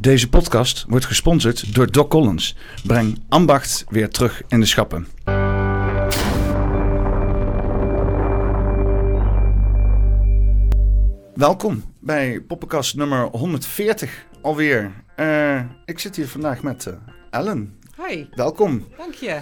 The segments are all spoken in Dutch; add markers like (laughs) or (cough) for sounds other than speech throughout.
Deze podcast wordt gesponsord door Doc Collins. Breng ambacht weer terug in de schappen. Welkom bij Poppenkast nummer 140 alweer. Uh, ik zit hier vandaag met uh, Ellen. Hi. Welkom. Dank je.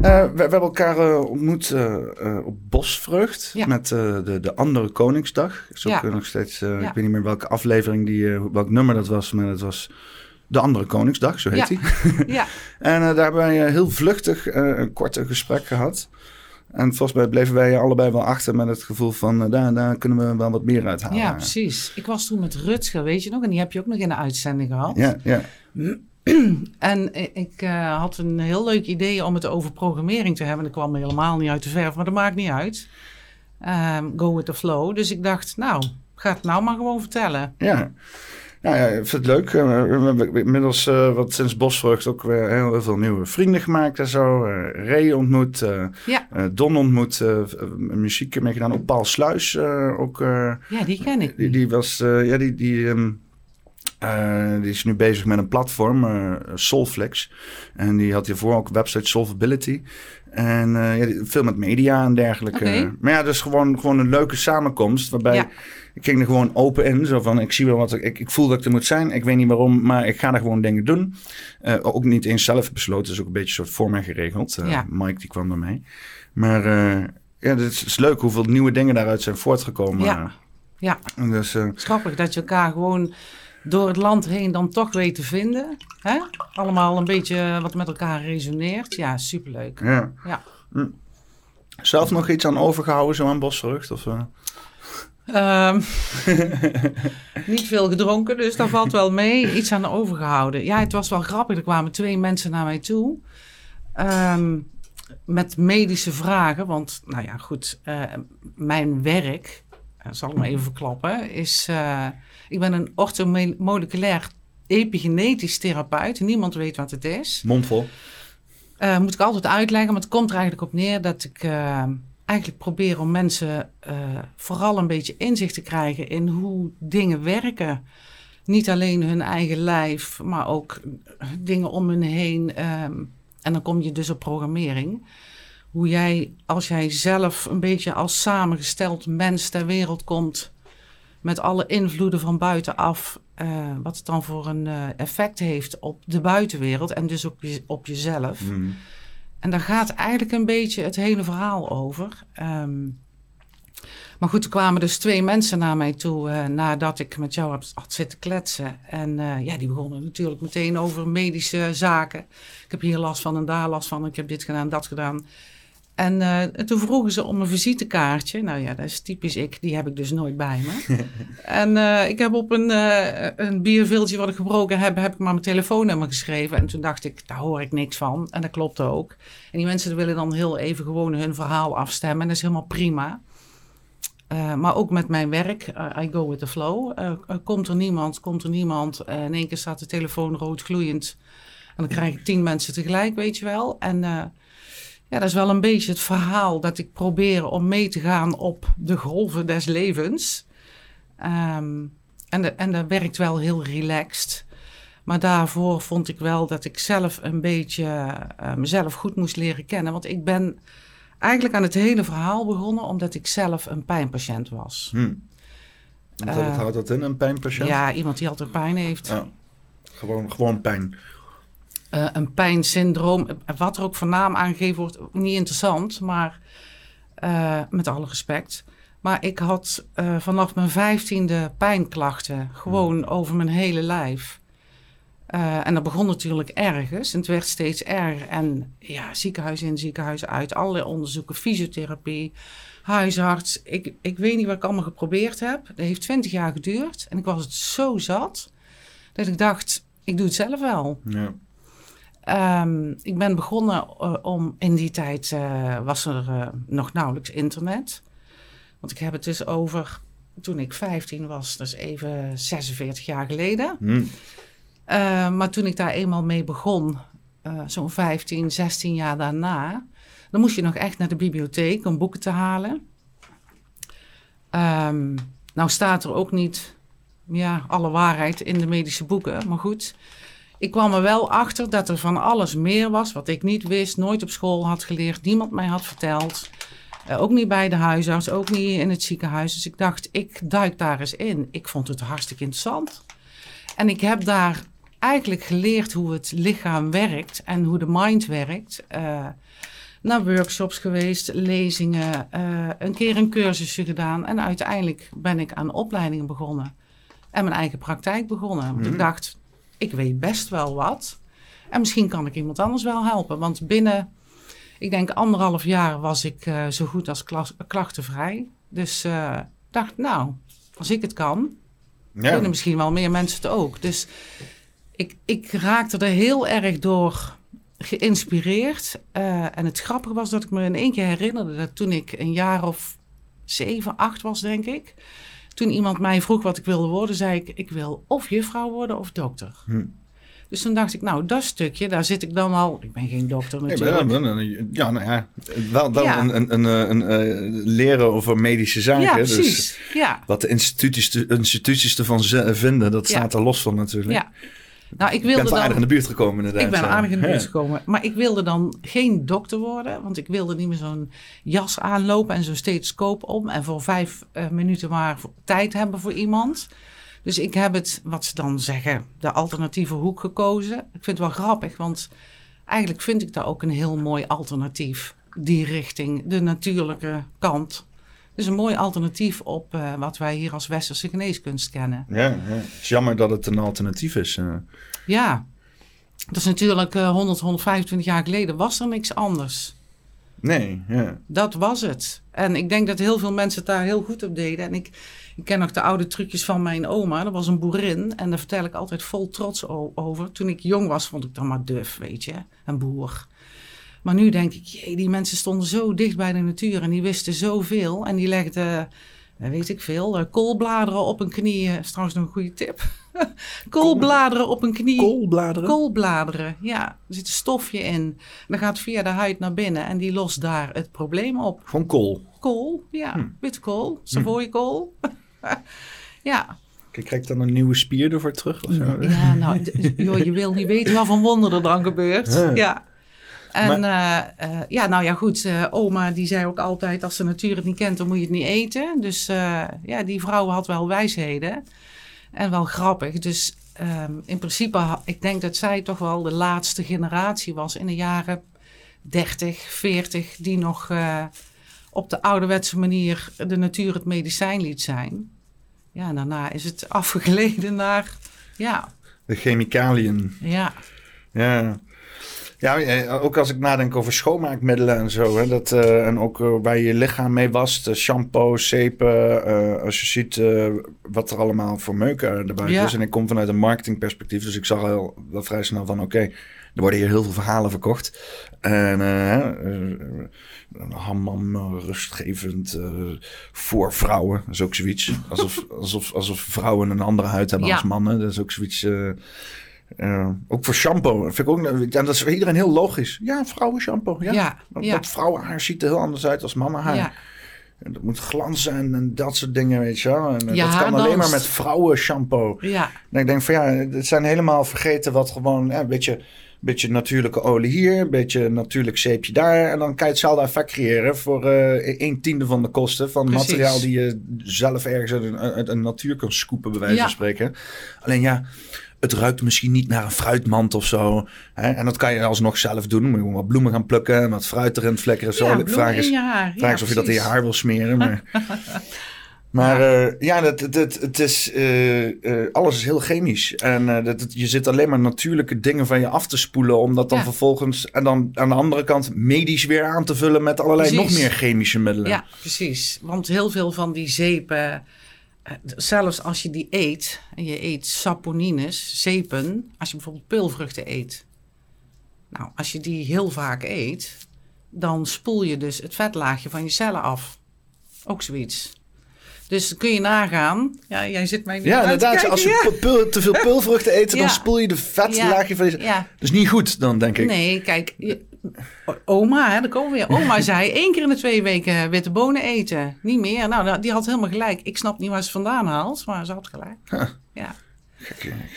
Uh, we, we, hebben elkaar uh, ontmoet uh, op Bosvrucht ja. met de, de andere Koningsdag. Is ook ja. nog steeds, ja. ik weet niet meer welke aflevering, die, welk nummer dat was, maar het was de andere Koningsdag, zo heet hij. ja. (laughs) (laughs) en daar hebben wij heel vluchtig een korte gesprek gehad. En volgens mij bleven wij allebei wel achter met het gevoel van daar, daar kunnen we wel wat meer uithalen. Ja, precies. Ik was toen met Rutger, weet je nog, en die heb je ook nog in de uitzending gehad. Ja, ja. (clears throat) En ik uh, had een heel leuk idee om het over programmering te hebben. Dat kwam helemaal niet uit de verf, maar dat maakt niet uit. Um, go with the flow. Dus ik dacht, nou, ga het nou maar gewoon vertellen. Ja, nou ja, ik vind het leuk. We hebben inmiddels uh, wat sinds Bosvrucht ook weer heel, veel nieuwe vrienden gemaakt en zo. Uh, Ray ontmoet, uh, ja. Don ontmoet, muziek meegedaan. Ook Paul Sluis ook. ja, die ken ik. Die, die was, ja, die... die um, uh, die is nu bezig met een platform, uh, Solflex. En die had hiervoor ook website Solvability. En uh, ja, veel met media en dergelijke. Okay. Maar ja, dus gewoon, gewoon een leuke samenkomst. Waarbij ja. ik ging er gewoon open in. Zo van, ik zie wel wat ik, ik voel dat ik er moet zijn. Ik weet niet waarom, maar ik ga er gewoon dingen doen. ook niet eens zelf besloten. is ook een beetje soort voor mij geregeld. Ja. Mike die kwam bij mij. Maar ja, het is, is, leuk hoeveel nieuwe dingen daaruit zijn voortgekomen. Ja, ja. Dus, Schappig dat je elkaar gewoon door het land heen dan toch weet te vinden. Hè? Allemaal een beetje wat met elkaar resoneert. Ja, superleuk. Ja. ja. Hm. Zelf nog iets aan overgehouden, zo aan Bosvrucht? Of, uh... um, (laughs) niet veel gedronken, dus dat valt wel mee. Iets aan overgehouden. Ja, het was wel grappig. Er kwamen twee mensen naar mij toe. Um, met medische vragen. Want, nou ja, goed. Uh, mijn werk, uh, zal ik maar even verklappen, is... Uh, ik ben een orthomoleculair epigenetisch therapeut. Niemand weet wat het is. Mondvol. Uh, moet ik altijd uitleggen, maar het komt er eigenlijk op neer dat ik uh, eigenlijk probeer om mensen uh, vooral een beetje inzicht te krijgen in hoe dingen werken. Niet alleen hun eigen lijf, maar ook dingen om hun heen. Um, en dan kom je dus op programmering. Hoe jij, als jij zelf een beetje als samengesteld mens ter wereld komt met alle invloeden van buitenaf, uh, wat het dan voor een uh, effect heeft op de buitenwereld en dus op, je, op jezelf. Mm. En daar gaat eigenlijk een beetje het hele verhaal over. Um, maar goed, er kwamen dus twee mensen naar mij toe uh, nadat ik met jou had, had zitten kletsen. En ja, die begonnen natuurlijk meteen over medische zaken. Ik heb hier last van en daar last van. Ik heb dit gedaan, dat gedaan. En uh, toen vroegen ze om een visitekaartje. Nou ja, dat is typisch ik. Die heb ik dus nooit bij me. (laughs) en uh, ik heb op een, uh, een bierviltje wat ik gebroken heb, heb ik maar mijn telefoonnummer geschreven. En toen dacht ik, daar hoor ik niks van. En dat klopt ook. En die mensen willen dan heel even gewoon hun verhaal afstemmen. En dat is helemaal prima. maar ook met mijn werk, I go with the flow. komt er niemand, komt er niemand. in één keer staat de telefoon rood gloeiend. En dan krijg ik tien mensen tegelijk, weet je wel. En ja, dat is wel een beetje het verhaal dat ik probeer om mee te gaan op de golven des levens. Um, en, de, en dat werkt wel heel relaxed. Maar daarvoor vond ik wel dat ik zelf een beetje uh, mezelf goed moest leren kennen. Want ik ben eigenlijk aan het hele verhaal begonnen omdat ik zelf een pijnpatiënt was. Hmm. Wat uh, houdt dat in, een pijnpatiënt? Ja, iemand die altijd pijn heeft. Ja. Gewoon, gewoon pijn. Uh, een pijnsyndroom, wat er ook voor naam aangegeven wordt, niet interessant, maar uh, met alle respect. Maar ik had uh, vanaf mijn vijftiende pijnklachten, gewoon mm. over mijn hele lijf. en dat begon natuurlijk ergens en het werd steeds erger. En ja, ziekenhuis in, ziekenhuis uit, allerlei onderzoeken, fysiotherapie, huisarts. Ik, ik weet niet wat ik allemaal geprobeerd heb. Dat heeft twintig jaar geduurd en ik was het zo zat dat ik dacht, ik doe het zelf wel. Ja. Um, ik ben begonnen uh, om in die tijd uh, was er uh, nog nauwelijks internet. Want ik heb het dus over toen ik 15 was, dus even 46 jaar geleden. Hmm. Eh, maar toen ik daar eenmaal mee begon, zo'n 15, 16 jaar daarna, dan moest je nog echt naar de bibliotheek om boeken te halen. Um, nou staat er ook niet ja, alle waarheid in de medische boeken, maar goed. Ik kwam er wel achter dat er van alles meer was wat ik niet wist, nooit op school had geleerd, niemand mij had verteld. Uh, ook niet bij de huisarts, ook niet in het ziekenhuis. Dus ik dacht, ik duik daar eens in. Ik vond het hartstikke interessant. En ik heb daar eigenlijk geleerd hoe het lichaam werkt en hoe de mind werkt. Uh, naar workshops geweest, lezingen, uh, een keer een cursusje gedaan. En uiteindelijk ben ik aan opleidingen begonnen. En mijn eigen praktijk begonnen. Want ik mhm. dacht, ik weet best wel wat. En misschien kan ik iemand anders wel helpen. Want binnen, ik denk anderhalf jaar was ik uh, zo goed als klachtenvrij. Dus uh, dacht, nou, als ik het kan, ja. kunnen misschien wel meer mensen het ook. Dus ik, ik raakte er heel erg door geïnspireerd. Uh, en het grappige was dat ik me in één keer herinnerde dat toen ik een jaar of zeven, acht was, denk ik. Toen iemand mij vroeg wat ik wilde worden, zei ik: Ik wil of juffrouw worden of dokter. Hm. Dus toen dacht ik, nou, dat stukje, daar zit ik dan al. Ik ben geen dokter natuurlijk. Nee, ja, nou ja, wel, wel Een, een, een, een, een, leren over medische zaken. Ja, dus precies. Dus ja. Wat de instituties, de instituties ervan vinden, dat staat er los van natuurlijk. Ja. Nou, ik wilde ben dan, aardig in de buurt gekomen inderdaad. Ik ben aardig in de buurt gekomen. Maar ik wilde dan geen dokter worden. Want ik wilde niet meer zo'n jas aanlopen en zo'n stethoscoop om. En voor vijf uh, minuten maar tijd hebben voor iemand. Dus ik heb het, wat ze dan zeggen, de alternatieve hoek gekozen. Ik vind het wel grappig, want eigenlijk vind ik daar ook een heel mooi alternatief. Die richting, de natuurlijke kant is een mooi alternatief op uh, wat wij hier als westerse geneeskunst kennen. Ja, ja. het is jammer dat het een alternatief is. Uh. Ja, dat is natuurlijk uh, 100, 125 jaar geleden was er niks anders. Nee, ja. Dat was het. En ik denk dat heel veel mensen het daar heel goed op deden. En ik, ik ken nog de oude trucjes van mijn oma. Dat was een boerin. En daar vertel ik altijd vol trots over. Toen ik jong was, vond ik dan maar duf, weet je. Een boer. Maar nu denk ik, jee, die mensen stonden zo dicht bij de natuur en die wisten zoveel. En die legden, eh, weet ik veel, eh, koolbladeren op een knie. Dat is trouwens nog een goede tip. (laughs) koolbladeren op een knie. Koolbladeren? Koolbladeren, ja. Er zit een stofje in. En dan gaat via de huid naar binnen en die lost daar het probleem op. Van kool? Kool, ja. Hm. Witte kool, hm. (laughs) Ja. Krijg ik dan een nieuwe spier ervoor terug? Of zo? Ja, nou, joh, je wil niet weten wat van wonder er dan gebeurt. Ja. En maar... uh, uh, ja, nou ja, goed. Uh, oma die zei ook altijd, als de natuur het niet kent, dan moet je het niet eten. Dus ja, die vrouw had wel wijsheden. En wel grappig. Dus um, in principe, ik denk dat zij toch wel de laatste generatie was in de jaren 30, 40, die nog op de ouderwetse manier de natuur het medicijn liet zijn. Ja, en daarna is het (laughs) afgegleden naar, ja... De chemicaliën. Ja. Ja. Ja, ook als ik nadenk over schoonmaakmiddelen en zo. Hè, dat, uh, en ook uh, waar je lichaam mee wast. Uh, shampoo, zeepen. als je ziet wat er allemaal voor meuken erbij is. En ik kom vanuit een marketingperspectief. Dus ik zag al wel vrij snel van... Oké, er worden hier heel veel verhalen verkocht. En hammam, rustgevend voor vrouwen. Dat is ook zoiets. Alsof, alsof, alsof vrouwen een andere huid hebben als mannen. Dat is ook zoiets... Uh, ook voor shampoo. Vind ik ook, dat is voor iedereen heel logisch. Ja, vrouwen shampoo. Ja. ja, ja. Dat vrouwenhaar ziet er heel anders uit als mannenhaar. Ja. En dat moet glanzen en, en, dat soort dingen, weet je wel. En, ja, dat kan alleen maar met vrouwen shampoo. Ja. En ik denk van ja, het zijn helemaal vergeten wat gewoon een beetje, beetje natuurlijke olie hier, een beetje natuurlijk zeepje daar. En dan kan je hetzelfde effect creëren voor uh, een tiende van de kosten van materiaal die je zelf ergens uit een, natuur kan scoepen, bij wijze van spreken. Alleen ja het ruikt misschien niet naar een fruitmand of zo. Hè? En dat kan je alsnog zelf doen. Moet je wat bloemen gaan plukken en wat fruit erin flikkeren. Zo. Ja, vraag is, vraag is of je dat in je haar wil smeren. Maar, (laughs) maar ja, uh, ja het, het, het, is, uh, uh, alles is heel chemisch. En dat, je zit alleen maar natuurlijke dingen van je af te spoelen. Om dat dan vervolgens... En dan aan de andere kant medisch weer aan te vullen met allerlei nog meer chemische middelen. Ja, precies. Want heel veel van die zeepen eh, zelfs als je die eet en je eet saponines, zeepen, als je bijvoorbeeld peulvruchten eet. Nou, als je die heel vaak eet, dan spoel je dus het vetlaagje van je cellen af. Ook zoiets. Dus kun je nagaan. Ja, jij zit mij Ja, inderdaad. als je te veel (laughs) pulvruchten eet, dan spoel je de vetlaagje van je... Ja. Dus niet goed dan, denk ik. Nee, kijk. Oma, hè, daar komen we weer. Oma zei één keer in de twee weken witte bonen eten. Niet meer. Nou, nou, die had helemaal gelijk. Ik snap niet waar ze vandaan haalt, maar ze had gelijk. Ja.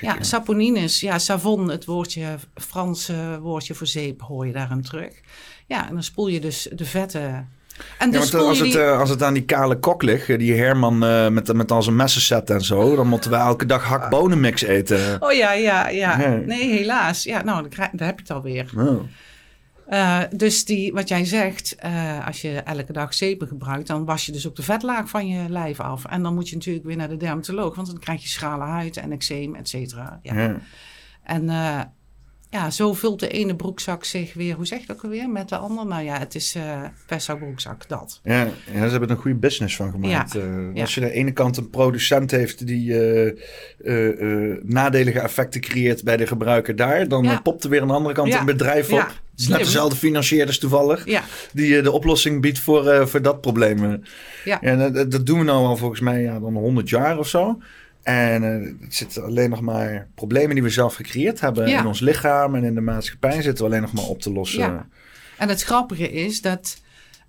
Ja, saponines. Ja, savon, het woordje, Franse woordje voor zeep, hoor je daarin terug. Ja, en dan spoel je dus de vetten en dus ja, als, het, uh, als het aan die kale kok ligt, eh, die Herman uh, met, met al zijn messenset en zo, dan moeten we elke dag hakbonenmix eten. Oh ja, ja, ja. Nee, helaas. Ja, nou, daar, heb je het alweer. Oh. Uh, dus die, wat jij zegt, als je elke dag zeepen gebruikt, dan was je dus ook de vetlaag van je lijf af. En dan moet je natuurlijk weer naar de dermatoloog, want dan krijg je schrale huid en eczeem, et cetera. Ja. ja. En ja, zo vult de ene broekzak zich weer, hoe zeg je dat ook alweer, met de andere. Nou ja, het is uh, per broekzak, dat. Ja, ja, ze hebben er een goede business van gemaakt. Ja, uh, als je aan de ene kant een producent heeft die uh, nadelige effecten creëert bij de gebruiker daar, dan popt er weer aan de andere kant een bedrijf op. Is net dezelfde financierders toevallig, die de oplossing biedt voor, voor dat probleem. Ja. En dat, dat, doen we nou al volgens mij ja, dan 100 jaar of zo. En uh, het zitten alleen nog maar problemen die we zelf gecreëerd hebben in ons lichaam en in de maatschappij zitten we alleen nog maar op te lossen. Ja. En het grappige is dat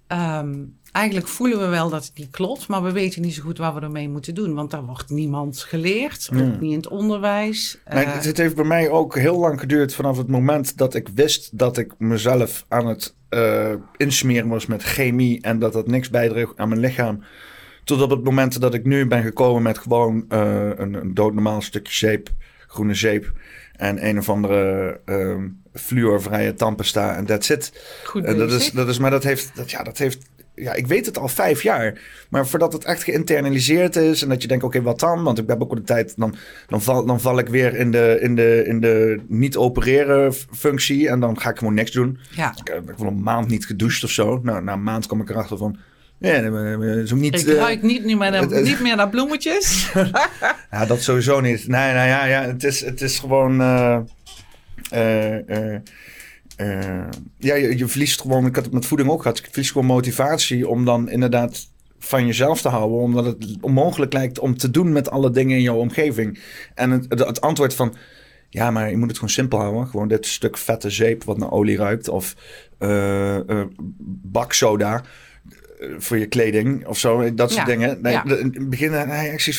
um, eigenlijk voelen we wel dat het niet klopt, maar we weten niet zo goed wat we ermee moeten doen. Want daar wordt niemand geleerd, ook niet in het onderwijs. Nee, uh, het heeft bij mij ook heel lang geduurd vanaf het moment dat ik wist dat ik mezelf aan het uh, insmeren was met chemie en dat dat niks bijdroeg aan mijn lichaam. Tot op het moment dat ik nu ben gekomen met gewoon uh, een, een doodnormaal stukje zeep, groene zeep. En een of andere uh, fluorvrije tandpasta en that's it. Goed en dat is, dat is, maar dat heeft, dat, ja, dat heeft ja, ik weet het al vijf jaar. Maar voordat het echt geïnternaliseerd is en dat je denkt, oké, wat dan? Want ik heb ook de tijd, dan, dan, val, dan val ik weer in de, in de, in de niet opereren functie en dan ga ik gewoon niks doen. Ja. Ik heb wel een maand niet gedoucht of zo. Nou, na een maand kom ik erachter van, ja, is ook niet... Ik ruik niet, niet, meer naar, niet meer naar bloemetjes. (laughs) ja, dat sowieso niet. Nee, nou ja, ja het, is, het is gewoon... Uh, uh, ja, je, je, verliest gewoon... Ik had het met voeding ook gehad. Je verliest gewoon motivatie om dan inderdaad van jezelf te houden. Omdat het onmogelijk lijkt om te doen met alle dingen in jouw omgeving. En het, het, antwoord van... Ja, maar je moet het gewoon simpel houden. Gewoon dit stuk vette zeep wat naar olie ruikt. Of uh, baksoda voor je kleding of zo, dat soort dingen. Nee, ja. in het begin, nee, ik zie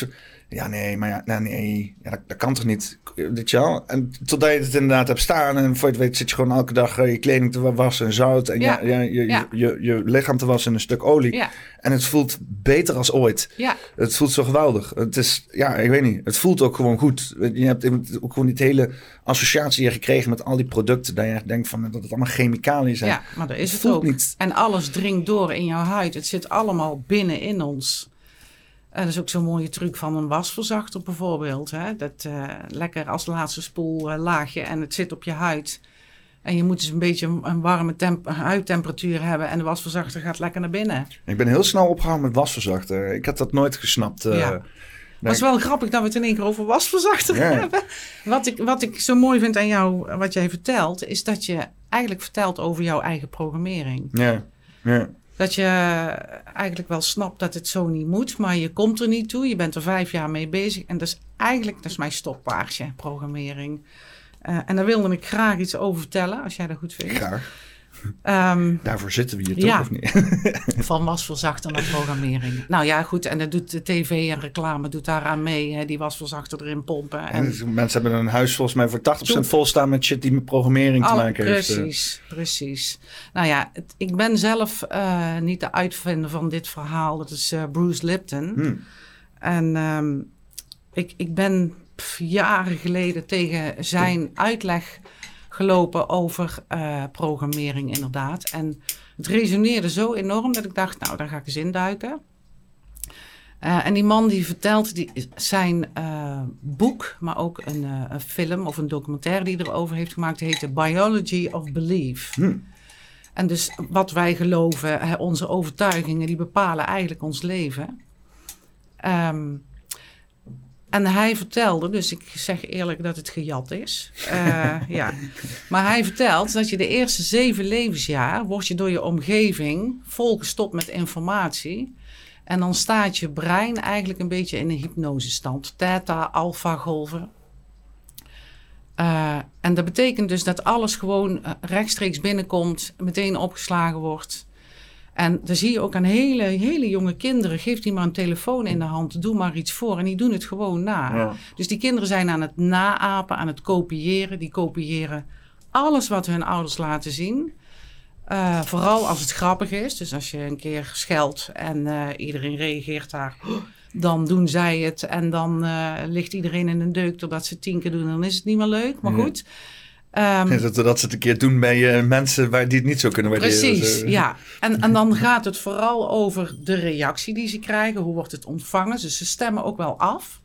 ja, nee, maar ja, nee, nee ja, dat, dat, kan toch niet, je wel? En totdat je het inderdaad hebt staan en voor je het weet zit je gewoon elke dag eh, je kleding te wassen en zout en ja. ja, je, je, je, je, lichaam te wassen in een stuk olie. En het voelt beter als ooit. Ja. Het voelt zo geweldig. Het is, ja, ik weet niet, het voelt ook gewoon goed. Je hebt ook gewoon die hele associatie gekregen met al die producten, dat je denkt van dat het allemaal chemicaliën zijn. Ja, maar dat is het, het ook. Niet. En alles dringt door in jouw huid. Het zit allemaal binnen in ons. En dat is ook zo'n mooie truc van een wasverzachter bijvoorbeeld. Hè? Dat uh, lekker als laatste spoel uh, laagje en het zit op je huid. En je moet dus een beetje een warme huidtemperatuur hebben. En de wasverzachter gaat lekker naar binnen. Ik ben heel snel opgehouden met wasverzachter. Ik had dat nooit gesnapt. Uh, ja. Het is wel grappig dat we het in één keer over wasverzachter hebben. Wat ik, wat ik zo mooi vind aan jou, wat jij vertelt, is dat je eigenlijk vertelt over jouw eigen programmering. Ja, ja. Dat je eigenlijk wel snapt dat het zo niet moet, maar je komt er niet toe. Je bent er vijf jaar mee bezig. En dat is eigenlijk dat mijn stokpaardje, programmering. Uh, en daar wilde ik graag iets over vertellen, als jij dat goed vindt. Graag. Um, Daarvoor zitten we hier toch, ja, of niet? (laughs) van wasverzachter naar programmering. Nou ja, goed. En dat doet de tv en reclame doet daaraan mee. Hè, die wasverzachter erin pompen. En, en mensen hebben een huis volgens mij voor 80% vol staan met shit die met programmering te oh, maken precies, heeft. Precies, precies. Nou ja, het, ik ben zelf uh, niet de uitvinder van dit verhaal. Dat is uh, Bruce Lipton. Hmm. En um, ik, ik ben pff, jaren geleden tegen zijn uitleg gelopen over uh, programmering inderdaad. En het resoneerde zo enorm dat ik dacht, nou, daar ga ik eens induiken. Uh, en die man die vertelt die, zijn uh, boek, maar ook een, een, film of een documentaire die erover heeft gemaakt, heet The Biology of Belief. Hm. En dus wat wij geloven, onze overtuigingen, die bepalen eigenlijk ons leven. Um, en hij vertelde, dus ik zeg eerlijk dat het gejat is. Uh, (laughs) ja. Maar hij vertelt dat je de eerste zeven levensjaar... word je door je omgeving volgestopt met informatie. En dan staat je brein eigenlijk een beetje in een hypnosestand. Theta, alpha golven. Uh, en dat betekent dus dat alles gewoon eh, rechtstreeks binnenkomt, meteen opgeslagen wordt. En dan zie je ook aan hele, hele jonge kinderen, geef die maar een telefoon in de hand, doe maar iets voor en die doen het gewoon na. Dus die kinderen zijn aan het naapen, aan het kopiëren. Die kopiëren alles wat hun ouders laten zien. Uh, vooral als het grappig is. Dus als je een keer scheldt en uh, iedereen reageert daar, dan doen zij het. En dan uh, ligt iedereen in een deuk totdat ze tien keer doen. Dan is het niet meer leuk. Maar goed. Um, dat, dat ze het een keer doen bij mensen waar die het niet zo kunnen waarderen. Precies, ja. (laughs) En, en dan gaat het vooral over de reactie die ze krijgen. Hoe wordt het ontvangen? Dus ze stemmen ook wel af.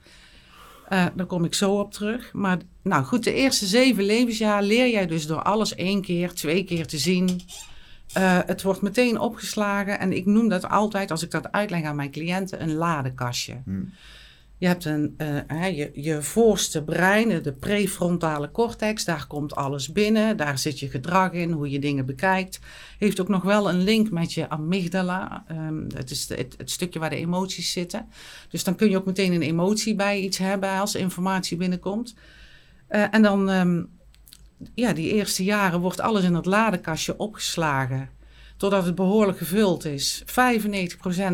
Uh, daar kom ik zo op terug. Maar nou goed, de eerste zeven levensjaar leer jij dus door alles één keer, twee keer te zien. Uh, het wordt meteen opgeslagen en ik noem dat altijd, als ik dat uitleg aan mijn cliënten, een ladekastje. Hmm. Je hebt een, uh, je, je voorste brein, de prefrontale cortex, daar komt alles binnen. Daar zit je gedrag in, hoe je dingen bekijkt. Heeft ook nog wel een link met je amygdala. Um, het is het, het, stukje waar de emoties zitten. Dus dan kun je ook meteen een emotie bij iets hebben als informatie binnenkomt. Uh, en dan, um, ja, die eerste jaren wordt alles in dat ladekastje opgeslagen. Totdat het behoorlijk gevuld is. 95%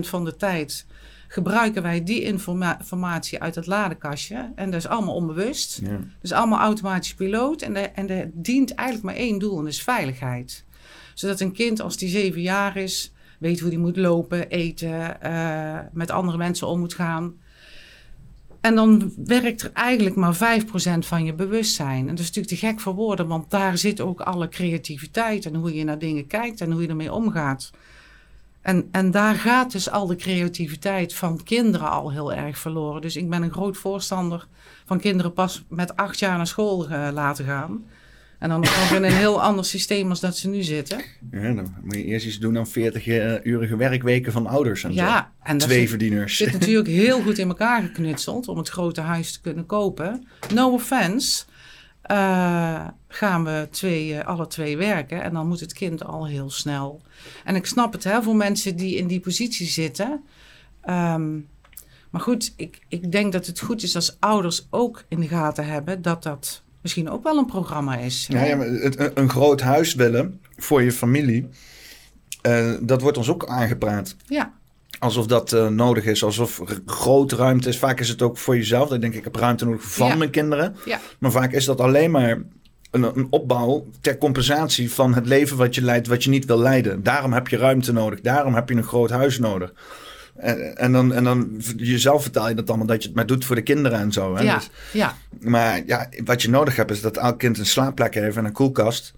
van de tijd gebruiken wij die informatie uit het ladekastje. En dat is allemaal onbewust. Ja. Dus allemaal automatisch piloot. En er en de dient eigenlijk maar één doel en dat is veiligheid. Zodat een kind als die zeven jaar is, weet hoe die moet lopen, eten, uh, met andere mensen om moet gaan. En dan werkt er eigenlijk maar 5% van je bewustzijn. En dat is natuurlijk te gek voor woorden, want daar zit ook alle creativiteit en hoe je naar dingen kijkt en hoe je ermee omgaat. En, en daar gaat dus al de creativiteit van kinderen al heel erg verloren. Dus ik ben een groot voorstander van kinderen pas met acht jaar naar school uh, laten gaan. En dan nog in een heel ander systeem als dat ze nu zitten. Ja, dan moet je eerst iets doen dan 40-urige eh, werkweken van ouders en ja, zo. En Twee verdieners. zit natuurlijk heel goed in elkaar geknutseld om het grote huis te kunnen kopen. No offense. Uh, gaan we twee, uh, alle twee werken en dan moet het kind al heel snel. En ik snap het hè, voor mensen die in die positie zitten. Um, maar goed, ik, ik denk dat het goed is als ouders ook in de gaten hebben dat dat misschien ook wel een programma is. Ja, ja maar het, een groot huis willen voor je familie, uh, dat wordt ons ook aangepraat. Ja. Alsof dat uh, nodig is, alsof grote ruimte is. Vaak is het ook voor jezelf. Dan denk ik, ik heb ruimte nodig van mijn kinderen. Ja. Maar vaak is dat alleen maar een, een, opbouw ter compensatie van het leven wat je leidt, wat je niet wil leiden. Daarom heb je ruimte nodig. Daarom heb je een groot huis nodig. En, en, dan, en dan jezelf vertaal je dat allemaal dat je het maar doet voor de kinderen en zo. Hè? Ja, dus, ja. Maar ja, wat je nodig hebt is dat elk kind een slaapplek heeft en een koelkast.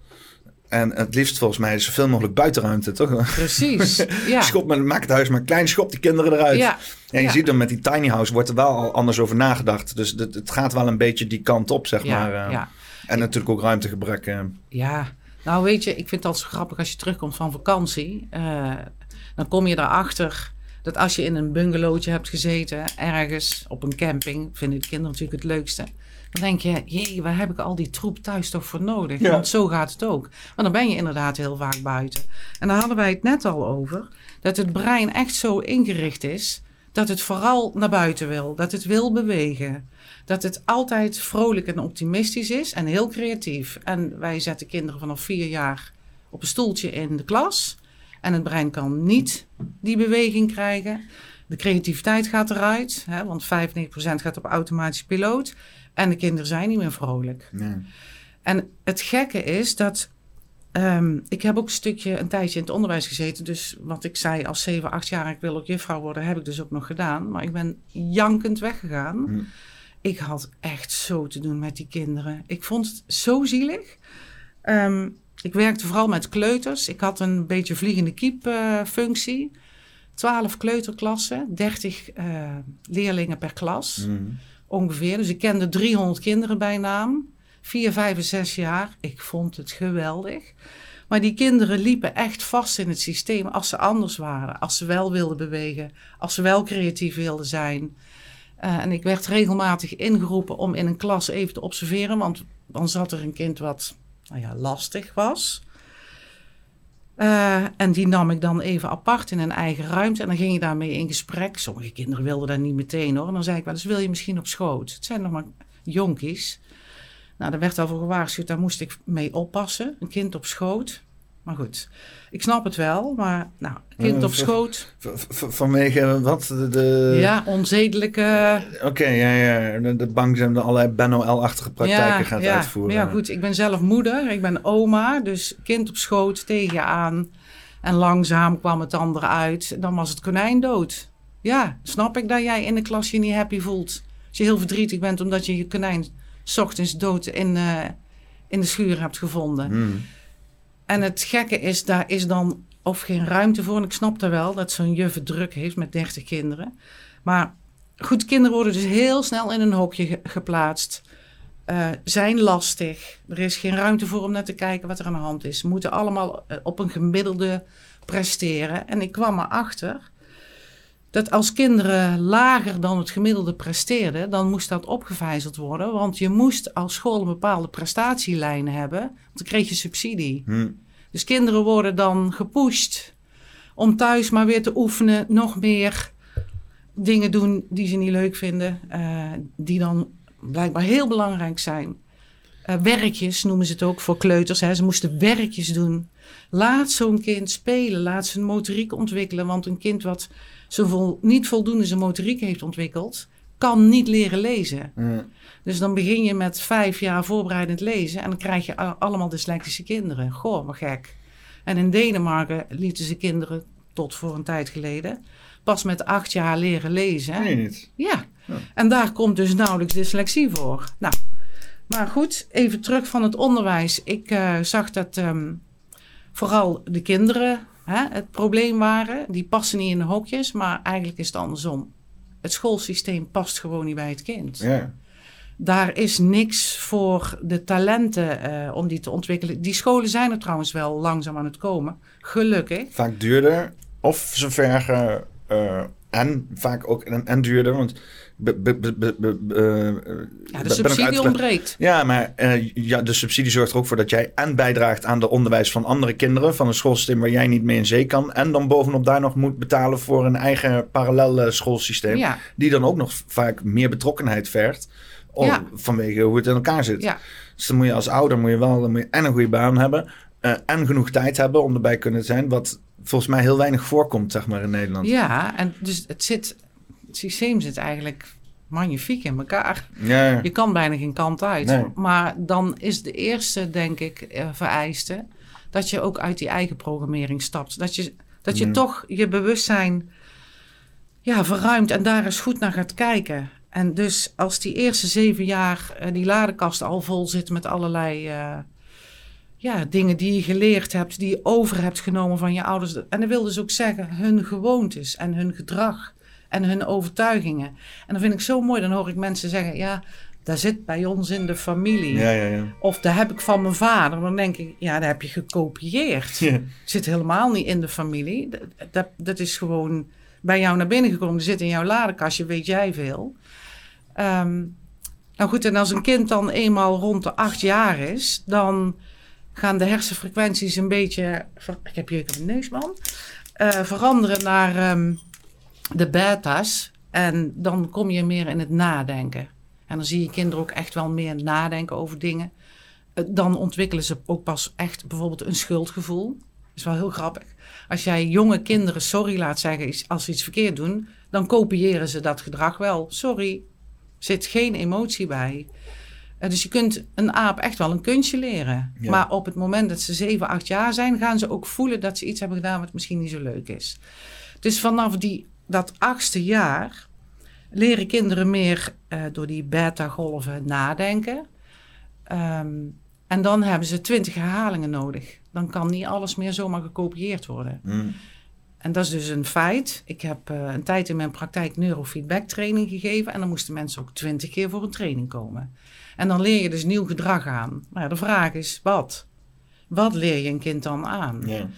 En het liefst volgens mij zoveel mogelijk buitenruimte, toch? Precies, (laughs) ja. schop met, maak het huis maar klein, schop die kinderen eruit. Ja. En je ziet dan met die tiny house wordt er wel al anders over nagedacht. Dus het, het gaat wel een beetje die kant op, zeg maar. Uh, ja. En natuurlijk ook ruimtegebrek. Uh. Ja, nou weet je, ik vind het altijd zo grappig als je terugkomt van vakantie. Uh, dan kom je erachter dat als je in een bungalowtje hebt gezeten, ergens op een camping, vinden de kinderen natuurlijk het leukste. Dan denk je, jee, waar heb ik al die troep thuis toch voor nodig? Want zo gaat het ook. Want dan ben je inderdaad heel vaak buiten. En daar hadden wij het net al over, dat het brein echt zo ingericht is dat het vooral naar buiten wil, dat het wil bewegen. Dat het altijd vrolijk en optimistisch is en heel creatief. En wij zetten kinderen vanaf vier jaar op een stoeltje in de klas. En het brein kan niet die beweging krijgen. De creativiteit gaat eruit, hè, want 95% gaat op automatische piloot. En de kinderen zijn niet meer vrolijk. Nee. En het gekke is dat. Um, ik heb ook een stukje, een tijdje in het onderwijs gezeten. Dus wat ik zei als 7, 8 jaar, ik wil ook juffrouw worden, heb ik dus ook nog gedaan. Maar ik ben jankend weggegaan. Hm. Ik had echt zo te doen met die kinderen. Ik vond het zo zielig. Um, ik werkte vooral met kleuters. Ik had een beetje vliegende kiep-functie. Uh, 12 kleuterklassen, 30 uh, leerlingen per klas mm. Ongeveer. Dus ik kende 300 kinderen bij naam. 4, 5 en 6 jaar. Ik vond het geweldig. Maar die kinderen liepen echt vast in het systeem als ze anders waren. Als ze wel wilden bewegen. Als ze wel creatief wilden zijn. Uh, en ik werd regelmatig ingeroepen om in een klas even te observeren. Want dan zat er een kind wat nou ja, lastig was. Uh, en die nam ik dan even apart in een eigen ruimte. En dan ging je daarmee in gesprek. Sommige kinderen wilden dat niet meteen hoor. En dan zei ik wel eens, wil je misschien op schoot? Het zijn nog maar jonkies. Nou, daar werd al voor gewaarschuwd, daar moest ik mee oppassen. Een kind op schoot. Maar goed, ik snap het wel. Maar nou, kind op schoot. Vanwege wat? De, Ja, onzedelijke... Oké, ja, ja. De, de bank zijn er allerlei Benno-L-achtige praktijken ja, gaat ja. uitvoeren. Ja, goed. Ik ben zelf moeder. Ik ben oma. Dus kind op schoot tegen je aan. En langzaam kwam het dan eruit. Dan was het konijn dood. Ja, snap ik dat jij in de klas je niet happy voelt. Als je heel verdrietig bent omdat je je konijn ochtends dood in, uh, in de schuur hebt gevonden. Hmm. En het gekke is, daar is dan of geen ruimte voor. En ik snap er wel dat zo'n juffe druk heeft met 30 kinderen. Maar goed, kinderen worden dus heel snel in een hokje geplaatst. Uh, zijn lastig. Er is geen ruimte voor om naar te kijken wat er aan de hand is. Ze moeten allemaal eh, op een gemiddelde presteren. En ik kwam erachter dat als kinderen lager dan het gemiddelde presteerden, dan moest dat opgevijzeld worden. Want je moest als school een bepaalde prestatielijn hebben, want dan kreeg je subsidie. Hm. Dus kinderen worden dan gepusht om thuis maar weer te oefenen, nog meer dingen doen die ze niet leuk vinden, uh, die dan blijkbaar heel belangrijk zijn. Uh, werkjes noemen ze het ook voor kleuters. Hè. Ze moesten werkjes doen. Laat zo'n kind spelen, laat zijn motoriek ontwikkelen. Want een kind wat zo vol, niet voldoende zijn motoriek heeft ontwikkeld, kan niet leren lezen. Dus dan begin je met vijf jaar voorbereidend lezen en dan krijg je allemaal dyslectische kinderen. Goh, wat gek. En in Denemarken lieten ze kinderen tot voor een tijd geleden pas met acht jaar leren lezen. Nee, niet. Ja. En daar komt dus nauwelijks dyslexie voor. Nou, maar goed, even terug van het onderwijs. Ik uh, zag dat um, vooral de kinderen hè, het probleem waren. Die passen niet in de hokjes, maar eigenlijk is het andersom. Het schoolsysteem past gewoon niet bij het kind. Ja. Daar is niks voor de talenten uh, om die te ontwikkelen. Die scholen zijn er trouwens wel langzaam aan het komen, gelukkig. Vaak duurder of ze vergen uh, en vaak ook en, en duurder. Want Be, be, be, uh, ja, de subsidie ontbreekt. Ja, maar uh, ja, de subsidie zorgt er ook voor dat jij en bijdraagt aan de onderwijs van andere kinderen. van een schoolsysteem waar jij niet mee in zee kan. en dan bovenop daar nog moet betalen voor een eigen parallel schoolsysteem. Ja. Die dan ook nog vaak meer betrokkenheid vergt. Om, Ja. Vanwege hoe het in elkaar zit. Ja. Dus dan moet je als ouder moet je wel dan moet je en een goede baan hebben. uh, en genoeg tijd hebben om erbij kunnen zijn. Wat volgens mij heel weinig voorkomt, zeg maar, in Nederland. Ja, en dus het zit het systeem zit eigenlijk magnifiek in elkaar. Ja. Je kan bijna geen kant uit. Nee. Maar dan is de eerste, denk ik, eh, vereiste... dat je ook uit die eigen programmering stapt. Dat je, dat je Mm. toch je bewustzijn ja, verruimt en daar eens goed naar gaat kijken. En dus als die eerste zeven jaar eh, die ladekast al vol zit met allerlei... eh, ja, dingen die je geleerd hebt, die je over hebt genomen van je ouders. En dat wil dus ook zeggen hun gewoontes en hun gedrag en hun overtuigingen. En dat vind ik zo mooi. Dan hoor ik mensen zeggen, ja, dat zit bij ons in de familie. Ja, ja, ja. Of dat heb ik van mijn vader. Dan denk ik, ja, dat heb je gekopieerd. Het zit helemaal niet in de familie. Dat, dat, dat is gewoon bij jou naar binnen gekomen. Dat zit in jouw ladekastje, weet jij veel. Ehm, nou goed, en als een kind dan eenmaal rond de acht jaar is, dan gaan de hersenfrequenties een beetje. Ik heb hier een neus, man. eh, veranderen naar ehm, de beta's. En dan kom je meer in het nadenken. En dan zie je kinderen ook echt wel meer nadenken over dingen. Eh, Dan ontwikkelen ze ook pas echt bijvoorbeeld een schuldgevoel. Dat is wel heel grappig. Als jij jonge kinderen sorry laat zeggen als ze iets verkeerd doen, dan kopiëren ze dat gedrag wel. Sorry, zit geen emotie bij. Eh, Dus je kunt een aap echt wel een kunstje leren. Ja. Maar op het moment dat ze 7, 8 jaar zijn, gaan ze ook voelen dat ze iets hebben gedaan wat misschien niet zo leuk is. Dus vanaf die, dat achtste jaar leren kinderen meer eh, door die beta-golven nadenken. Ehm, en dan hebben ze 20 herhalingen nodig. Dan kan niet alles meer zomaar gekopieerd worden. Mm. En dat is dus een feit. Ik heb eh, een tijd in mijn praktijk neurofeedback training gegeven. En dan moesten mensen ook twintig keer voor een training komen. En dan leer je dus nieuw gedrag aan. Maar ja, de vraag is, wat? Wat leer je een kind dan aan? Ja.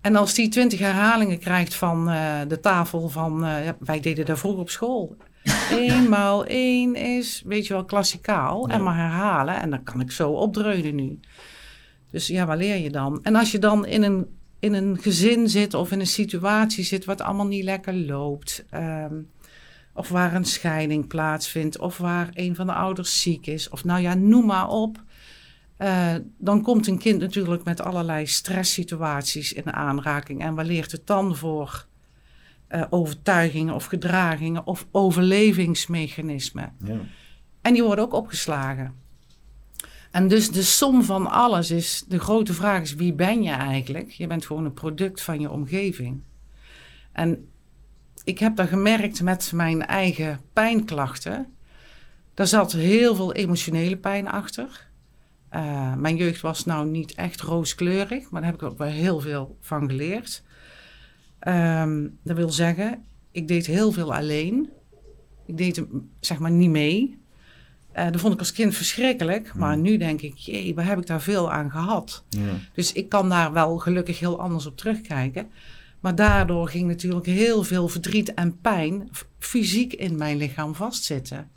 En als die twintig herhalingen krijgt van eh, de tafel van... eh, wij deden dat vroeger op school. (laughs) Eén maal één is, weet je wel, klassikaal. Ja. En maar herhalen. En dan kan ik zo opdreunen nu. Dus ja, waar leer je dan? En als je dan in een in een gezin zit of in een situatie zit wat allemaal niet lekker loopt. Ehm, of waar een scheiding plaatsvindt, of waar een van de ouders ziek is, of nou ja, noem maar op. Uh, dan komt een kind natuurlijk met allerlei stresssituaties in aanraking. En waar leert het dan voor uh, overtuigingen of gedragingen of overlevingsmechanismen? Ja. En die worden ook opgeslagen. En dus de som van alles is, de grote vraag is, wie ben je eigenlijk? Je bent gewoon een product van je omgeving. En ik heb dat gemerkt met mijn eigen pijnklachten. Daar zat heel veel emotionele pijn achter. Uh, mijn jeugd was nou niet echt rooskleurig, maar daar heb ik ook wel heel veel van geleerd. Um, dat wil zeggen, ik deed heel veel alleen. Ik deed zeg maar niet mee. Uh, dat vond ik als kind verschrikkelijk. Maar nu denk ik, jee, waar heb ik daar veel aan gehad? Dus ik kan daar wel gelukkig heel anders op terugkijken. Maar daardoor ging natuurlijk heel veel verdriet en pijn fysiek in mijn lichaam vastzitten.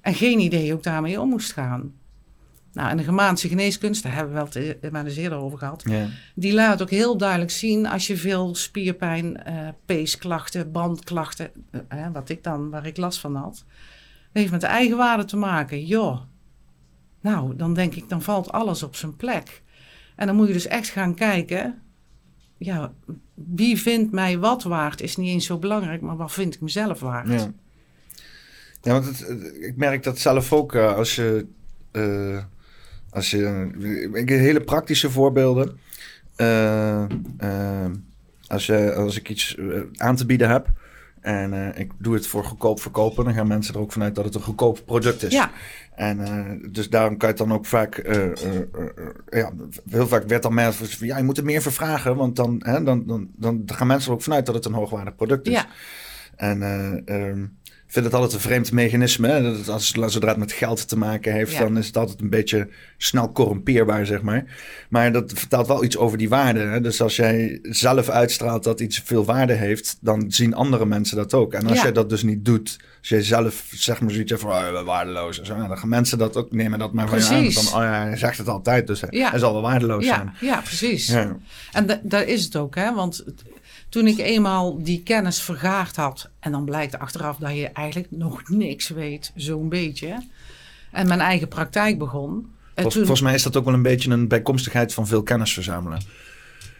En geen idee hoe ik daarmee om moest gaan. Nou, en de Gemaanse geneeskunst, daar hebben we wel het maar eens eerder over gehad. Ja. Die laat ook heel duidelijk zien als je veel spierpijn, uh, peesklachten, bandklachten, uh, wat ik dan, waar ik last van had, heeft met de eigenwaarde te maken. Joh, nou, dan denk ik, dan valt alles op zijn plek. En dan moet je dus echt gaan kijken, ja, wie vindt mij wat waard is niet eens zo belangrijk, maar wat vind ik mezelf waard? Ja, ja want het, ik merk dat zelf ook uh, als je, uh, als je, ik, hele praktische voorbeelden. Uh, als, je, als ik iets aan te bieden heb, en uh, ik doe het voor goedkoop verkopen. Dan gaan mensen er ook vanuit dat het een goedkoop product is. Ja. En dus daarom kan je het dan ook vaak... Ja, heel vaak werd dan mensen van... Ja, je moet er meer voor vragen. Want dan, hè, dan, dan, dan gaan mensen er ook vanuit dat het een hoogwaardig product is. Ja. En... Um, vind het altijd een vreemd mechanisme. Hè? Dat als, zodra het met geld te maken heeft, dan is het altijd een beetje snel corrumpeerbaar, zeg maar. Maar dat vertelt wel iets over die waarde. Hè? Dus als jij zelf uitstraalt dat iets veel waarde heeft, dan zien andere mensen dat ook. En als jij dat dus niet doet, als jij zelf zeg maar zoiets van oh, waardeloos, zo, dan gaan mensen dat ook nemen dat maar van je aan. Van, oh ja, hij zegt het altijd, dus hij zal wel waardeloos zijn. Ja, precies. En daar is het ook, hè? Want toen ik eenmaal die kennis vergaard had, en dan blijkt achteraf dat je eigenlijk nog niks weet, zo'n beetje. En mijn eigen praktijk begon. Volgens mij is dat ook wel een beetje een bijkomstigheid van veel kennis verzamelen.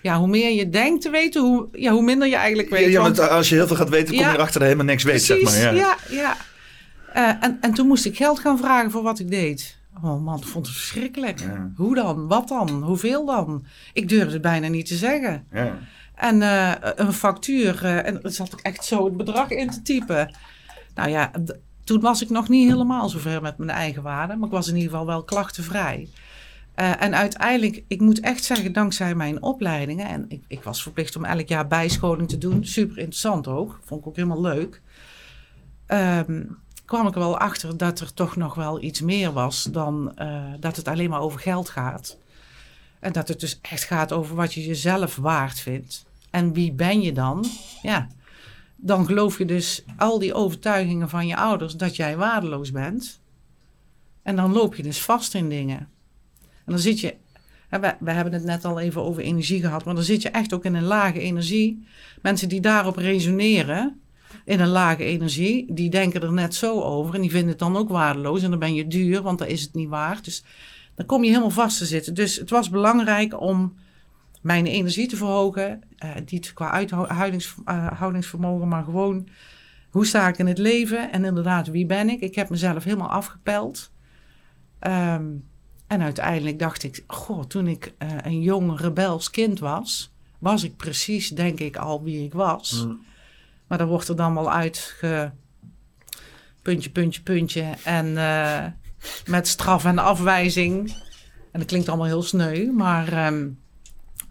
Ja, hoe meer je denkt te weten, hoe, ja, hoe minder je eigenlijk weet. Ja, want, als je heel veel gaat weten, kom je erachter dat je helemaal niks weet, zeg maar. Ja, ja. ja. Uh, en, en toen moest ik geld gaan vragen voor wat ik deed. Oh man, ik vond het verschrikkelijk. Hoe dan? Wat dan? Hoeveel dan? Ik durfde het bijna niet te zeggen. Ja. En uh, een factuur. Uh, en zat ik echt zo het bedrag in te typen. Nou ja, toen was ik nog niet helemaal zover met mijn eigen waarde. Maar ik was in ieder geval wel klachtenvrij. Uh, en uiteindelijk, ik moet echt zeggen, dankzij mijn opleidingen. En ik, ik, was verplicht om elk jaar bijscholing te doen. Super interessant ook. Vond ik ook helemaal leuk. Um, kwam ik er wel achter dat er toch nog wel iets meer was dan dat het alleen maar over geld gaat. En dat het dus echt gaat over wat je jezelf waard vindt. En wie ben je dan? Ja, dan geloof je dus al die overtuigingen van je ouders dat jij waardeloos bent. En dan loop je dus vast in dingen. En dan zit je, we, hebben het net al even over energie gehad, maar dan zit je echt ook in een lage energie. Mensen die daarop resoneren, in een lage energie, die denken er net zo over en die vinden het dan ook waardeloos. En dan ben je duur, want dan is het niet waard. Dus dan kom je helemaal vast te zitten. Dus het was belangrijk om mijn energie te verhogen. Uh, niet qua uithoudingsvermogen, uh, maar gewoon hoe sta ik in het leven? En inderdaad, wie ben ik? Ik heb mezelf helemaal afgepeld. Um, en uiteindelijk dacht ik, goh, toen ik uh, een jong rebels kind was, was ik precies, denk ik, al wie ik was. Mm. Maar dan wordt er dan wel uitge... Puntje, puntje, puntje. En eh, met straf en afwijzing. En dat klinkt allemaal heel sneu, maar um,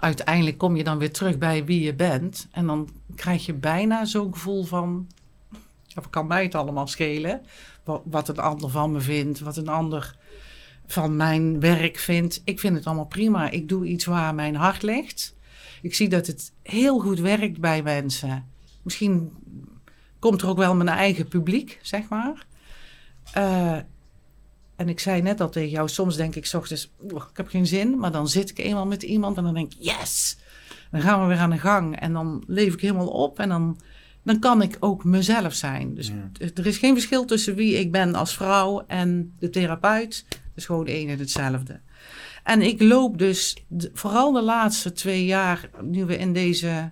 uiteindelijk kom je dan weer terug bij wie je bent. En dan krijg je bijna zo'n gevoel van, ja, kan mij het allemaal schelen? Wat, wat een ander van me vindt, wat een ander van mijn werk vindt. Ik vind het allemaal prima. Ik doe iets waar mijn hart ligt. Ik zie dat het heel goed werkt bij mensen. Misschien komt er ook wel mijn eigen publiek, zeg maar. Uh, en ik zei net al tegen jou, soms denk ik s ochtends, ik heb geen zin. Maar dan zit ik eenmaal met iemand en dan denk ik, yes! Dan gaan we weer aan de gang en dan leef ik helemaal op en dan, dan kan ik ook mezelf zijn. Dus er is geen verschil tussen wie ik ben als vrouw en de therapeut. Het is gewoon één en hetzelfde. En ik loop dus vooral de laatste twee jaar, nu we in deze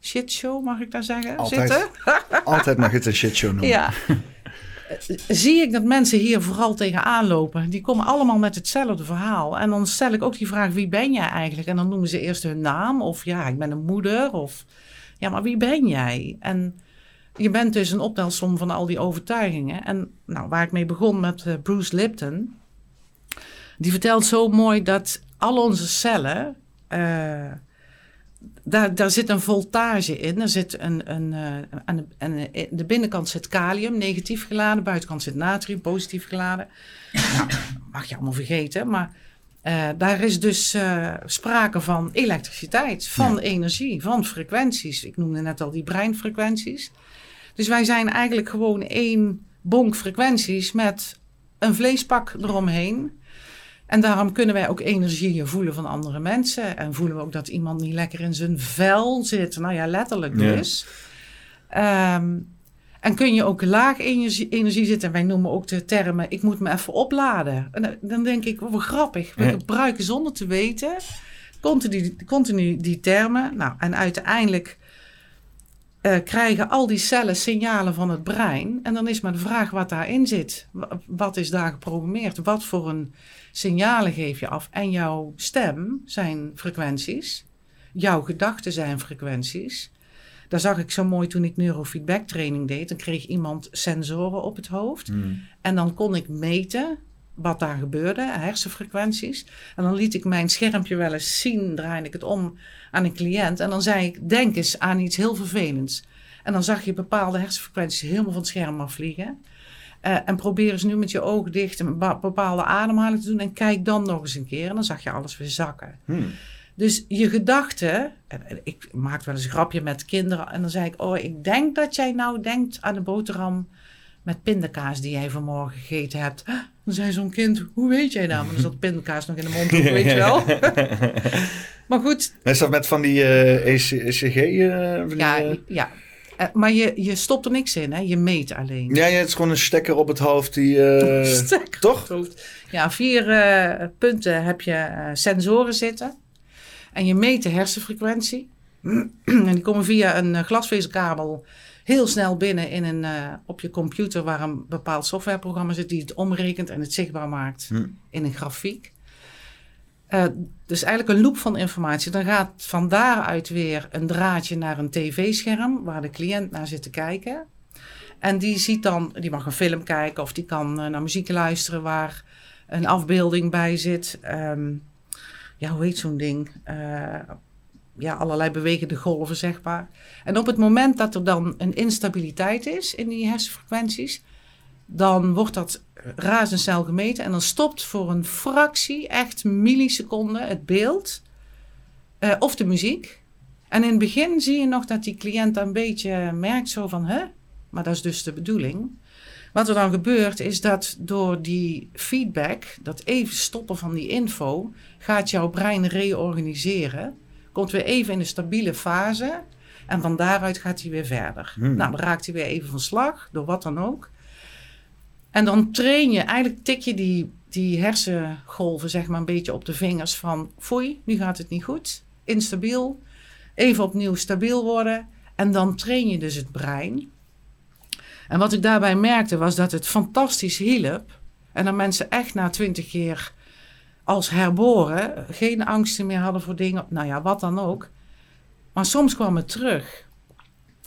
shitshow, mag ik daar zeggen, altijd, zitten. (laughs) altijd mag het een shitshow noemen. Ja. (laughs) Zie ik dat mensen hier vooral tegenaan lopen. Die komen allemaal met hetzelfde verhaal. En dan stel ik ook die vraag: wie ben jij eigenlijk? En dan noemen ze eerst hun naam. Of ja, ik ben een moeder. Of ja, maar wie ben jij? En je bent dus een optelsom van al die overtuigingen. En nou, waar ik mee begon met uh, Bruce Lipton. Die vertelt zo mooi dat al onze cellen. Uh, daar, daar zit een voltage in. Er zit een, een, uh, aan, de, aan de binnenkant zit kalium, negatief geladen. buitenkant zit natrium, positief geladen. nou, (laughs) mag je allemaal vergeten. Maar uh, daar is dus uh, sprake van elektriciteit, van ja. energie, van frequenties. Ik noemde net al die breinfrequenties. Dus wij zijn eigenlijk gewoon één bonk frequenties met een vleespak eromheen. En daarom kunnen wij ook energieën voelen van andere mensen. En voelen we ook dat iemand niet lekker in zijn vel zit. Nou ja, letterlijk dus. Ja. Um, en kun je ook laag energie, energie zitten. En wij noemen ook de termen, ik moet me even opladen. En dan denk ik, wat grappig. We ja. gebruiken zonder te weten continu, continu die termen. Nou, en uiteindelijk uh, krijgen al die cellen signalen van het brein. En dan is maar de vraag wat daarin zit. Wat is daar geprogrammeerd? Wat voor een signalen geef je af? En jouw stem zijn frequenties. Jouw gedachten zijn frequenties. Daar zag ik zo mooi toen ik neurofeedback training deed. Dan kreeg iemand sensoren op het hoofd. Mm. En dan kon ik meten wat daar gebeurde, hersenfrequenties. En dan liet ik mijn schermpje wel eens zien, draaide ik het om aan een cliënt. En dan zei ik, denk eens aan iets heel vervelends. En dan zag je bepaalde hersenfrequenties helemaal van het scherm afvliegen. Uh, en probeer eens nu met je ogen dicht een bepaalde ademhaling te doen. En kijk dan nog eens een keer. En dan zag je alles weer zakken. Hmm. Dus je gedachten. Ik maak wel eens een grapje met kinderen. En dan zei ik: Oh, ik denk dat jij nou denkt aan de boterham met pindakaas die jij vanmorgen gegeten hebt. Dan zei zo'n kind, hoe weet jij dat? Maar dan zat pindakaas nog in de mond, weet je wel. (laughs) maar goed. Is dat met van die uh, ECG? Uh, ja, uh... ja. maar je, je stopt er niks in, hè? je meet alleen. Ja, ja het is gewoon een stekker op het hoofd. Die, (laughs) stekker toch? Hoofd. Ja, vier punten heb je sensoren zitten. En je meet de hersenfrequentie. (clears throat) en die komen via een glasvezelkabel heel snel binnen in een, uh, op je computer waar een bepaald softwareprogramma zit die het omrekent en het zichtbaar maakt hm. in een grafiek. Uh, dus eigenlijk een loop van informatie. Dan gaat van daaruit weer een draadje naar een tv-scherm waar de cliënt naar zit te kijken. En die ziet dan, die mag een film kijken of die kan uh, naar muziek luisteren waar een afbeelding bij zit. Um, ja, hoe heet zo'n ding? ja, allerlei bewegende golven, zeg maar. En op het moment dat er dan een instabiliteit is in die hersenfrequenties, dan wordt dat razendsnel gemeten en dan stopt voor een fractie, echt milliseconden, het beeld uh, of de muziek. En in het begin zie je nog dat die cliënt een beetje merkt zo van, hè, maar dat is dus de bedoeling. Wat er dan gebeurt is dat door die feedback, dat even stoppen van die info, gaat jouw brein reorganiseren komt weer even in een stabiele fase. En van daaruit gaat hij weer verder. Hmm. Nou, dan raakt hij weer even van slag, door wat dan ook. En dan train je, eigenlijk tik je die, die hersengolven zeg maar een beetje op de vingers van... foei, nu gaat het niet goed, instabiel, even opnieuw stabiel worden. En dan train je dus het brein. En wat ik daarbij merkte was dat het fantastisch hielp. En dat mensen echt na twintig keer als herboren geen angsten meer hadden voor dingen, nou ja, wat dan ook. Maar soms kwam het terug.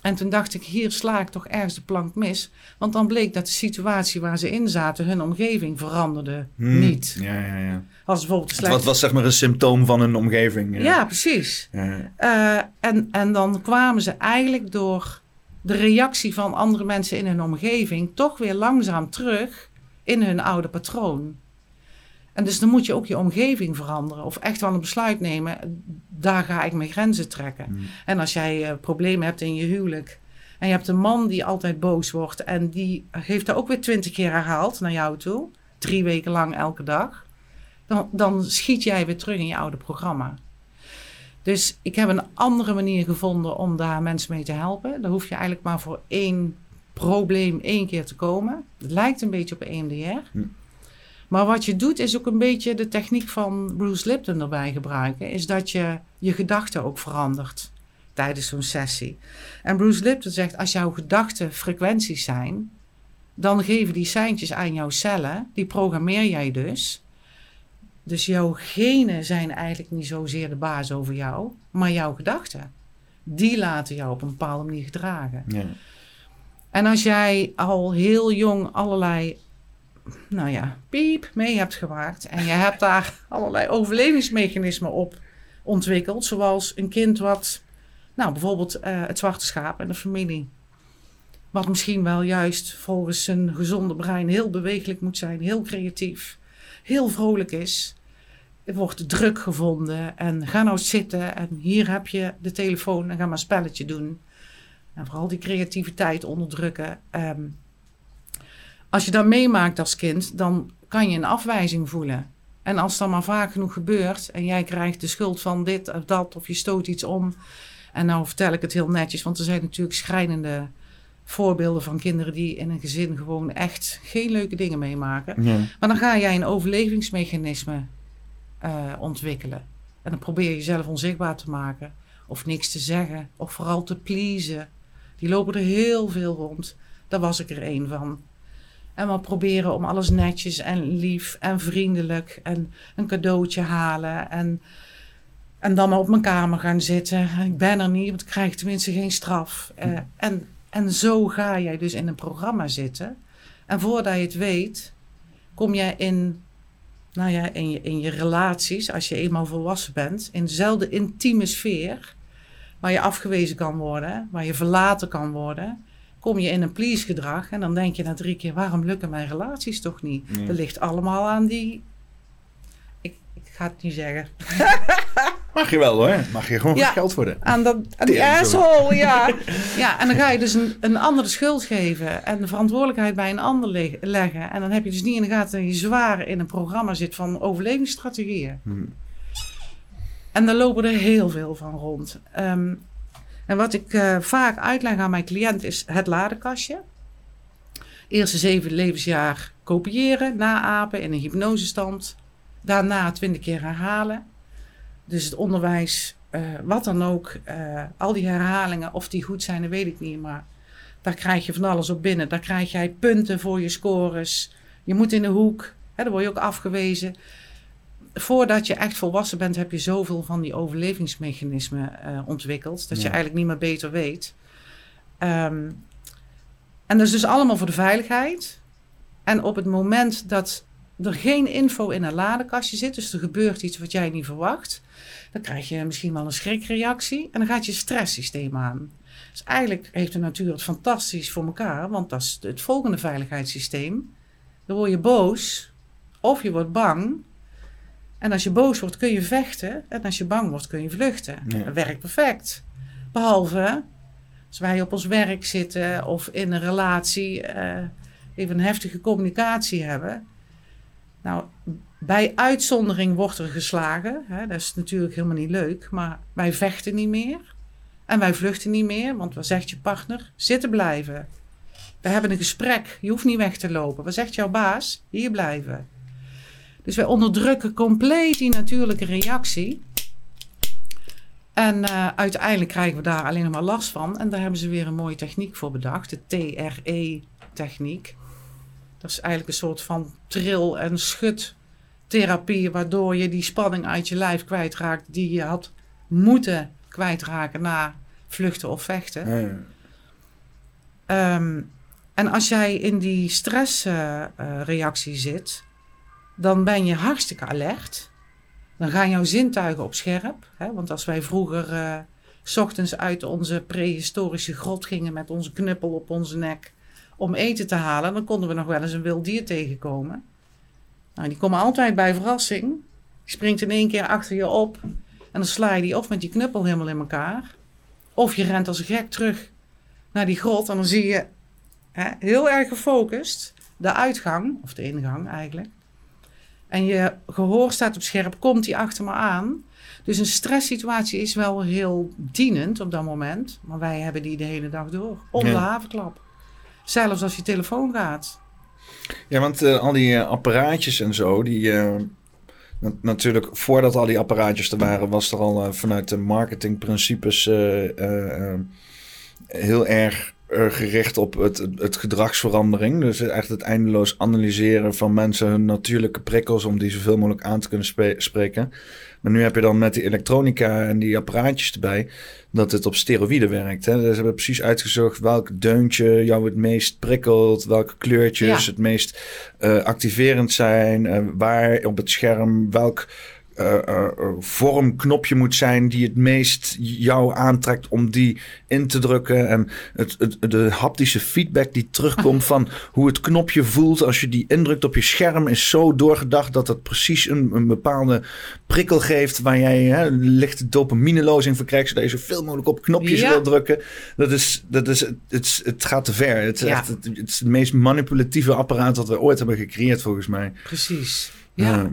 En toen dacht ik, hier sla ik toch ergens de plank mis. Want dan bleek dat de situatie waar ze in zaten, hun omgeving veranderde hmm. niet. Ja, ja, ja. Als bijvoorbeeld slecht... Wat was zeg maar een symptoom van hun omgeving. Ja, ja precies. Ja. Uh, en, en dan kwamen ze eigenlijk door de reactie van andere mensen in hun omgeving toch weer langzaam terug in hun oude patroon. En dus dan moet je ook je omgeving veranderen. Of echt wel een besluit nemen. Daar ga ik mijn grenzen trekken. Hmm. En als jij uh, problemen hebt in je huwelijk. En je hebt een man die altijd boos wordt. En die heeft dat ook weer twintig keer herhaald naar jou toe. Drie weken lang elke dag. Dan, dan schiet jij weer terug in je oude programma. Dus ik heb een andere manier gevonden om daar mensen mee te helpen. Dan hoef je eigenlijk maar voor één probleem één keer te komen. Het lijkt een beetje op EMDR. Hm. Maar wat je doet is ook een beetje de techniek van Bruce Lipton erbij gebruiken. Is dat je je gedachten ook verandert tijdens zo'n sessie. En Bruce Lipton zegt, als jouw gedachten frequenties zijn, dan geven die seintjes aan jouw cellen. Die programmeer jij dus. Dus jouw genen zijn eigenlijk niet zozeer de baas over jou, maar jouw gedachten. Die laten jou op een bepaalde manier gedragen. Ja. En als jij al heel jong allerlei, nou ja, piep mee hebt gemaakt en je hebt daar allerlei overlevingsmechanismen op ontwikkeld, zoals een kind wat, nou bijvoorbeeld uh, het zwarte schaap en de familie, wat misschien wel juist volgens zijn gezonde brein heel bewegelijk moet zijn, heel creatief, heel vrolijk is. Er wordt druk gevonden en ga nou zitten en hier heb je de telefoon en ga maar een spelletje doen. En vooral die creativiteit onderdrukken. Ehm, als je dat meemaakt als kind, dan kan je een afwijzing voelen. En als dat maar vaak genoeg gebeurt en jij krijgt de schuld van dit of dat, of je stoot iets om. En nou vertel ik het heel netjes, want er zijn natuurlijk schrijnende voorbeelden van kinderen die in een gezin gewoon echt geen leuke dingen meemaken. Maar dan ga jij een overlevingsmechanisme uh, ontwikkelen. En dan probeer je jezelf onzichtbaar te maken, of niks te zeggen, of vooral te pleasen. Die lopen er heel veel rond. Daar was ik er één van. En we proberen om alles netjes en lief en vriendelijk en een cadeautje halen. En, en dan maar op mijn kamer gaan zitten. Ik ben er niet, want ik krijg tenminste geen straf. Uh, en, en zo ga jij dus in een programma zitten. En voordat je het weet, kom jij in, nou ja, in, je, in je relaties, als je eenmaal volwassen bent, in dezelfde intieme sfeer waar je afgewezen kan worden, waar je verlaten kan worden, kom je in een please gedrag en dan denk je na drie keer, waarom lukken mijn relaties toch niet? Dat ligt allemaal aan die... Ik, ik ga het niet zeggen. (laughs) Mag je wel hoor. Mag je gewoon ja, geld worden. Aan, dat, aan die asshole, ja. (laughs) ja. En dan ga je dus een, een ander de schuld geven en de verantwoordelijkheid bij een ander leggen. En dan heb je dus niet in de gaten dat je zwaar in een programma zit van overlevingsstrategieën. Hmm. En daar lopen er heel veel van rond. Ehm, en wat ik uh, vaak uitleg aan mijn cliënt is het ladekastje. Eerste zeven levensjaar kopiëren, naapen in een hypnosestand. Daarna twintig keer herhalen. Dus het onderwijs, uh, wat dan ook, uh, al die herhalingen, of die goed zijn, dat weet ik niet. Maar daar krijg je van alles op binnen. Daar krijg jij punten voor je scores. Je moet in de hoek, hè, dan word je ook afgewezen voordat je echt volwassen bent, heb je zoveel van die overlevingsmechanismen uh, ontwikkeld. Dat je eigenlijk niet meer beter weet. Um, en dat is dus allemaal voor de veiligheid. En op het moment dat er geen info in een ladekastje zit, dus er gebeurt iets wat jij niet verwacht, dan krijg je misschien wel een schrikreactie en dan gaat je stresssysteem aan. Dus eigenlijk heeft de natuur het fantastisch voor elkaar, want dat is het volgende veiligheidssysteem. Dan word je boos of je wordt bang en als je boos wordt, kun je vechten. En als je bang wordt, kun je vluchten. Dat werkt perfect. Behalve als wij op ons werk zitten of in een relatie uh, even een heftige communicatie hebben. Nou, bij uitzondering wordt er geslagen. Hè? Dat is natuurlijk helemaal niet leuk. Maar wij vechten niet meer. En wij vluchten niet meer. Want wat zegt je partner? Zitten blijven. We hebben een gesprek. Je hoeft niet weg te lopen. Wat zegt jouw baas? Hier blijven. Dus wij onderdrukken compleet die natuurlijke reactie. En uh, uiteindelijk krijgen we daar alleen nog maar last van. En daar hebben ze weer een mooie techniek voor bedacht, de TRE-techniek. Dat is eigenlijk een soort van tril- en schudtherapie, waardoor je die spanning uit je lijf kwijtraakt die je had moeten kwijtraken na vluchten of vechten. Um, en als jij in die stressreactie uh, zit, dan ben je hartstikke alert. Dan gaan jouw zintuigen op scherp. Hè? Want als wij vroeger uh, s ochtends uit onze prehistorische grot gingen met onze knuppel op onze nek om eten te halen, dan konden we nog wel eens een wild dier tegenkomen. Nou, die komen altijd bij verrassing. Die springt in één keer achter je op en dan sla je die of met je knuppel helemaal in elkaar. Of je rent als gek terug naar die grot en dan zie je hè, heel erg gefocust de uitgang, of de ingang eigenlijk. En je gehoor staat op scherp, komt hij achter me aan. Dus een stresssituatie is wel heel dienend op dat moment. Maar wij hebben die de hele dag door. Om de havenklap. Zelfs als je telefoon gaat. Ja, want uh, al die uh, apparaatjes en zo, die... Uh, natuurlijk, voordat al die apparaatjes er waren, was er al vanuit de marketingprincipes heel erg gericht op het, het, gedragsverandering. Dus echt het eindeloos analyseren van mensen hun natuurlijke prikkels om die zoveel mogelijk aan te kunnen spreken. Maar nu heb je dan met die elektronica en die apparaatjes erbij dat het op steroïden werkt. Hè? Dus ze hebben precies uitgezocht welk deuntje jou het meest prikkelt, welke kleurtjes het meest uh, activerend zijn, uh, waar op het scherm welk vormknopje moet zijn die het meest jou aantrekt om die in te drukken. En het, het, de haptische feedback die terugkomt van hoe het knopje voelt als je die indrukt op je scherm is zo doorgedacht dat het precies een, een bepaalde prikkel geeft waar jij hè, lichte dopamineloos verkrijgt, zodat je zoveel mogelijk op knopjes wil drukken. Dat is, dat is, het, het gaat te ver. Het is, echt, het, het, is het meest manipulatieve apparaat dat we ooit hebben gecreëerd volgens mij. Precies. ja.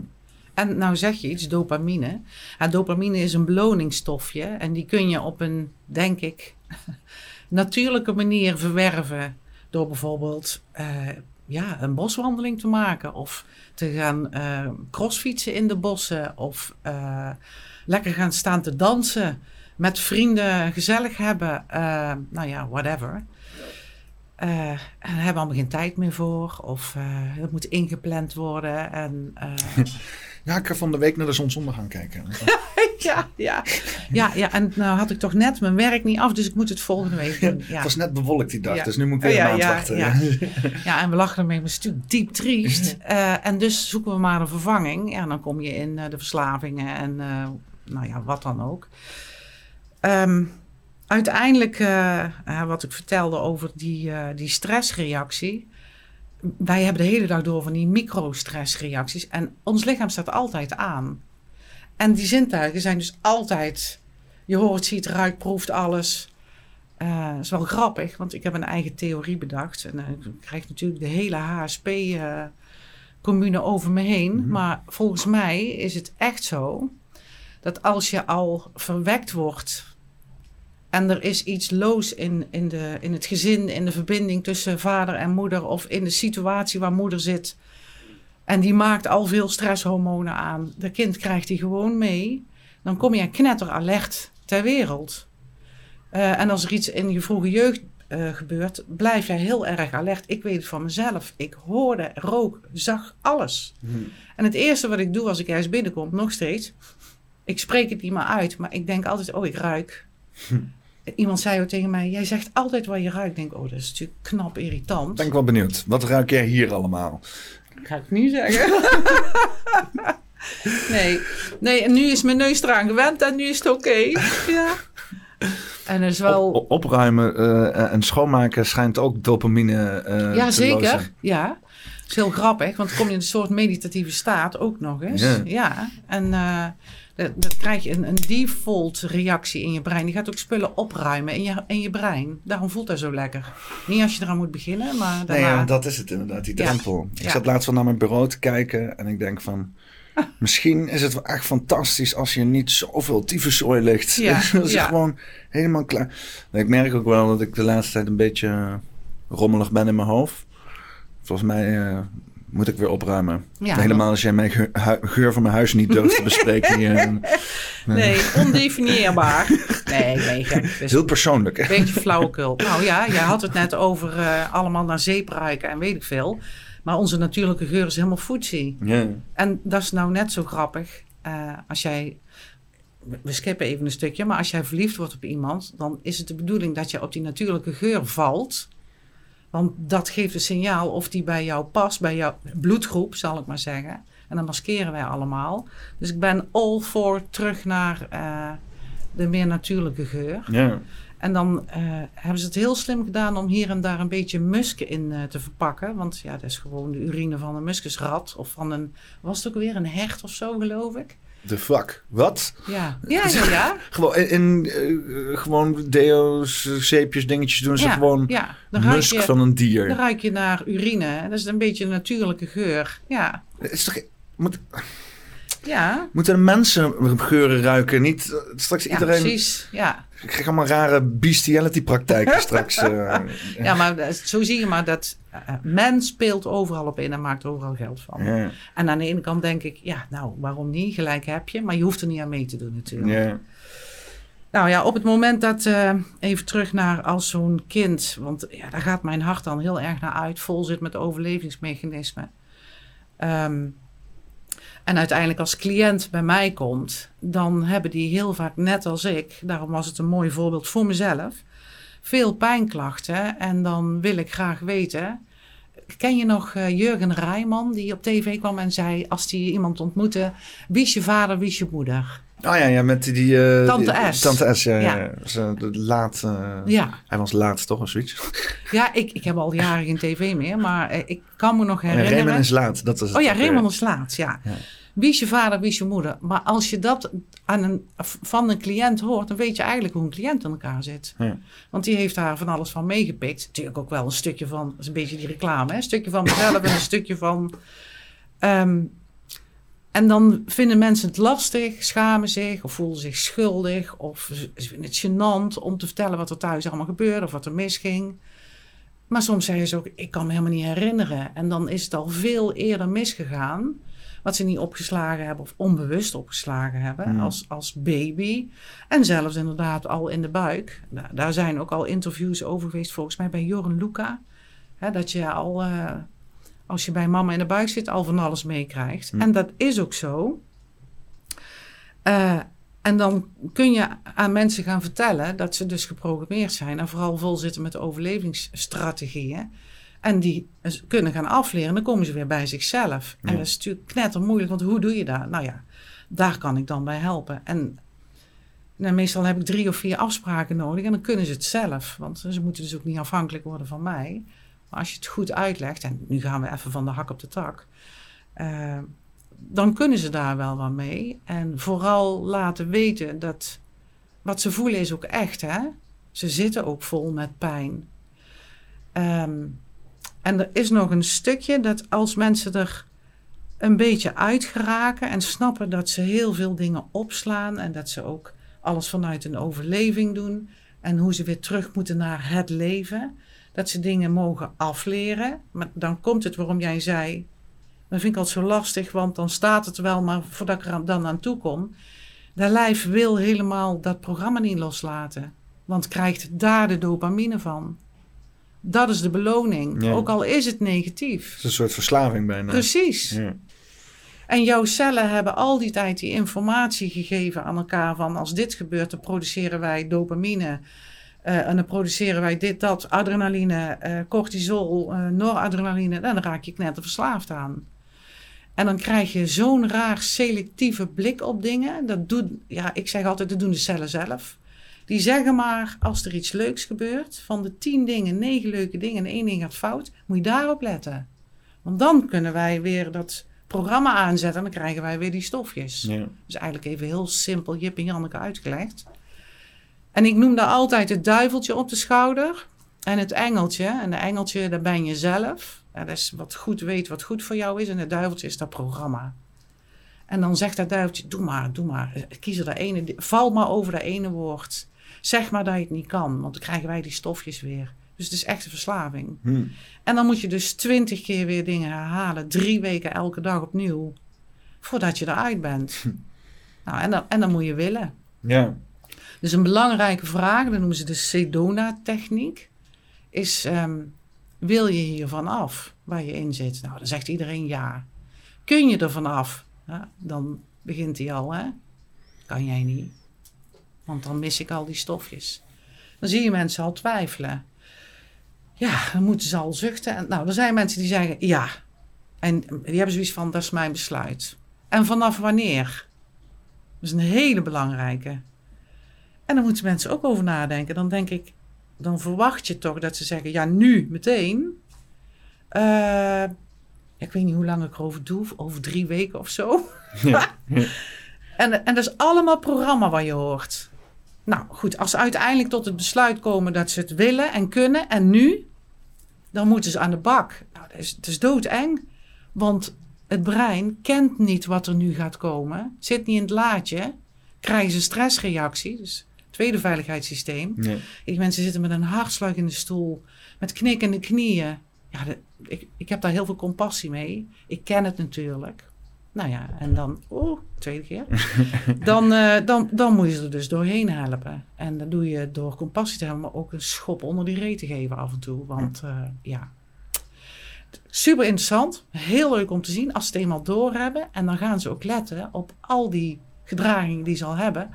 En nou zeg je iets, dopamine. Ja, dopamine is een beloningsstofje en die kun je op een, denk ik, (laughs) natuurlijke manier verwerven. Door bijvoorbeeld uh, ja, een boswandeling te maken of te gaan uh, crossfietsen in de bossen of uh, lekker gaan staan te dansen met vrienden, gezellig hebben, nou ja, whatever. Uh, en daar hebben we allemaal geen tijd meer voor. Of het moet ingepland worden. En. (laughs) ja, ik ga van de week naar de zonsondergang kijken. (laughs) ja, ja, ja, ja. En nou had ik toch net mijn werk niet af, dus ik moet het volgende week doen. (laughs) Ja. het was net bewolkt die dag, dus nu moet ik weer oh, een maand wachten. Ja. (laughs) ja, en we lachen ermee, maar het is diep triest. en dus zoeken we maar een vervanging. Ja, dan kom je in de verslavingen en nou ja, wat dan ook. Um, uiteindelijk, wat ik vertelde over die, die stressreactie. Wij hebben de hele dag door van die microstressreacties. En ons lichaam staat altijd aan. En die zintuigen zijn dus altijd. Je hoort, ziet, ruikt, proeft alles. Uh, dat is wel grappig, want ik heb een eigen theorie bedacht. En ik krijg natuurlijk de hele HSP-commune over me heen. Mhm. Maar volgens mij is het echt zo dat als je al verwekt wordt en er is iets loos in, in, de, in het gezin, in de verbinding tussen vader en moeder of in de situatie waar moeder zit. En die maakt al veel stresshormonen aan. De kind krijgt die gewoon mee. Dan kom je knetter alert ter wereld. Uh, en als er iets in je vroege jeugd uh, gebeurt, blijf jij heel erg alert. Ik weet het van mezelf. Ik hoorde, rook, zag alles. En het eerste wat ik doe als ik ergens binnenkom, nog steeds, ik spreek het niet meer uit, maar ik denk altijd, oh, ik ruik. Hm. (laughs) Iemand zei ook tegen mij: Jij zegt altijd waar je ruikt. Ik denk, oh, dat is natuurlijk knap irritant. Ben ik wel benieuwd. Wat ruik jij hier allemaal? Dat ga ik niet zeggen. (laughs) nee. nee, en nu is mijn neus eraan gewend en nu is het oké. (laughs) Ja. En er is wel... opruimen uh, en schoonmaken schijnt ook dopamine uh, Ja, zeker. Ja. Dat is heel grappig, want dan kom je in een soort meditatieve staat ook nog eens. Ja. ja. En uh, dat, krijg je een, een, default reactie in je brein. Die gaat ook spullen opruimen in je, in je brein. Daarom voelt dat zo lekker. Niet als je eraan moet beginnen, maar daarna... Nee, dat is het inderdaad, die drempel. Ik zat laatst wel naar mijn bureau te kijken en ik denk van... Misschien is het wel echt fantastisch als je niet zoveel tyfuszooi ligt. Ja, (laughs) dat is gewoon helemaal klaar. Ik merk ook wel dat ik de laatste tijd een beetje rommelig ben in mijn hoofd. Volgens mij uh, moet ik weer opruimen. Helemaal als jij mijn geur, van mijn huis niet durft te (laughs) bespreken. Hier. nee, ondefinieerbaar. (laughs) Nee, nee. Heel persoonlijk. Een beetje flauwekul. Nou ja, jij had het net over uh, allemaal naar zeep ruiken en weet ik veel. Maar onze natuurlijke geur is helemaal foodsie. Ja. En dat is nou net zo grappig. Uh, als jij we skippen even een stukje, maar als jij verliefd wordt op iemand, dan is het de bedoeling dat je op die natuurlijke geur valt. Want dat geeft een signaal of die bij jou past, bij jouw bloedgroep, zal ik maar zeggen. En dan maskeren wij allemaal. Dus ik ben all for terug naar uh, de meer natuurlijke geur. Ja. En dan uh, hebben ze het heel slim gedaan om hier en daar een beetje musk in uh, te verpakken. Want ja, dat is gewoon de urine van een muskusrat. Of van een, was het ook weer een hert of zo, geloof ik de fuck? Wat? Ja, ja, ja. ja. (laughs) gewoon in, uh, gewoon deo's, zeepjes, dingetjes doen ze gewoon ja. musk je, van een dier. Dan ruik je naar urine. Dat is een beetje een natuurlijke geur. Ja. Is toch... Moet, Ja. Moeten mensen geuren ruiken? Niet uh, straks ja, iedereen... precies. Ja. Ik krijg allemaal rare bestiality praktijken (laughs) straks. Uh, ja, maar zo zie je maar dat uh, men speelt overal op in en maakt overal geld van. Ja. En aan de ene kant denk ik, ja, nou, waarom niet? Gelijk heb je, maar je hoeft er niet aan mee te doen natuurlijk. Ja. Nou ja, op het moment dat, uh, even terug naar als zo'n kind, want ja, daar gaat mijn hart dan heel erg naar uit, vol zit met overlevingsmechanismen. Um, en uiteindelijk als cliënt bij mij komt, dan hebben die heel vaak, net als ik, daarom was het een mooi voorbeeld voor mezelf, veel pijnklachten. En dan wil ik graag weten, ken je nog uh, Jurgen Rijman, die op tv kwam en zei, als hij iemand ontmoette, wie is je vader, wie is je moeder? Oh ja, ja met die... Uh, Tante die, S. Tante S, ja. Ja. ja. ja. Dus, laat, uh, Ja. Hij was laat, toch? Een switch. Ja, ik, ik heb al jaren geen tv meer, maar eh, ik kan me nog Ja, herinneren. Raymond is laat, dat is het Oh ja, Raymond is laat, ja. Wie is je vader, wie is je moeder? Maar als je dat aan een, van een cliënt hoort, dan weet je eigenlijk hoe een cliënt in elkaar zit. Ja. Want die heeft daar van alles van meegepikt. Natuurlijk ook wel een stukje van, dat is een beetje die reclame, hè? een stukje van mezelf en een stukje van. ehm, en dan vinden mensen het lastig, schamen zich of voelen zich schuldig of ze vinden het gênant om te vertellen wat er thuis allemaal gebeurde of wat er misging. Maar soms zeggen ze ook, ik kan me helemaal niet herinneren. En dan is het al veel eerder misgegaan. Wat ze niet opgeslagen hebben of onbewust opgeslagen hebben als, als baby. En zelfs inderdaad al in de buik. Daar, daar zijn ook al interviews over geweest, volgens mij bij Joren Luca. Hè, dat je al, eh, als je bij mama in de buik zit, al van alles meekrijgt. En dat is ook zo. Eh, en dan kun je aan mensen gaan vertellen dat ze dus geprogrammeerd zijn en vooral vol zitten met overlevingsstrategieën. En die kunnen gaan afleren, dan komen ze weer bij zichzelf. En dat is natuurlijk knetter moeilijk, want hoe doe je dat? Nou ja, daar kan ik dan bij helpen. En nou, meestal heb ik drie of vier afspraken nodig en dan kunnen ze het zelf. Want ze moeten dus ook niet afhankelijk worden van mij. Maar als je het goed uitlegt, en nu gaan we even van de hak op de tak. eh, dan kunnen ze daar wel wat mee. En vooral laten weten dat wat ze voelen is ook echt. Hè? Ze zitten ook vol met pijn. Ehm, en er is nog een stukje dat als mensen er een beetje uit geraken en snappen dat ze heel veel dingen opslaan en dat ze ook alles vanuit een overleving doen en hoe ze weer terug moeten naar het leven, dat ze dingen mogen afleren. Maar dan komt het waarom jij zei, dat vind ik altijd zo lastig, want dan staat het wel, maar voordat ik er dan aan toe kom, dat lijf wil helemaal dat programma niet loslaten, want krijgt daar de dopamine van. Dat is de beloning, Ja. ook al is het negatief. Het is een soort verslaving bijna. Precies. Ja. En jouw cellen hebben al die tijd die informatie gegeven aan elkaar van als dit gebeurt, dan produceren wij dopamine. eh, en dan produceren wij dit, dat, adrenaline, eh, cortisol, eh, noradrenaline. En dan raak je knetter verslaafd aan. En dan krijg je zo'n raar selectieve blik op dingen. Dat doet, ja, ik zeg altijd, dat doen de cellen zelf. Die zeggen maar, als er iets leuks gebeurt, van de tien dingen, negen leuke dingen en één ding gaat fout, moet je daarop letten. Want dan kunnen wij weer dat programma aanzetten en dan krijgen wij weer die stofjes. Ja. Dus eigenlijk even heel simpel Jip en Janneke uitgelegd. En ik noem daar altijd het duiveltje op de schouder en het engeltje. En de engeltje, daar ben je zelf. Ja, dat is wat goed weet, wat goed voor jou is. En het duiveltje is dat programma. En dan zegt dat duiveltje, doe maar, doe maar. Kies er dat ene, val maar over dat ene woord. Zeg maar dat je het niet kan, want dan krijgen wij die stofjes weer. Dus het is echt een verslaving. Hm. En dan moet je dus twintig keer weer dingen herhalen. Drie weken elke dag opnieuw. Voordat je eruit bent. Nou, en dan, en dan moet je willen. ja. Dus een belangrijke vraag, dat noemen ze de Sedona-techniek, is: ehm, wil je hiervan af waar je in zit? Nou, dan zegt iedereen ja. Kun je er vanaf? Ja, dan begint hij al, hè? Kan jij niet, want dan mis ik al die stofjes. Dan zie je mensen al twijfelen. Ja, dan moeten ze al zuchten. En, nou, er zijn mensen die zeggen ja. En die hebben zoiets van: dat is mijn besluit. En vanaf wanneer? Dat is een hele belangrijke. En dan moeten mensen ook over nadenken. Dan denk ik, dan verwacht je toch dat ze zeggen, ja, nu, meteen. Eh, ik weet niet hoe lang ik erover doe, over drie weken of zo. Ja. (laughs) En, en dat is allemaal programma wat je hoort. Nou goed, als ze uiteindelijk tot het besluit komen dat ze het willen en kunnen en nu, dan moeten ze aan de bak. Nou, dat is, het is doodeng. Want het brein kent niet wat er nu gaat komen, zit niet in het laadje, krijgen ze stressreactie, dus tweede veiligheidssysteem. Nee. Die mensen zitten met een hartslag in de stoel, met knikkende knieën. Ja, ik, ik heb daar heel veel compassie mee. Ik ken het natuurlijk. Nou ja, en dan, oeh, tweede keer. (laughs) dan, uh, dan, dan moet je er dus doorheen helpen. En dat doe je door compassie te hebben, maar ook een schop onder die reet te geven af en toe. Want uh, ja, super interessant. Heel leuk om te zien als ze het eenmaal doorhebben. En dan gaan ze ook letten op al die gedragingen die ze al hebben.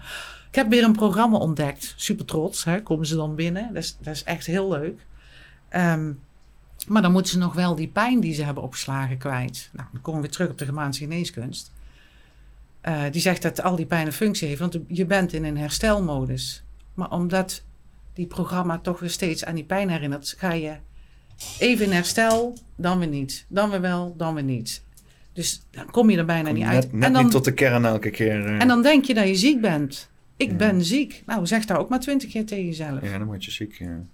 Ik heb weer een programma ontdekt. Super trots, hè, komen ze dan binnen. Dat is, dat is echt heel leuk. Um, maar dan moeten ze nog wel die pijn die ze hebben opgeslagen kwijt. Nou, dan komen we weer terug op de Germaanse geneeskunst. Uh, die zegt dat al die pijn een functie heeft, want je bent in een herstelmodus. Maar omdat die programma toch weer steeds aan die pijn herinnert, ga je even in herstel, dan weer niet. Dan weer wel, dan weer niet. Dus dan kom je er bijna niet uit. Net, en dan, niet tot de kern elke keer. Uh... En dan denk je dat je ziek bent. Ik ben ziek. Nou, zeg daar ook maar twintig keer tegen jezelf. Ja, dan word je ziek, ja.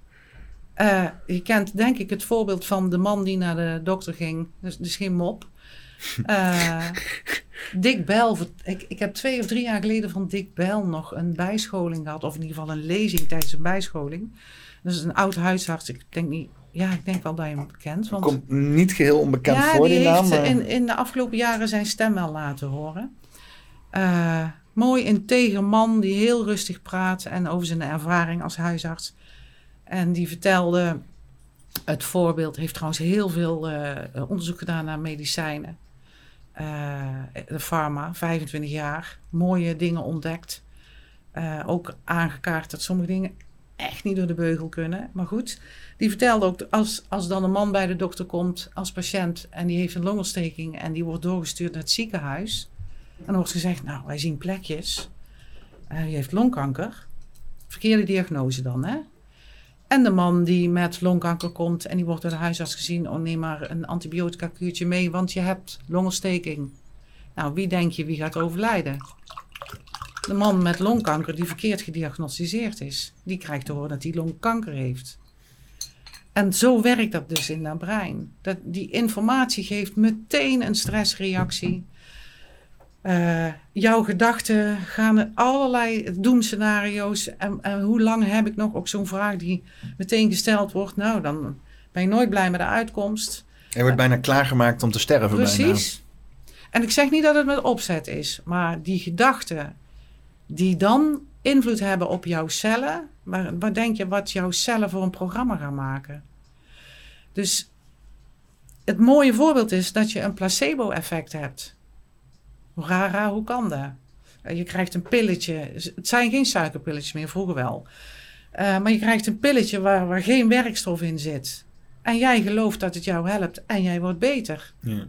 Uh, je kent denk ik het voorbeeld van de man die naar de dokter ging. Dus, dus geen mop. Uh, (laughs) Dick Bell. Ik, ik heb twee of drie jaar geleden van Dick Bell nog een bijscholing gehad. Of in ieder geval een lezing tijdens een bijscholing. Dat is een oud huisarts. Ik denk niet... Ja, ik denk wel dat je hem kent. Want, Komt niet geheel onbekend voor die, die naam. heeft in, in de afgelopen jaren zijn stem wel laten horen. Uh, mooi integer man die heel rustig praat en over zijn ervaring als huisarts. En die vertelde het voorbeeld, heeft trouwens heel veel uh, onderzoek gedaan naar medicijnen. Uh, de pharma, 25 jaar, mooie dingen ontdekt. Uh, ook aangekaart dat sommige dingen echt niet door de beugel kunnen. Maar goed, die vertelde ook, als, als dan een man bij de dokter komt als patiënt en die heeft een longontsteking en die wordt doorgestuurd naar het ziekenhuis. En dan wordt gezegd, nou, wij zien plekjes. Uh, die heeft longkanker. Verkeerde diagnose dan, hè? En de man die met longkanker komt en die wordt door de huisarts gezien: oh neem maar een antibiotica kuurtje mee, want je hebt longontsteking. Nou, wie denk je wie gaat overlijden? De man met longkanker die verkeerd gediagnosticeerd is, die krijgt te horen dat hij longkanker heeft. En zo werkt dat dus in dat brein. Dat, die informatie geeft meteen een stressreactie. Uh, jouw gedachten gaan allerlei doemscenario's. En, en hoe lang heb ik nog? Ook zo'n vraag die meteen gesteld wordt. Nou, dan ben je nooit blij met de uitkomst. Je wordt bijna klaargemaakt om te sterven. Precies. En ik zeg niet dat het met opzet is, maar die gedachten die dan invloed hebben op jouw cellen. Maar wat denk je wat jouw cellen voor een programma gaan maken? Dus het mooie voorbeeld is dat je een placebo-effect hebt. Rara, hoe kan dat? Eh, je krijgt een pilletje. Het zijn geen suikerpilletjes meer, vroeger wel. Uh, maar je krijgt een pilletje waar, waar geen werkstof in zit. En jij gelooft dat het jou helpt en jij wordt beter. Ja.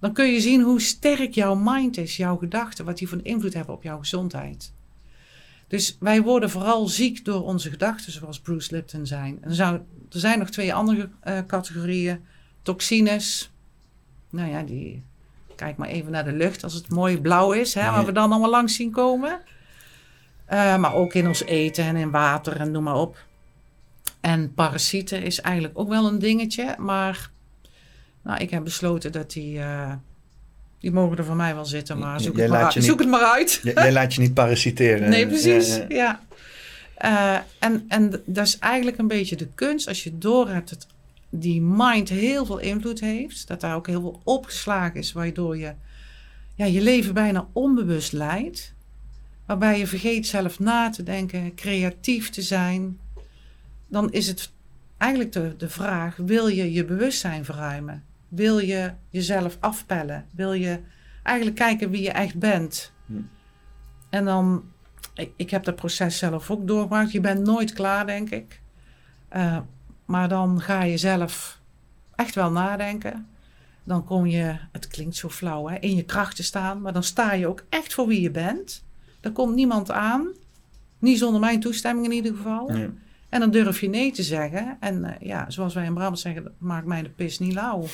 Dan kun je zien hoe sterk jouw mind is, jouw gedachten, wat die van invloed hebben op jouw gezondheid. Dus wij worden vooral ziek door onze gedachten, zoals Bruce Lipton zijn. En zou, er zijn nog twee andere uh, categorieën. Toxines. Nou ja, die Kijk maar even naar de lucht als het mooi blauw is, hè, waar we dan allemaal langs zien komen. Uh, maar ook in ons eten en in water en noem maar op. En parasieten is eigenlijk ook wel een dingetje. Maar nou, ik heb besloten dat die... Uh, die mogen er voor mij wel zitten, maar zoek, het maar, zoek het maar, uit. Jij laat je niet parasiteren. Nee, precies. Ja. ja. Uh, en, en dat is eigenlijk een beetje de kunst. Als je door hebt het die mind heel veel invloed heeft. Dat daar ook heel veel opgeslagen is, waardoor je ja, je leven bijna onbewust leidt. Waarbij je vergeet zelf na te denken, creatief te zijn. Dan is het eigenlijk de, de vraag: wil je je bewustzijn verruimen? Wil je jezelf afpellen? Wil je eigenlijk kijken wie je echt bent? Hm. En dan, ik, ik, heb dat proces zelf ook doorgemaakt. Je bent nooit klaar, denk ik. Uh, maar dan ga je zelf echt wel nadenken. Dan kom je, het klinkt zo flauw, hè, in je kracht te staan. Maar dan sta je ook echt voor wie je bent. Er komt niemand aan. Niet zonder mijn toestemming in ieder geval. En dan durf je nee te zeggen. En uh, ja, zoals wij in Brabant zeggen, maakt mij de pis niet lauw. Dat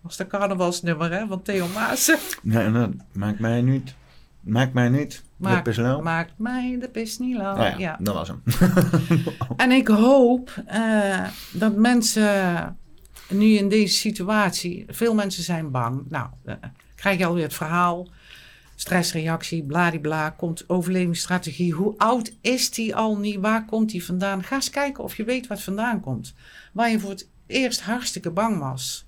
was de carnavalsnummer hè, van Theo Maassen. Nee, dat maakt mij niet. Maakt mij niet. Maakt, maakt mij de pis niet. Nou ja, ja, dat was hem. (laughs) en ik hoop uh, dat mensen nu in deze situatie, veel mensen zijn bang. Nou, uh, krijg je alweer het verhaal. Stressreactie, bladibla, komt overlevingsstrategie. Hoe oud is die al niet? Waar komt die vandaan? Ga eens kijken of je weet wat vandaan komt. Waar je voor het eerst hartstikke bang was.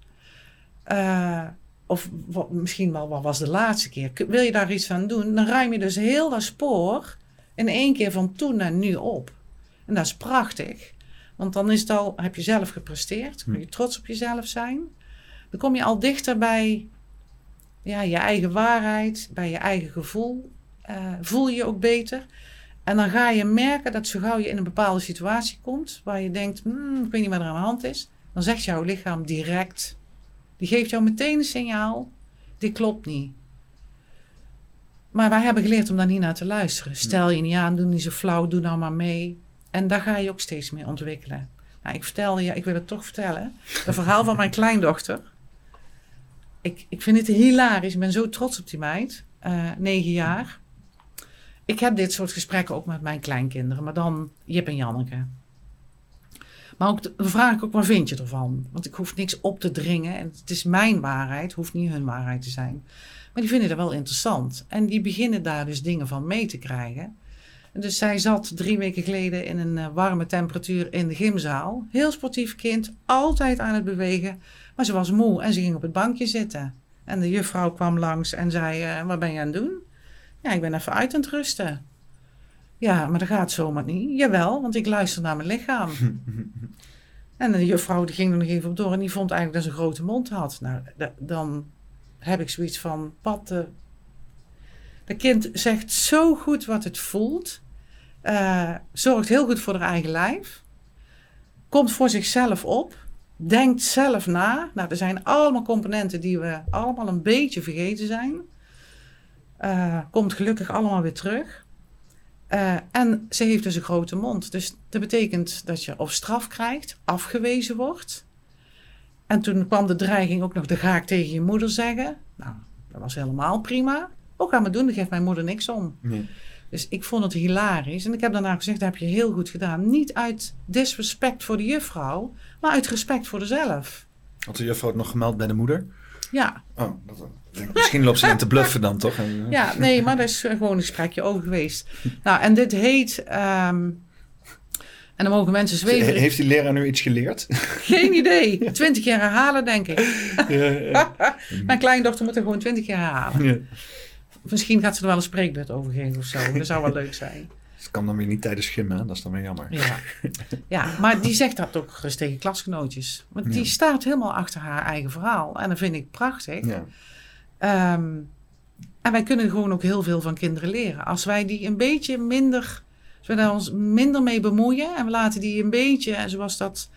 Uh, of wat, misschien wel wat was de laatste keer. Wil je daar iets aan doen? Dan ruim je dus heel dat spoor in één keer van toen naar nu op. En dat is prachtig. Want dan is het al, heb je zelf gepresteerd. Kun je trots op jezelf zijn. Dan kom je al dichter bij ja, je eigen waarheid, bij je eigen gevoel. Uh, voel je je ook beter. En dan ga je merken dat zo gauw je in een bepaalde situatie komt, waar je denkt, hmm, ik weet niet wat er aan de hand is, dan zegt jouw lichaam direct, die geeft jou meteen een signaal, dit klopt niet. Maar wij hebben geleerd om daar niet naar te luisteren. Stel je niet aan, doe niet zo flauw, doe nou maar mee. En daar ga je ook steeds meer ontwikkelen. Nou, ik vertelde je, ik wil het toch vertellen. Het verhaal van mijn (laughs) kleindochter. Ik, ik vind het hilarisch. Ik ben zo trots op die meid. Uh, negen jaar. Ik heb dit soort gesprekken ook met mijn kleinkinderen. Maar dan Jip en Janneke. Maar ook, dan vraag ik ook, wat vind je ervan? Want ik hoef niks op te dringen. En het is mijn waarheid, hoeft niet hun waarheid te zijn. Maar die vinden dat wel interessant. En die beginnen daar dus dingen van mee te krijgen. Dus zij zat drie weken geleden in een uh, warme temperatuur in de gymzaal. Heel sportief kind, altijd aan het bewegen. Maar ze was moe en ze ging op het bankje zitten. En de juffrouw kwam langs en zei: uh, Wat ben je aan het doen? Ja, ik ben even uit aan het rusten. Ja, maar dat gaat zomaar niet. Jawel, want ik luister naar mijn lichaam. (laughs) en de juffrouw die ging er nog even op door en die vond eigenlijk dat ze een grote mond had. Nou, dan heb ik zoiets van: Pat, de, de kind zegt zo goed wat het voelt. Uh, zorgt heel goed voor haar eigen lijf. Komt voor zichzelf op. Denkt zelf na. Nou, er zijn allemaal componenten die we allemaal een beetje vergeten zijn. Uh, komt gelukkig allemaal weer terug. Uh, en ze heeft dus een grote mond. Dus dat betekent dat je of straf krijgt, afgewezen wordt. En toen kwam de dreiging ook nog, de ga ik tegen je moeder zeggen. Nou, dat was helemaal prima. Ook aan me doen, daar geeft mijn moeder niks om. Nee. Dus ik vond het hilarisch. En ik heb daarna gezegd, dat heb je heel goed gedaan. Niet uit disrespect voor de juffrouw, maar uit respect voor zelf. Had de juffrouw het nog gemeld bij de moeder? Ja. Oh, dat, misschien loopt ze in te bluffen dan, toch? ja, nee, maar dat is gewoon een gesprekje over geweest. Nou, en dit heet... Ehm, en dan mogen mensen zweven. Heeft die leraar nu iets geleerd? Geen idee. (laughs) Twintig jaar herhalen, denk ik. Ja, ja. (laughs) Mijn kleindochter moet er gewoon twintig jaar herhalen. Ja. Misschien gaat ze er wel een spreekbeurt over geven of zo. Dat zou wel leuk zijn. (laughs) Dat kan dan weer niet tijdens gym, dat is dan weer jammer. Ja, ja maar die zegt dat ook gerust tegen klasgenootjes. Want die staat helemaal achter haar eigen verhaal. En dat vind ik prachtig. Ja. Ehm, en wij kunnen gewoon ook heel veel van kinderen leren. Als wij die een beetje minder, als we daar ons minder mee bemoeien en we laten die een beetje, zoals dat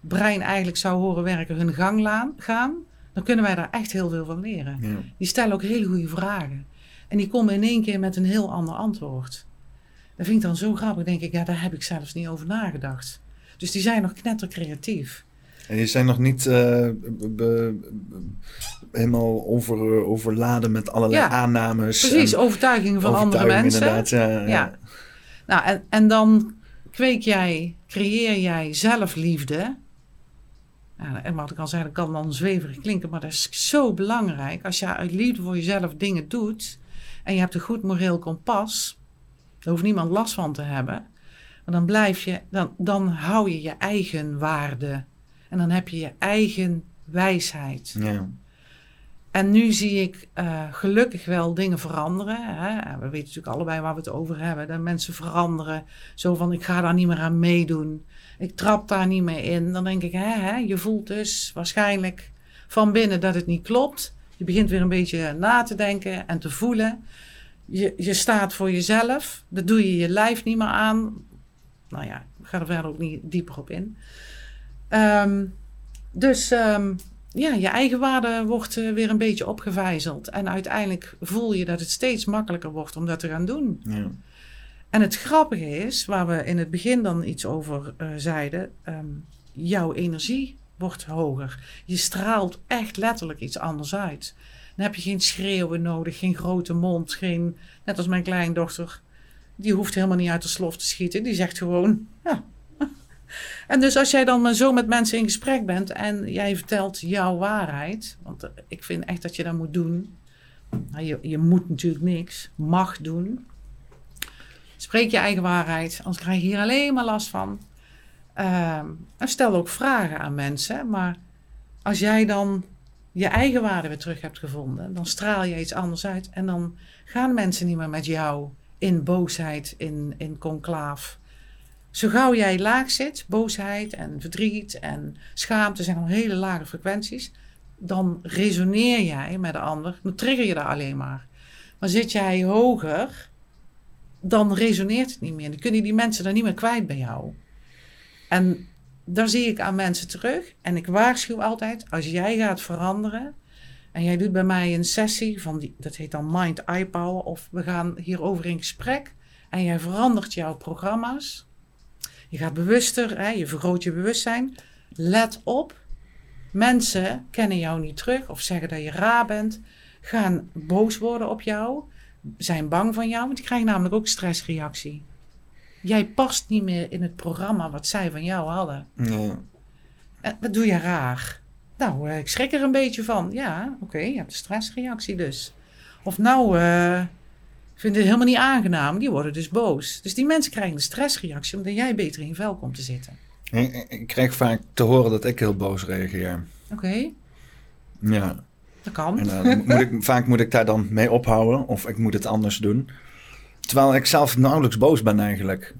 brein eigenlijk zou horen werken, hun gang gaan, dan kunnen wij daar echt heel veel van leren. Ja. Die stellen ook hele goede vragen. En die komen in één keer met een heel ander antwoord. Dat vind ik dan zo grappig. denk ik, ja, daar heb ik zelfs niet over nagedacht. Dus die zijn nog knettercreatief. En die zijn nog niet uh, helemaal over, overladen met allerlei ja, aannames. Precies, overtuigingen van andere mensen. Inderdaad, ja, ja. Nou, en, en dan kweek jij, creëer jij zelfliefde. Nou, en wat ik al zei, dat kan dan zweverig klinken, maar dat is zo belangrijk. Als je uit liefde voor jezelf dingen doet, en je hebt een goed moreel kompas, daar hoeft niemand last van te hebben. Maar dan blijf je, dan, dan hou je je eigen waarde. En dan heb je je eigen wijsheid. Ja. En nu zie ik uh, gelukkig wel dingen veranderen. Hè? We weten natuurlijk allebei waar we het over hebben. Dat mensen veranderen. Zo van, ik ga daar niet meer aan meedoen. Ik trap daar niet meer in. Dan denk ik, hè, hè, je voelt dus waarschijnlijk van binnen dat het niet klopt. Je begint weer een beetje na te denken en te voelen. Je, je staat voor jezelf. Dat doe je je lijf niet meer aan. Nou ja, ik ga er verder ook niet dieper op in. Ehm, dus um, ja, je eigen waarde wordt uh, weer een beetje opgevijzeld. En uiteindelijk voel je dat het steeds makkelijker wordt om dat te gaan doen. Ja. En het grappige is, waar we in het begin dan iets over uh, zeiden, um, jouw energie wordt hoger. Je straalt echt letterlijk iets anders uit. Dan heb je geen schreeuwen nodig, geen grote mond, geen, net als mijn kleindochter. Die hoeft helemaal niet uit de slof te schieten. Die zegt gewoon, ja, En dus als jij dan zo met mensen in gesprek bent en jij vertelt jouw waarheid, want eh, ik vind echt dat je dat moet doen. Nou, je, je moet natuurlijk niks, mag doen. Spreek je eigen waarheid, anders krijg je hier alleen maar last van. Uh, en stel ook vragen aan mensen, maar als jij dan je eigen waarde weer terug hebt gevonden, dan straal je iets anders uit en dan gaan mensen niet meer met jou in boosheid, in, in. Zo gauw jij laag zit, boosheid en verdriet en schaamte zijn al hele lage frequenties, dan resoneer jij met de ander, dan trigger je daar alleen maar. Maar zit jij hoger, dan resoneert het niet meer. Dan kunnen die mensen dan niet meer kwijt bij jou. En daar zie ik aan mensen terug. En ik waarschuw altijd, als jij gaat veranderen. En jij doet bij mij een sessie van, die, dat heet dan Mind Eye Power. Of we gaan hierover in gesprek. En jij verandert jouw programma's. Je gaat bewuster, hè, je vergroot je bewustzijn. Let op, mensen kennen jou niet terug of zeggen dat je raar bent. Gaan boos worden op jou. Zijn bang van jou, want die krijgen namelijk ook stressreactie. Jij past niet meer in het programma wat zij van jou hadden. Ja. En wat doe je raar? Nou, eh, ik schrik er een beetje van. Ja, oké, je hebt een stressreactie dus. Of nou, uh, vinden het helemaal niet aangenaam. Die worden dus boos. Dus die mensen krijgen een stressreactie omdat jij beter in je vel komt te zitten. Ik, ik krijg vaak te horen dat ik heel boos reageer. Oké. Ja. Dat kan. En dan moet ik, (laughs) vaak moet ik daar dan mee ophouden of ik moet het anders doen. Terwijl ik zelf nauwelijks boos ben eigenlijk.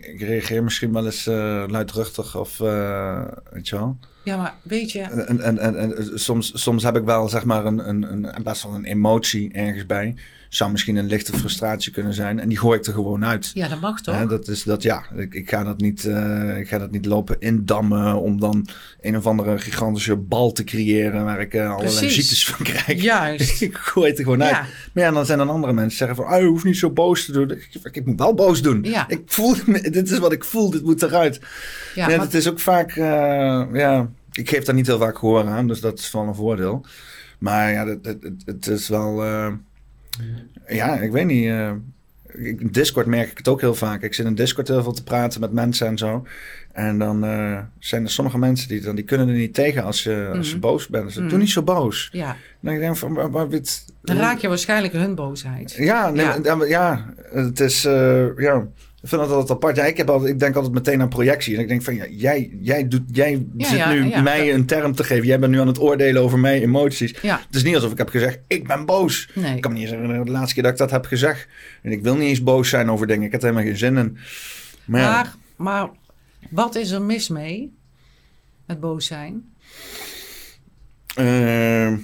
Ik reageer misschien wel eens uh, luidruchtig of uh, weet je wel. Ja, maar weet je... En, en, en, en, soms, soms heb ik wel zeg maar een, een, een, best wel een emotie ergens bij zou misschien een lichte frustratie kunnen zijn. En die gooi ik er gewoon uit. Ja, dat mag toch? dat is dat, ja. Ik, ik, ga dat niet, uh, ik ga dat niet lopen indammen om dan een of andere gigantische bal te creëren waar ik uh, allerlei ziektes van krijg. Juist. (laughs) ik gooi het er gewoon uit. Maar ja, dan zijn er andere mensen die zeggen van, oh, je hoeft niet zo boos te doen. Ik, ik, moet wel boos doen. Ja. Ik voel, (laughs) dit is wat ik voel, dit moet eruit. Ja, maar... het is ook vaak, uh, ja, ik geef daar niet heel vaak gehoor aan, dus dat is wel een voordeel. Maar ja, het, het, het is wel ja, ik weet niet. Uh, Discord merk ik het ook heel vaak. Ik zit in Discord heel veel te praten met mensen en zo. En dan uh, zijn er sommige mensen die, dan, die kunnen er niet tegen als je, als je mhm. boos bent. Ze mm. doe niet zo boos. Ja. Dan denk ik van, maar, maar, dan raak je waarschijnlijk hun boosheid. Ja, nee, ja. ja. het is, uh, ja. Ik vind dat altijd apart. Ja, ik, heb altijd, ik denk altijd meteen aan projectie. En ik denk van, ja, jij, jij, doet, jij zit nu mij een term te geven. Jij bent nu aan het oordelen over mijn emoties. Het is niet alsof ik heb gezegd, ik ben boos. Nee. Ik kan me niet zeggen de laatste keer dat ik dat heb gezegd. En ik wil niet eens boos zijn over dingen. Ik heb helemaal geen zin in. Maar, maar, maar wat is er mis mee met boos zijn? Uh,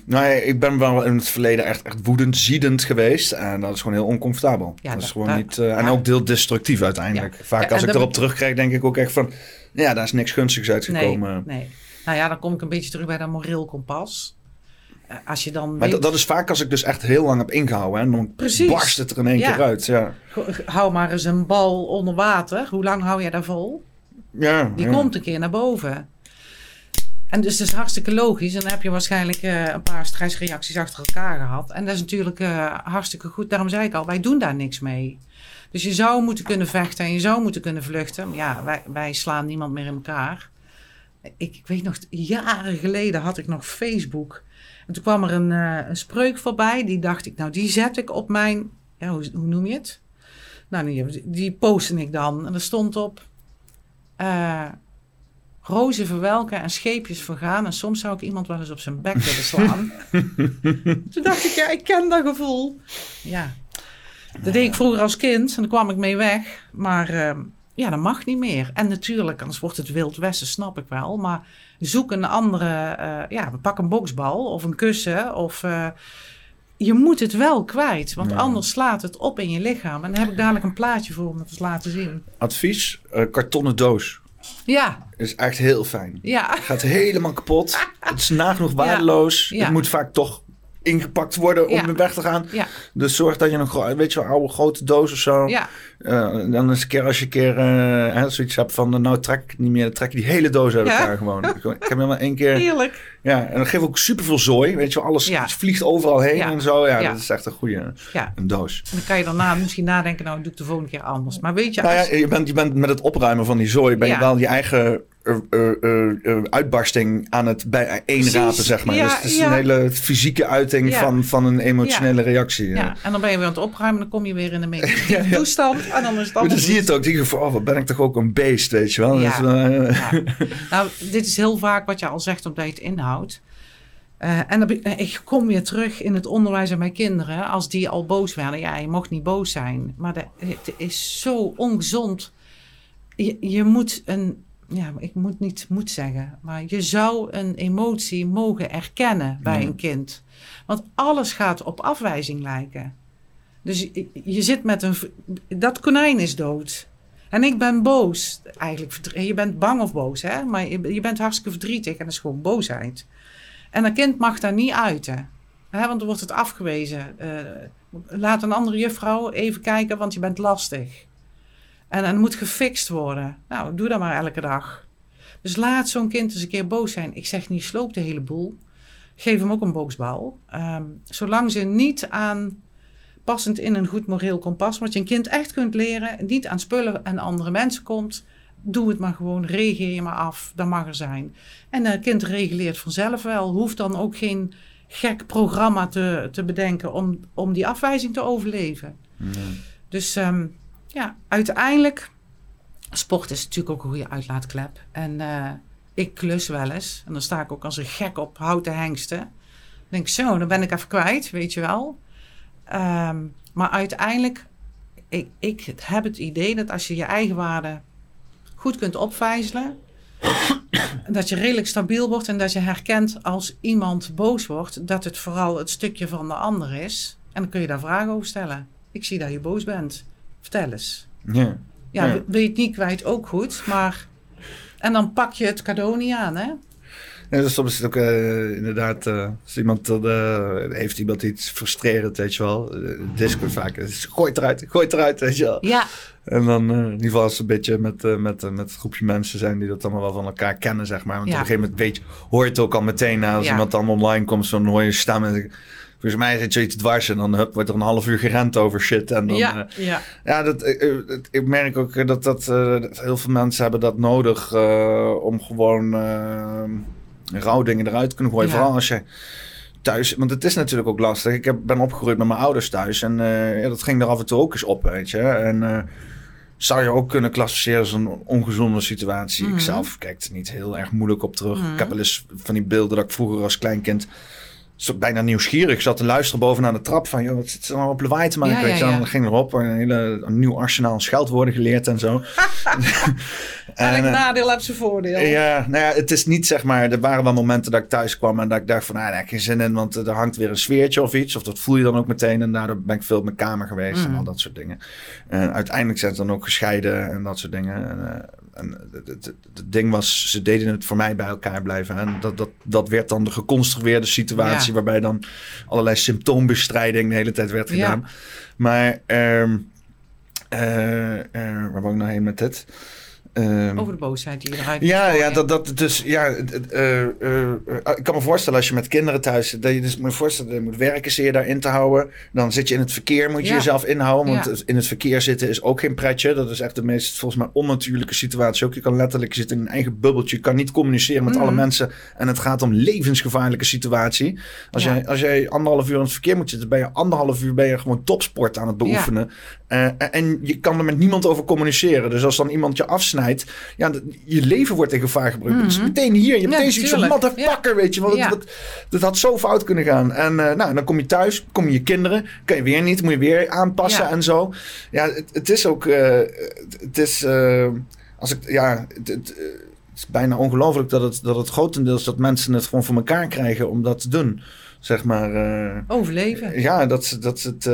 nou ja, ik ben wel in het verleden echt, echt woedend, ziedend geweest. En dat is gewoon heel oncomfortabel. Ja, dat is gewoon niet. Uh, en ook heel destructief uiteindelijk. Vaak als ik erop terugkrijg, denk ik ook echt van. Ja, daar is niks gunstigs uitgekomen. Nee, nee. Nou ja, dan kom ik een beetje terug bij dat moreel kompas. Uh, als je dan. Maar dat is vaak als ik dus echt heel lang heb ingehouden. En dan Precies. barst het er in één keer uit. Ja. Hou maar eens een bal onder water. Hoe lang hou je daar vol? Ja. Die komt een keer naar boven. En dus dat is hartstikke logisch. En dan heb je waarschijnlijk uh, een paar stressreacties achter elkaar gehad. En dat is natuurlijk uh, hartstikke goed. Daarom zei ik al, wij doen daar niks mee. Dus je zou moeten kunnen vechten en je zou moeten kunnen vluchten. Ja, wij, wij slaan niemand meer in elkaar. Ik, ik, weet nog, jaren geleden had ik nog Facebook. En toen kwam er een, uh, een spreuk voorbij. Die dacht ik, nou die zet ik op mijn... Hoe, noem je het? Nou, die, die ik dan. En er stond op rozen verwelken en scheepjes vergaan. En soms zou ik iemand wel eens op zijn bek willen slaan. (laughs) Toen dacht ik, ja, ik ken dat gevoel. Ja, dat deed ik vroeger als kind en dan kwam ik mee weg. Maar uh, ja, dat mag niet meer. En natuurlijk, anders wordt het Wild Westen, snap ik wel. Maar zoek een andere, uh, ja, pak een boksbal of een kussen of... Uh, je moet het wel kwijt, want anders slaat het op in je lichaam. En dan heb ik dadelijk een plaatje voor om het te laten zien. Advies, kartonnen doos. Ja. Is echt heel fijn. Ja. Het gaat helemaal kapot. (laughs) Het is nagenoeg waardeloos. Ja. Het moet vaak toch ingepakt worden om weg te gaan. Ja. Dus zorg dat je een weet je, oude grote doos of zo. Ja. Uh, dan eens een keer als je een keer uh, zoiets hebt van nou trek niet meer, trek je die hele doos uit elkaar gewoon. ik, heb helemaal één keer. Heerlijk. Ja, en dat geeft ook superveel zooi. Weet je, alles vliegt overal heen en zo. Ja, dat is echt een goede een doos. En dan kan je daarna misschien nadenken, nou doe ik de volgende keer anders. Maar weet je, nou ja, je, bent, je bent met het opruimen van die zooi, ben je wel je eigen uh, uitbarsting aan het bij rapen, zeg maar. dus het is een hele fysieke uiting van, van een emotionele reactie. Ja. en dan ben je weer aan het opruimen, dan kom je weer in de (laughs) meditatieve toestand en dan is het allemaal Dan zie je het ook, denk je van, oh, wat ben ik toch ook een beest, weet je wel. Ja. (laughs) nou, dit is heel vaak wat je al zegt omdat je het inhoudt. en dan, ik kom weer terug in het onderwijs aan mijn kinderen. Als die al boos werden. Ja, je mocht niet boos zijn. Maar de, het is zo ongezond. Je, je moet een, ja, ik moet niet moet zeggen, maar je zou een emotie mogen erkennen bij een kind. Want alles gaat op afwijzing lijken. Dus je, je, zit met een. Dat konijn is dood. En ik ben boos. Eigenlijk, je bent bang of boos, hè? Maar je, je bent hartstikke verdrietig en dat is gewoon boosheid. En een kind mag daar niet uiten. Hè? Want dan wordt het afgewezen. Uh, laat een andere juffrouw even kijken, want je bent lastig. En, en moet gefixt worden. Nou, doe dat maar elke dag. Dus laat zo'n kind eens een keer boos zijn. Ik zeg niet, sloop de hele boel. Geef hem ook een boksbal. Um, zolang ze niet aan passend in een goed moreel kompas, wat je een kind echt kunt leren, niet aan spullen en andere mensen komt, doe het maar gewoon, reageer je maar af, dat mag er zijn. En een kind reguleert vanzelf wel, hoeft dan ook geen gek programma te, te bedenken om, om die afwijzing te overleven. Dus um, ja, uiteindelijk, sport is natuurlijk ook een goede uitlaatklep. En uh, ik klus wel eens. En dan sta ik ook als een gek op houten hengsten. Dan denk zo, dan ben ik even kwijt, weet je wel. Um, maar uiteindelijk, ik, ik heb het idee dat als je je eigen waarde goed kunt opvijzelen... (coughs) dat je redelijk stabiel wordt en dat je herkent als iemand boos wordt... dat het vooral het stukje van de ander is. En dan kun je daar vragen over stellen. Ik zie dat je boos bent. Vertel eens. Ja. Ja, ja. wil je het niet kwijt, ook goed. Maar... En dan pak je het cadeau niet aan, hè? Ja, dus soms is het ook uh, inderdaad, uh, als iemand uh, heeft iemand iets frustrerend, weet je wel. Discord vaak, is, gooi het eruit, gooi het eruit, weet je wel. Ja. En dan in ieder geval als ze een beetje met, met, met een groepje mensen zijn die dat allemaal wel van elkaar kennen, zeg maar. Want ja. op een gegeven moment weet je, hoor je het ook al meteen als ja. iemand dan online komt, dan hoor je staan en Volgens mij zit zoiets dwars en dan hup, wordt er een half uur gerend over shit. En dan, ja, uh, ja. ja dat, ik, ik merk ook dat, dat uh, heel veel mensen hebben dat nodig uh, om gewoon rouwdingen eruit te kunnen gooien. Ja. Vooral als je thuis, want het is natuurlijk ook lastig. Ik heb, ben opgegroeid met mijn ouders thuis en ja, dat ging er af en toe ook eens op, weet je. En zou je ook kunnen klassificeren als een ongezonde situatie. Mm. Ik zelf kijk er niet heel erg moeilijk op terug. Mm. Ik heb wel eens van die beelden dat ik vroeger als kleinkind zo bijna nieuwsgierig. Ik zat te luisteren bovenaan de trap van, joh, wat zit er nou op lawaai te maken? Ja, ja, ja. Dan ging erop een, hele, een nieuw arsenaal scheldwoorden geleerd en zo. (laughs) (laughs) en, Elk nadeel heeft zijn voordeel. Ja, nou ja, het is niet zeg maar, er waren wel momenten dat ik thuis kwam en dat ik dacht van, nou, daar heb ik geen zin in, want er hangt weer een sfeertje of iets. Of dat voel je dan ook meteen en daardoor ben ik veel op mijn kamer geweest en mm. al dat soort dingen. En uiteindelijk zijn ze dan ook gescheiden en dat soort dingen. En, uh, en het, ding was, ze deden het voor mij bij elkaar blijven. En dat, dat, dat werd dan de geconstrueerde situatie, waarbij dan allerlei symptoombestrijding de hele tijd werd gedaan. Maar, um, uh, waar wou ik nou heen met dit? Um, Over de boosheid die je eruit Ja, ja dat, dat dus ja. Uh, uh, ik kan me voorstellen als je met kinderen thuis dat je dus moet voorstellen, je moet werken, je daarin te houden. Dan zit je in het verkeer, moet je ja. jezelf inhouden. Want ja. in het verkeer zitten is ook geen pretje. Dat is echt de meest volgens mij onnatuurlijke situatie. Ook je kan letterlijk zitten in een eigen bubbeltje. Je kan niet communiceren met mm. alle mensen. En het gaat om levensgevaarlijke situatie. Als, ja. jij, als jij anderhalf uur in het verkeer moet zitten, ben je anderhalf uur ben je gewoon topsport aan het beoefenen. Uh, en je kan er met niemand over communiceren. Dus als dan iemand je afsnijdt, ja, je leven wordt in gevaar gebracht. Mm -hmm. Dus meteen hier, je ja, meteen zoiets van motherfucker, weet je. Want ja. dat, dat, had zo fout kunnen gaan. En uh, nou, dan kom je thuis, kom je je kinderen, kan je weer niet, moet je weer aanpassen en zo. Ja, het, het is ook, uh, het is, als ik, ja, het, het, is bijna ongelooflijk dat het, dat het grotendeels dat mensen het gewoon voor elkaar krijgen om dat te doen. Zeg maar. Overleven. Ja, dat, dat het.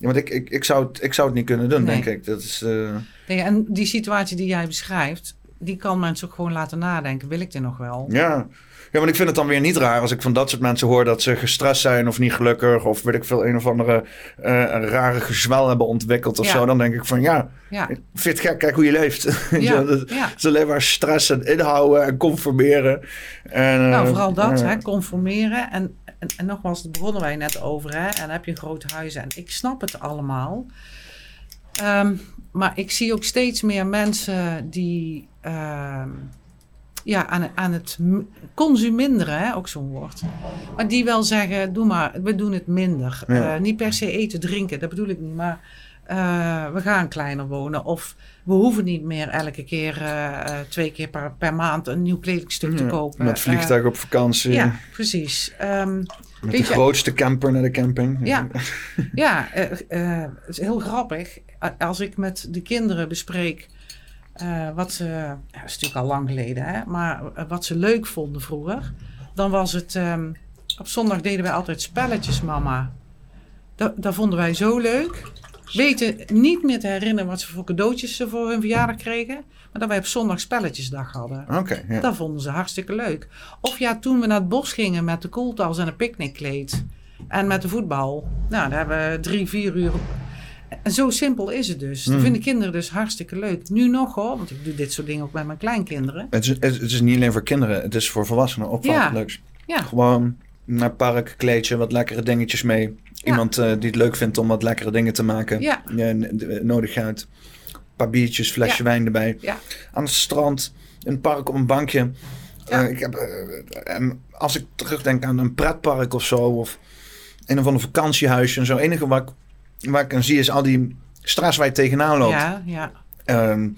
Ja, want ik, ik, ik, zou het, ik zou het niet kunnen doen, nee. denk ik. Dat is, uh... nee, en die situatie die jij beschrijft, die kan mensen ook gewoon laten nadenken. Wil ik dit nog wel? Ja. Ja, want ik vind het dan weer niet raar als ik van dat soort mensen hoor dat ze gestrest zijn of niet gelukkig of weet ik veel, een of andere uh, rare gezwel hebben ontwikkeld of zo. Dan denk ik van ja, ja. vind het gek, kijk hoe je leeft. (laughs) Ja. Is alleen maar stress en inhouden en conformeren. En, nou, vooral dat, hè, conformeren. En, en, en nogmaals, daar begonnen wij net over. Hè, en dan heb je een groot huis en ik snap het allemaal. Ehm, maar ik zie ook steeds meer mensen die ehm, ja, aan, aan het consuminderen, hè, ook zo'n woord. Maar die wel zeggen, doe maar, we doen het minder. Eh, niet per se eten, drinken, dat bedoel ik niet. Maar uh, we gaan kleiner wonen. Of we hoeven niet meer elke keer uh, twee keer per, per, maand een nieuw kledingstuk te kopen. Met vliegtuig op vakantie. Ja, precies. Um, met de grootste camper naar de camping. Ja, (laughs) ja het is heel grappig. Als ik met de kinderen bespreek uh, wat ze, ja, dat is natuurlijk al lang geleden, hè, maar wat ze leuk vonden vroeger, dan was het, um, op zondag deden wij altijd spelletjes, mama. Dat, dat vonden wij zo leuk. Weten niet meer te herinneren wat ze voor cadeautjes ze voor hun verjaardag kregen. Maar dat wij op zondag spelletjesdag hadden. Oké. ja. Dat vonden ze hartstikke leuk. Of ja, toen we naar het bos gingen met de koeltas en een picknickkleed. En met de voetbal. Nou, daar hebben we drie, vier uur en zo simpel is het dus. Dat hmm. vinden kinderen dus hartstikke leuk. Nu nog hoor, want ik doe dit soort dingen ook met mijn kleinkinderen. Het is, het is niet alleen voor kinderen, het is voor volwassenen ook ja. leuks. Ja. Gewoon naar het park, kleedje, wat lekkere dingetjes mee. Iemand uh, die het leuk vindt om wat lekkere dingen te maken. Ja. nodig uit. Een paar biertjes, flesje wijn erbij. Ja. Aan het strand, in het park op een bankje. Ja. Uh, ik heb, als ik terugdenk aan een pretpark of zo, of een of ander vakantiehuisje en zo. enige wat ik waar ik dan zie is al die straat waar je tegenaan loopt. Ja, ja. Um,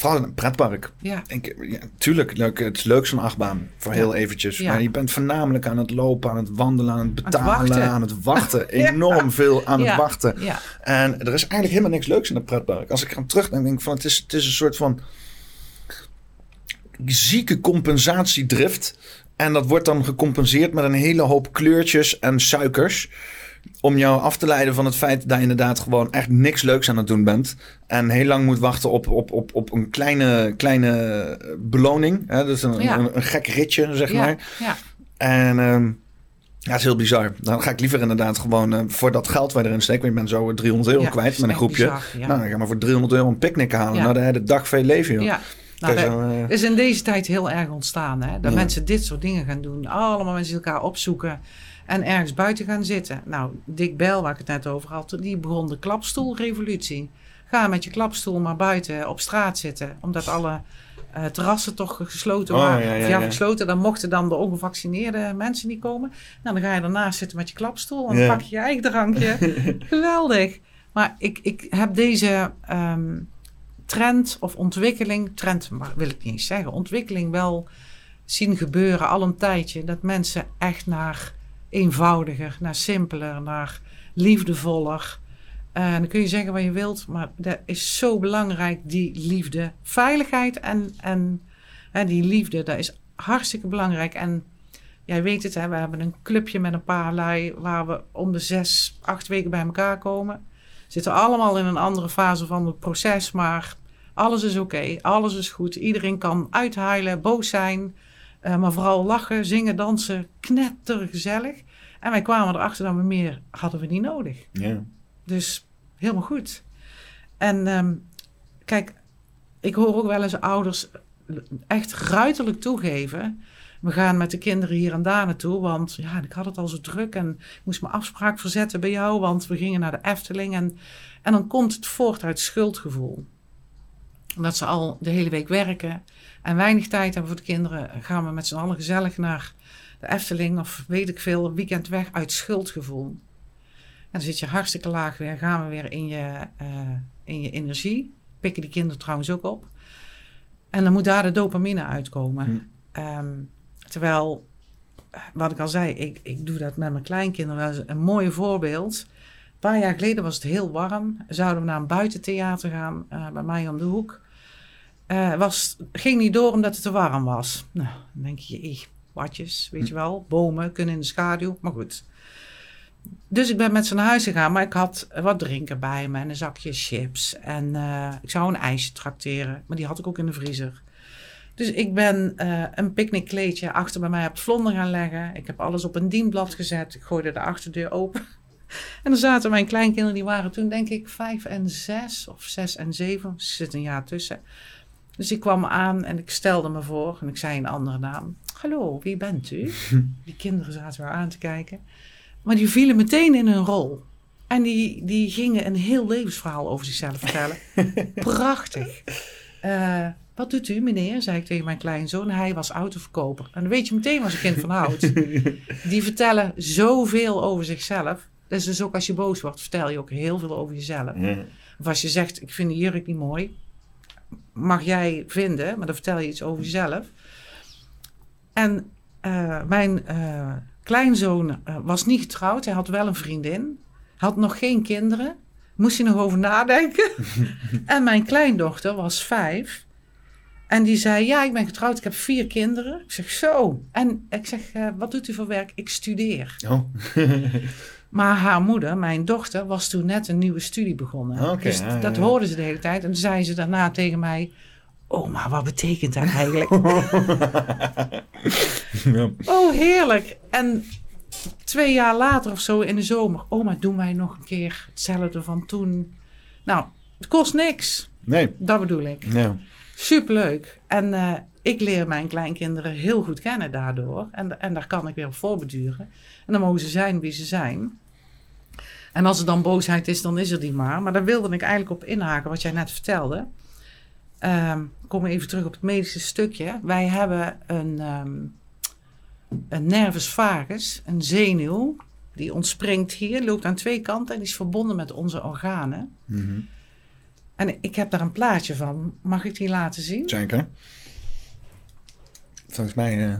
vooral een pretpark. Ja. Ik, ja, tuurlijk, leuk, het is leuk zo'n achtbaan voor heel eventjes. Ja. Maar je bent voornamelijk aan het lopen, aan het wandelen, aan het betalen, aan het wachten. (laughs) Enorm veel aan het wachten. En er is eigenlijk helemaal niks leuks in het pretpark. Als ik aan terug denk, denk ik van het is, het is een soort van zieke compensatiedrift. En dat wordt dan gecompenseerd met een hele hoop kleurtjes en suikers om jou af te leiden van het feit dat je inderdaad gewoon echt niks leuks aan het doen bent. En heel lang moet wachten op, op, op, op een kleine, kleine beloning. Hè? Dus een, een, een, gek ritje, zeg maar. Ja. En uh, ja, het is heel bizar. Dan ga ik liever inderdaad gewoon uh, voor dat geld waar je erin steekt. Want je bent zo 300 euro kwijt met een groepje. Bizar, nou, dan ga maar voor 300 euro een picknick halen. Nou, de hele dag veel leven, joh. Ja. Nou, dat uh, is in deze tijd heel erg ontstaan. Hè? Dat mensen dit soort dingen gaan doen. Allemaal mensen elkaar opzoeken en ergens buiten gaan zitten. Nou, Dick Bel, waar ik het net over had, die begon de klapstoelrevolutie. Ga met je klapstoel maar buiten op straat zitten, omdat alle uh, terrassen toch gesloten oh, waren. Ja, ja, gesloten, dan mochten dan de ongevaccineerde mensen niet komen. Nou, dan ga je ernaast zitten met je klapstoel en dan pak je je eigen drankje. (laughs) Geweldig. Maar ik, ik heb deze ehm, trend of ontwikkeling, trend maar wil ik niet eens zeggen, ontwikkeling wel zien gebeuren al een tijdje. Dat mensen echt naar eenvoudiger, naar simpeler, naar liefdevoller. En dan kun je zeggen wat je wilt, maar dat is zo belangrijk, die liefde. Veiligheid en, en, en die liefde, dat is hartstikke belangrijk. En jij weet het, hè, we hebben een clubje met een paar lui waar we om de zes, acht weken bij elkaar komen. Zitten allemaal in een andere fase van het proces, maar alles is oké, alles is goed. Iedereen kan uithuilen, boos zijn, uh, maar vooral lachen, zingen, dansen, knettergezellig. En wij kwamen erachter dat we meer hadden we niet nodig. Ja. Dus helemaal goed. En um, kijk, ik hoor ook wel eens ouders echt ruiterlijk toegeven. We gaan met de kinderen hier en daar naartoe, want ja, ik had het al zo druk en ik moest mijn afspraak verzetten bij jou, want we gingen naar de Efteling. En, en dan komt het voort uit schuldgevoel. Omdat ze al de hele week werken en weinig tijd hebben voor de kinderen, gaan we met z'n allen gezellig naar de Efteling of weet ik veel, een weekend weg uit schuldgevoel. En dan zit je hartstikke laag weer, gaan we weer in je, uh, in je energie. Pikken die kinderen trouwens ook op. En dan moet daar de dopamine uitkomen. Hm. Um, terwijl, wat ik al zei, ik, ik doe dat met mijn kleinkinderen. Dat is een mooi voorbeeld. Een paar jaar geleden was het heel warm. Zouden we naar een buitentheater gaan, uh, bij mij om de hoek. Uh, was, ging niet door omdat het te warm was. Nou, dan denk je, watjes, weet je wel. Bomen kunnen in de schaduw, maar goed. Dus ik ben met naar huis gegaan, maar ik had wat drinken bij me en een zakje chips. En uh, ik zou een ijsje trakteren, maar die had ik ook in de vriezer. Dus ik ben uh, een picknickkleedje achter bij mij op het vlonder gaan leggen. Ik heb alles op een dienblad gezet. Ik gooide de achterdeur open. (laughs) En dan zaten mijn kleinkinderen, die waren toen denk ik vijf en zes of zes en zeven. Er zit een jaar tussen. Dus ik kwam aan en ik stelde me voor en ik zei een andere naam. Hallo, wie bent u? (laughs) Die kinderen zaten weer aan te kijken. Maar die vielen meteen in hun rol. En die, die gingen een heel levensverhaal over zichzelf vertellen. (laughs) Prachtig. Uh, wat doet u, meneer? zei ik tegen mijn kleinzoon. Hij was autoverkoper. En dan weet je meteen was een kind van hout. Die vertellen zoveel over zichzelf. Dus, dus ook als je boos wordt, vertel je ook heel veel over jezelf. Of als je zegt, ik vind die jurk niet mooi. Mag jij vinden, maar dan vertel je iets over jezelf. En uh, mijn uh, kleinzoon uh, was niet getrouwd. Hij had wel een vriendin. Had nog geen kinderen. Moest hij nog over nadenken. (laughs) en mijn kleindochter was vijf. En die zei, ja, ik ben getrouwd, ik heb vier kinderen. Ik zeg, zo. En ik zeg, wat doet u voor werk? Ik studeer. Oh. (laughs) Maar haar moeder, mijn dochter, was toen net een nieuwe studie begonnen. Okay, dus dat hoorde ze de hele tijd. En toen zei ze daarna tegen mij... Oh, maar wat betekent dat eigenlijk? (laughs) ja. Oh, heerlijk. En twee jaar later of zo in de zomer... Oh, maar doen wij nog een keer hetzelfde van toen? Nou, het kost niks. Nee. Dat bedoel ik. Ja. Superleuk. En uh, ik leer mijn kleinkinderen heel goed kennen daardoor. En, en daar kan ik weer op voorbeduren. En dan mogen ze zijn wie ze zijn. En als er dan boosheid is, dan is er die maar. Maar daar wilde ik eigenlijk op inhaken, wat jij net vertelde. Um, kom even terug op het medische stukje. Wij hebben een, um, een nervus vagus, een zenuw. Die ontspringt hier, loopt aan twee kanten en die is verbonden met onze organen. Mm En ik heb daar een plaatje van. Mag ik die laten zien? Zeker. Volgens mij uh,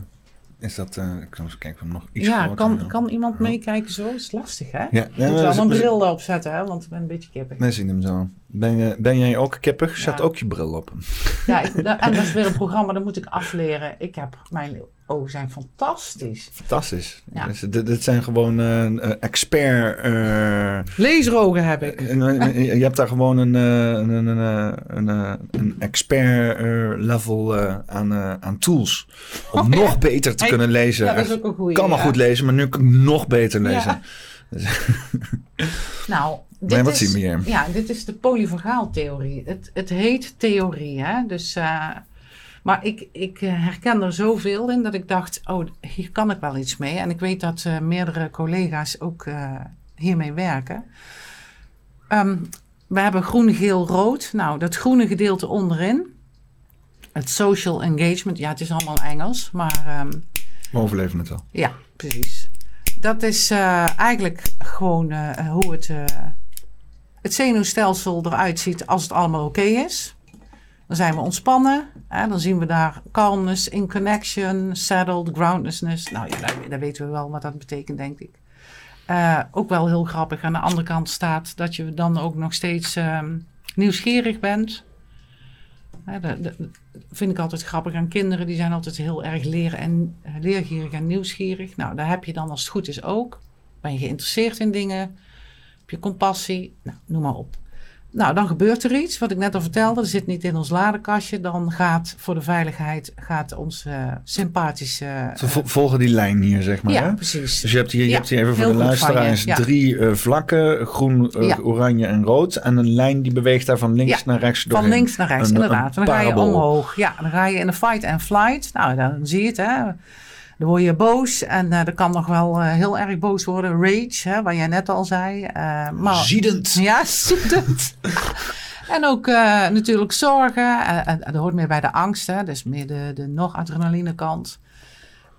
is dat, uh, ik kan eens kijken of nog iets Ja, kan, kan iemand meekijken zo? Is lastig, hè? Ja. ja moet wel een bril erop zetten, hè? Want ik ben een beetje kippig. We zien hem zo. Ben, je, ben jij ook kippig? Zet ook je bril op. Ja, ik, en dat is weer een programma, dat moet ik afleren. Ik heb mijn ogen zijn fantastisch. Fantastisch. Ja. Dus, dit, dit, zijn gewoon uh, expert... Uh, Laserogen heb ik. je hebt daar gewoon een, een, een, een, een expert level aan, aan tools. Om oh, nog beter te kunnen lezen. Ja, dat is ook een goeie, kan al goed lezen, maar nu kan ik nog beter lezen. (laughs) nou, dit wat is, zien we hier? Ja, dit is de polyvagaaltheorie. Het, het heet theorie, hè? Dus... Maar ik, ik eh, herken er zoveel in dat ik dacht, oh, hier kan ik wel iets mee. En ik weet dat uh, meerdere collega's ook uh, hiermee werken. Um, we hebben groen, geel, rood. Nou, dat groene gedeelte onderin. Het social engagement. Ja, het is allemaal Engels, maar... Um, we overleven het wel. Ja, precies. Dat is eigenlijk gewoon hoe het, het zenuwstelsel eruit ziet als het allemaal oké is. Dan zijn we ontspannen. Dan zien we daar calmness, in connection, settled, groundlessness. Nou ja, daar, weten we wel wat dat betekent, denk ik. Uh, ook wel heel grappig. Aan de andere kant staat dat je dan ook nog steeds uh, nieuwsgierig bent. dat vind ik altijd grappig aan kinderen. Die zijn altijd heel erg leren en, uh, leergierig en nieuwsgierig. Nou, daar heb je dan als het goed is ook. Ben je geïnteresseerd in dingen? Heb je compassie? Nou, noem maar op. Nou, dan gebeurt er iets, wat ik net al vertelde. Er zit niet in ons ladekastje. Dan gaat voor de veiligheid gaat ons uh, sympathische... Ze volgen die lijn hier, zeg maar. Ja, hè? precies. Dus je hebt hier, je hebt hier even voor de luisteraars drie uh, vlakken. Groen, oranje en rood. En een lijn die beweegt daar van links naar rechts doorheen. Van links naar rechts, een, inderdaad. Een dan ga je omhoog. Ja, dan ga je in de fight and flight. Nou, dan zie je het, hè. Dan word je boos en uh, dat kan nog wel uh, heel erg boos worden. Rage, hè, wat jij net al zei. Uh, maar, ziedend. Ja, (laughs) ziedend. en ook natuurlijk zorgen. En dat hoort meer bij de angst. Hè, dus meer de, de nog adrenaline kant.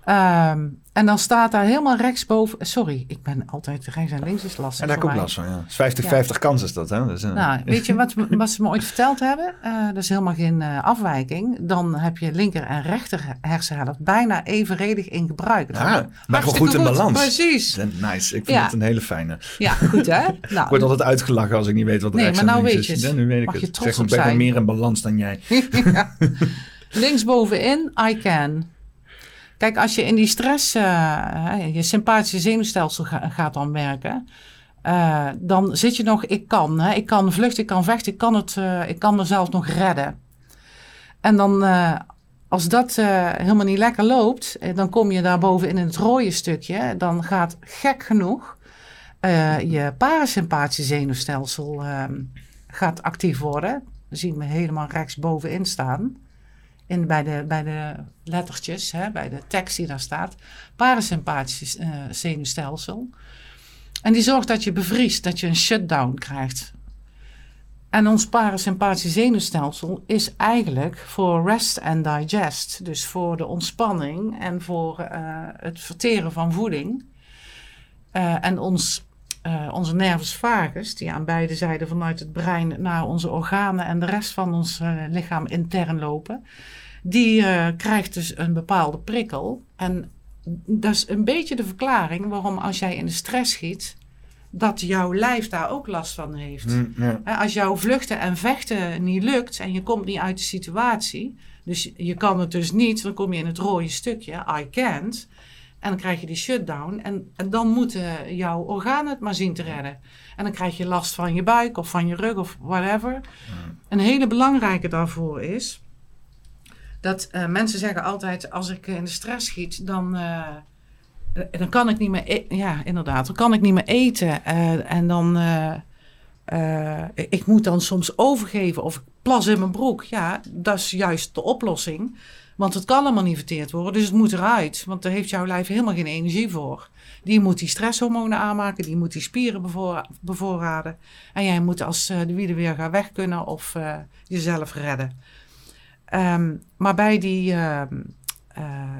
Um, en dan staat daar helemaal rechtsboven. Sorry, ik ben altijd rechts en links is lastig. En daar komt last van, ja. 50-50 kans is dat, hè? Dus, uh... Nou, (laughs) weet je wat, wat ze me ooit verteld hebben? Uh, dat is helemaal geen uh, afwijking. Dan heb je linker en rechter hersenhelft bijna evenredig in gebruik. Ja, maar gewoon goed in balans. Precies. Nice. Ik vind ja. het een hele fijne. Ja, goed hè? (laughs) Nou, ik word altijd uitgelachen als ik niet weet wat nee, rechts maar nou weet je is. Ja, nu weet ik Mag het. Je zeg, ik ben meer in balans dan jij. (laughs) Linksbovenin, I can. Kijk, als je in die stress, uh, je sympathische zenuwstelsel gaat dan werken, uh, dan zit je nog, ik kan, hè, ik kan vluchten, ik kan vechten, ik kan, het, uh, ik kan mezelf nog redden. En dan, Als dat helemaal niet lekker loopt, dan kom je daarboven in het rode stukje. Dan gaat gek genoeg je parasympathische zenuwstelsel ehm, gaat actief worden. Dan zien we helemaal rechts bovenin staan bij, de, bij de lettertjes, hè, bij de tekst die daar staat, parasympathisch uh, zenuwstelsel. En die zorgt dat je bevriest, dat je een shutdown krijgt. En ons parasympathisch zenuwstelsel is eigenlijk voor rest and digest. Dus voor de ontspanning en voor uh, het verteren van voeding. Uh, en ons, onze nervus vagus, die aan beide zijden vanuit het brein naar onze organen en de rest van ons lichaam intern lopen, die uh, krijgt dus een bepaalde prikkel. En dat is een beetje de verklaring waarom als jij in de stress schiet, dat jouw lijf daar ook last van heeft. Mm, als jouw vluchten en vechten niet lukt en je komt niet uit de situatie, dus je kan het dus niet, dan kom je in het rode stukje, I can't. En dan krijg je die shutdown. En, en dan moeten jouw organen het maar zien te redden. En dan krijg je last van je buik of van je rug of whatever. Mm. Een hele belangrijke daarvoor is dat uh, mensen zeggen altijd, als ik in de stress schiet, dan, uh, dan kan ik niet meer, e ja inderdaad, dan kan ik niet meer eten. Uh, en dan, ik moet dan soms overgeven of plas in mijn broek. Ja, dat is juist de oplossing. Want het kan allemaal niet verteerd worden, dus het moet eruit. Want daar heeft jouw lijf helemaal geen energie voor. Die moet die stresshormonen aanmaken, die moet die spieren bevoor, bevoorraden. En jij moet als de wielen weer gaan weg kunnen of jezelf redden. Um, maar bij die. Uh, uh,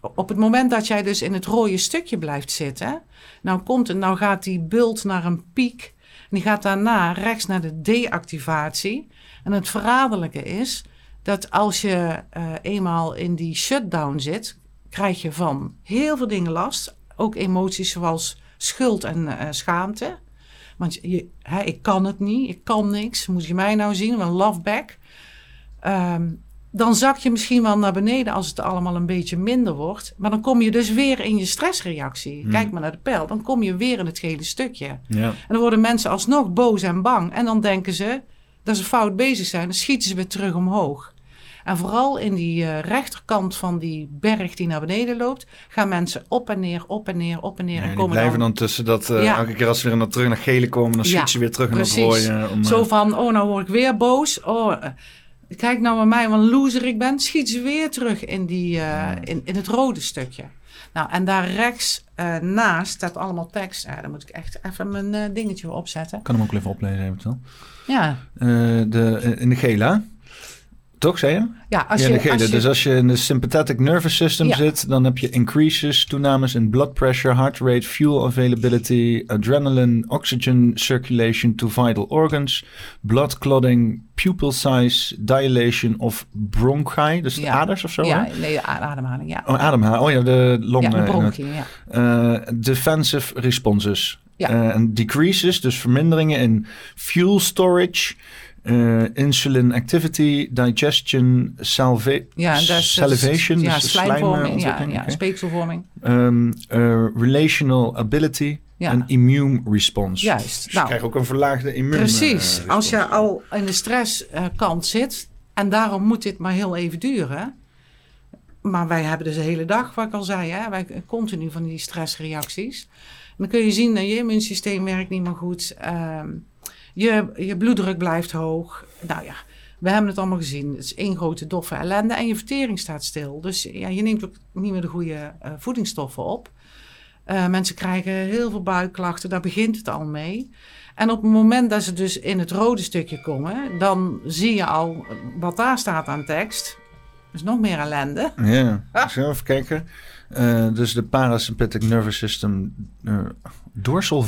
op het moment dat jij dus in het rode stukje blijft zitten, nou, komt nou gaat die bult naar een piek. En die gaat daarna rechts naar de deactivatie. En het verraderlijke is dat als je uh, eenmaal in die shutdown zit, krijg je van heel veel dingen last. Ook emoties zoals schuld en uh, schaamte. Want je, ik kan het niet, ik kan niks. Moet je mij nou zien? Een love back. Um, dan zak je misschien wel naar beneden als het allemaal een beetje minder wordt. Maar dan kom je dus weer in je stressreactie. Hmm. Kijk maar naar de pijl. Dan kom je weer in het gele stukje. Ja. En dan worden mensen alsnog boos en bang. En dan denken ze dat ze fout bezig zijn. Dan schieten ze weer terug omhoog. En vooral in die uh, rechterkant van die berg die naar beneden loopt, gaan mensen op en neer, op en neer, op en neer. Ja, en komen blijven dan, tussen dat, uh, elke keer als ze weer naar terug naar gele komen, dan schieten ze weer terug het rode. Om, Zo van, oh nou word ik weer boos. Oh, Kijk nou bij mij, wat een loser ik ben. Schiet ze weer terug in, die, uh, in, in het rode stukje. Nou, en daar rechts uh, naast staat allemaal tekst. Ja, dan moet ik echt even mijn uh, dingetje opzetten. kan hem ook even oplezen eventueel. Ja. de, in de gele, toch, zei je? Ja, als je, ja, als Dus als je in de sympathetic nervous system zit, dan heb je increases, toenames in blood pressure, heart rate, fuel availability, adrenaline, oxygen circulation to vital organs, blood clotting, pupil size, dilation of bronchi, dus de aders of zo? Ja, nee, ademhaling, ja. Oh, ademhaling. Oh ja, de longen. Ja, de bronchi, ja. Uh, defensive responses. Ja. Uh, en decreases, dus verminderingen in fuel storage, uh, insulin activity, digestion, salva ja, dus- salivation, ja, dus slijmvorming, ja, ja, speekselvorming. Um, uh, relational ability en immune response. Juist. Dus nou, je krijgt ook een verlaagde immuun. Precies. Uh, Als je al in de stresskant zit en daarom moet dit maar heel even duren. Maar wij hebben dus de hele dag, wat ik al zei, hè, wij continu van die stressreacties. dan kun je zien dat je immuunsysteem werkt niet meer goed. Um, je, je bloeddruk blijft hoog. Nou ja, we hebben het allemaal gezien. Het is één grote doffe ellende en je vertering staat stil. Dus ja, je neemt ook niet meer de goede uh, voedingsstoffen op. Uh, mensen krijgen heel veel buikklachten, daar begint het al mee. En op het moment dat ze dus in het rode stukje komen, dan zie je al wat daar staat aan tekst. Dus nog meer ellende. Ja, (laughs) even kijken. Uh, dus de parasympathetic nervous system uh, dorsal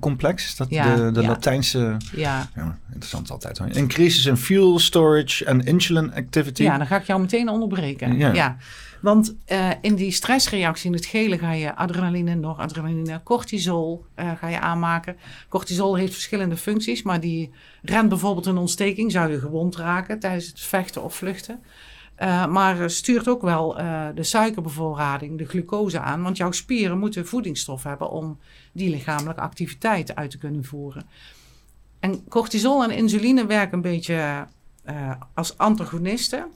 complex, is dat de, de Latijnse... Ja. ja. Interessant altijd. Increases in fuel storage en insulin activity. Ja, dan ga ik jou meteen onderbreken. Ja. Want uh, in die stressreactie in het gele ga je adrenaline, noradrenaline, cortisol ga je aanmaken. Cortisol heeft verschillende functies, maar die rent bijvoorbeeld een ontsteking, zou je gewond raken tijdens het vechten of vluchten. Uh, maar stuurt ook wel uh, de suikerbevoorrading, de glucose aan. Want jouw spieren moeten voedingsstof hebben om die lichamelijke activiteit uit te kunnen voeren. En cortisol en insuline werken een beetje als antagonisten.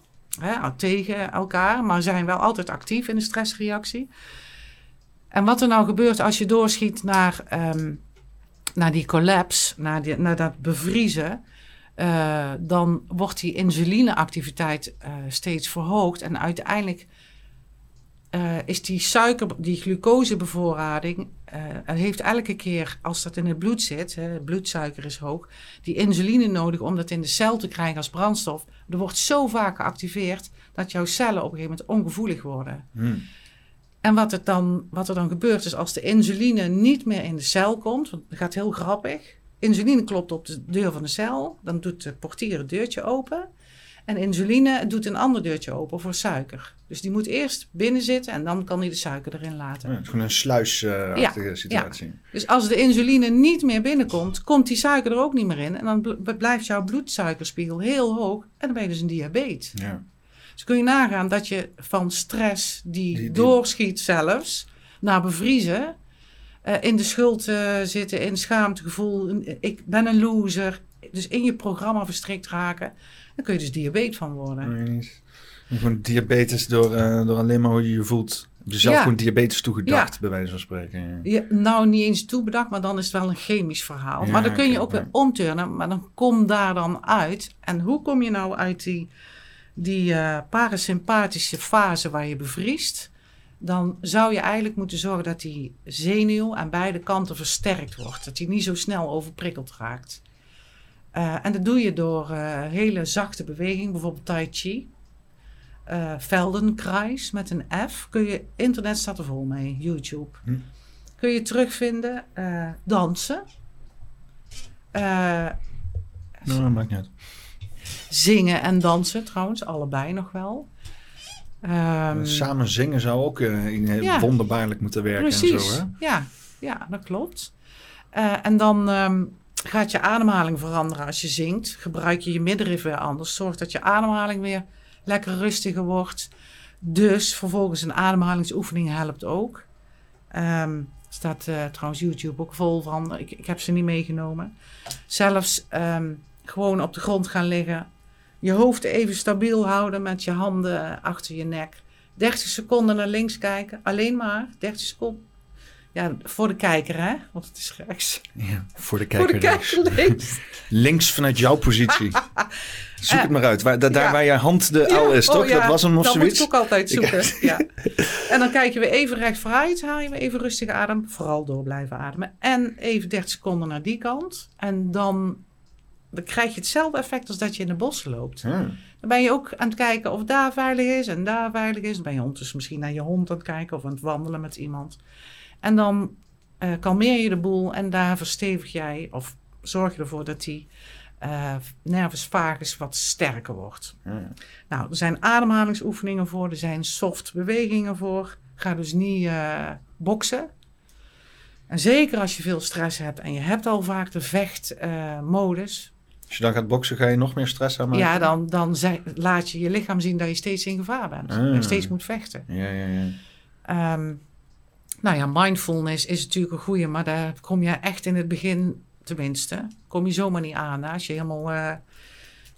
hè, tegen elkaar, maar zijn wel altijd actief in de stressreactie. En wat er nou gebeurt als je doorschiet naar, ehm, naar die collapse, naar, die, naar dat bevriezen, uh, dan wordt die insulineactiviteit uh, steeds verhoogd. En uiteindelijk uh, is die suiker, die glucosebevoorrading, heeft elke keer als dat in het bloed zit, hè, bloedsuiker is hoog, die insuline nodig om dat in de cel te krijgen als brandstof. Er wordt zo vaak geactiveerd dat jouw cellen op een gegeven moment ongevoelig worden. Hmm. En wat, het dan, wat er dan gebeurt is als de insuline niet meer in de cel komt, want het gaat heel grappig. Insuline klopt op de deur van de cel, dan doet de portier het deurtje open. En insuline doet een ander deurtje open voor suiker. Dus die moet eerst binnen zitten en dan kan hij de suiker erin laten. Ja, het is gewoon een sluisachtige uh, situatie. Ja. Dus als de insuline niet meer binnenkomt, komt die suiker er ook niet meer in. En dan blijft jouw bloedsuikerspiegel heel hoog en dan ben je dus een diabetes. Ja. Dus kun je nagaan dat je van stress die, doorschiet zelfs naar bevriezen, uh, in de schuld uh, zitten, in schaamtegevoel, ik ben een loser, dus in je programma verstrikt raken, dan kun je dus diabetes van worden. Nee, gewoon diabetes door, uh, door alleen maar hoe je je voelt. Dus zelf gewoon diabetes toegedacht, ja. bij wijze van spreken. Ja. nou, niet eens toebedacht, maar dan is het wel een chemisch verhaal. maar dan kun je ook weer omturnen, maar dan kom daar dan uit. En hoe kom je nou uit die die parasympathische fase waar je bevriest, dan zou je eigenlijk moeten zorgen dat die zenuw aan beide kanten versterkt wordt. Dat die niet zo snel overprikkeld raakt. Uh, en dat doe je door uh, hele zachte beweging, bijvoorbeeld Tai Chi. Uh, Feldenkrais met een F. Kun je, internet staat er vol mee, YouTube. Hm. Kun je terugvinden. dansen. nou, dat maakt niet uit. Zingen en dansen trouwens, allebei nog wel. Um, Samen zingen zou ook uh, ja, wonderbaarlijk moeten werken. Precies, en zo, hè? Ja, ja, dat klopt. Uh, en dan um, gaat je ademhaling veranderen als je zingt. Gebruik je je middenrif weer anders. Zorg dat je ademhaling weer lekker rustiger wordt. Dus vervolgens een ademhalingsoefening helpt ook. Um, staat uh, trouwens YouTube ook vol van. Ik, ik heb ze niet meegenomen. Zelfs um, gewoon op de grond gaan liggen. Je hoofd even stabiel houden met je handen achter je nek. 30 seconden naar links kijken. Alleen maar 30 seconden. Ja, voor de kijker, hè? Want het is rechts. Ja, voor de kijker, voor de kijker links. (laughs) links vanuit jouw positie. (laughs) Zoek het maar uit. Waar, daar waar je hand de L is, oh toch? dat was hem of dat zoiets? Dat moet ik ook altijd zoeken. (laughs) Ja. En dan kijk je weer even recht vooruit. Haal je weer even rustig adem. Vooral door blijven ademen. En even 30 seconden naar die kant. En dan dan krijg je hetzelfde effect als dat je in de bossen loopt. Dan ben je ook aan het kijken of daar veilig is en daar veilig is. Dan ben je ondertussen misschien naar je hond aan het kijken of aan het wandelen met iemand. En dan uh, kalmeer je de boel en daar verstevig jij of zorg je ervoor dat die uh, nervus vagus wat sterker wordt. Nou, er zijn ademhalingsoefeningen voor, er zijn soft bewegingen voor. Ga dus niet uh, boksen. En zeker als je veel stress hebt en je hebt al vaak de vechtmodus, als je dan gaat boksen, ga je nog meer stress aanmaken? Ja, dan, dan laat je je lichaam zien dat je steeds in gevaar bent. Ah. En steeds moet vechten. Ja, ja, ja. Um, nou ja, mindfulness is natuurlijk een goede, maar daar kom je echt in het begin, tenminste, kom je zomaar niet aan. Als je helemaal uh,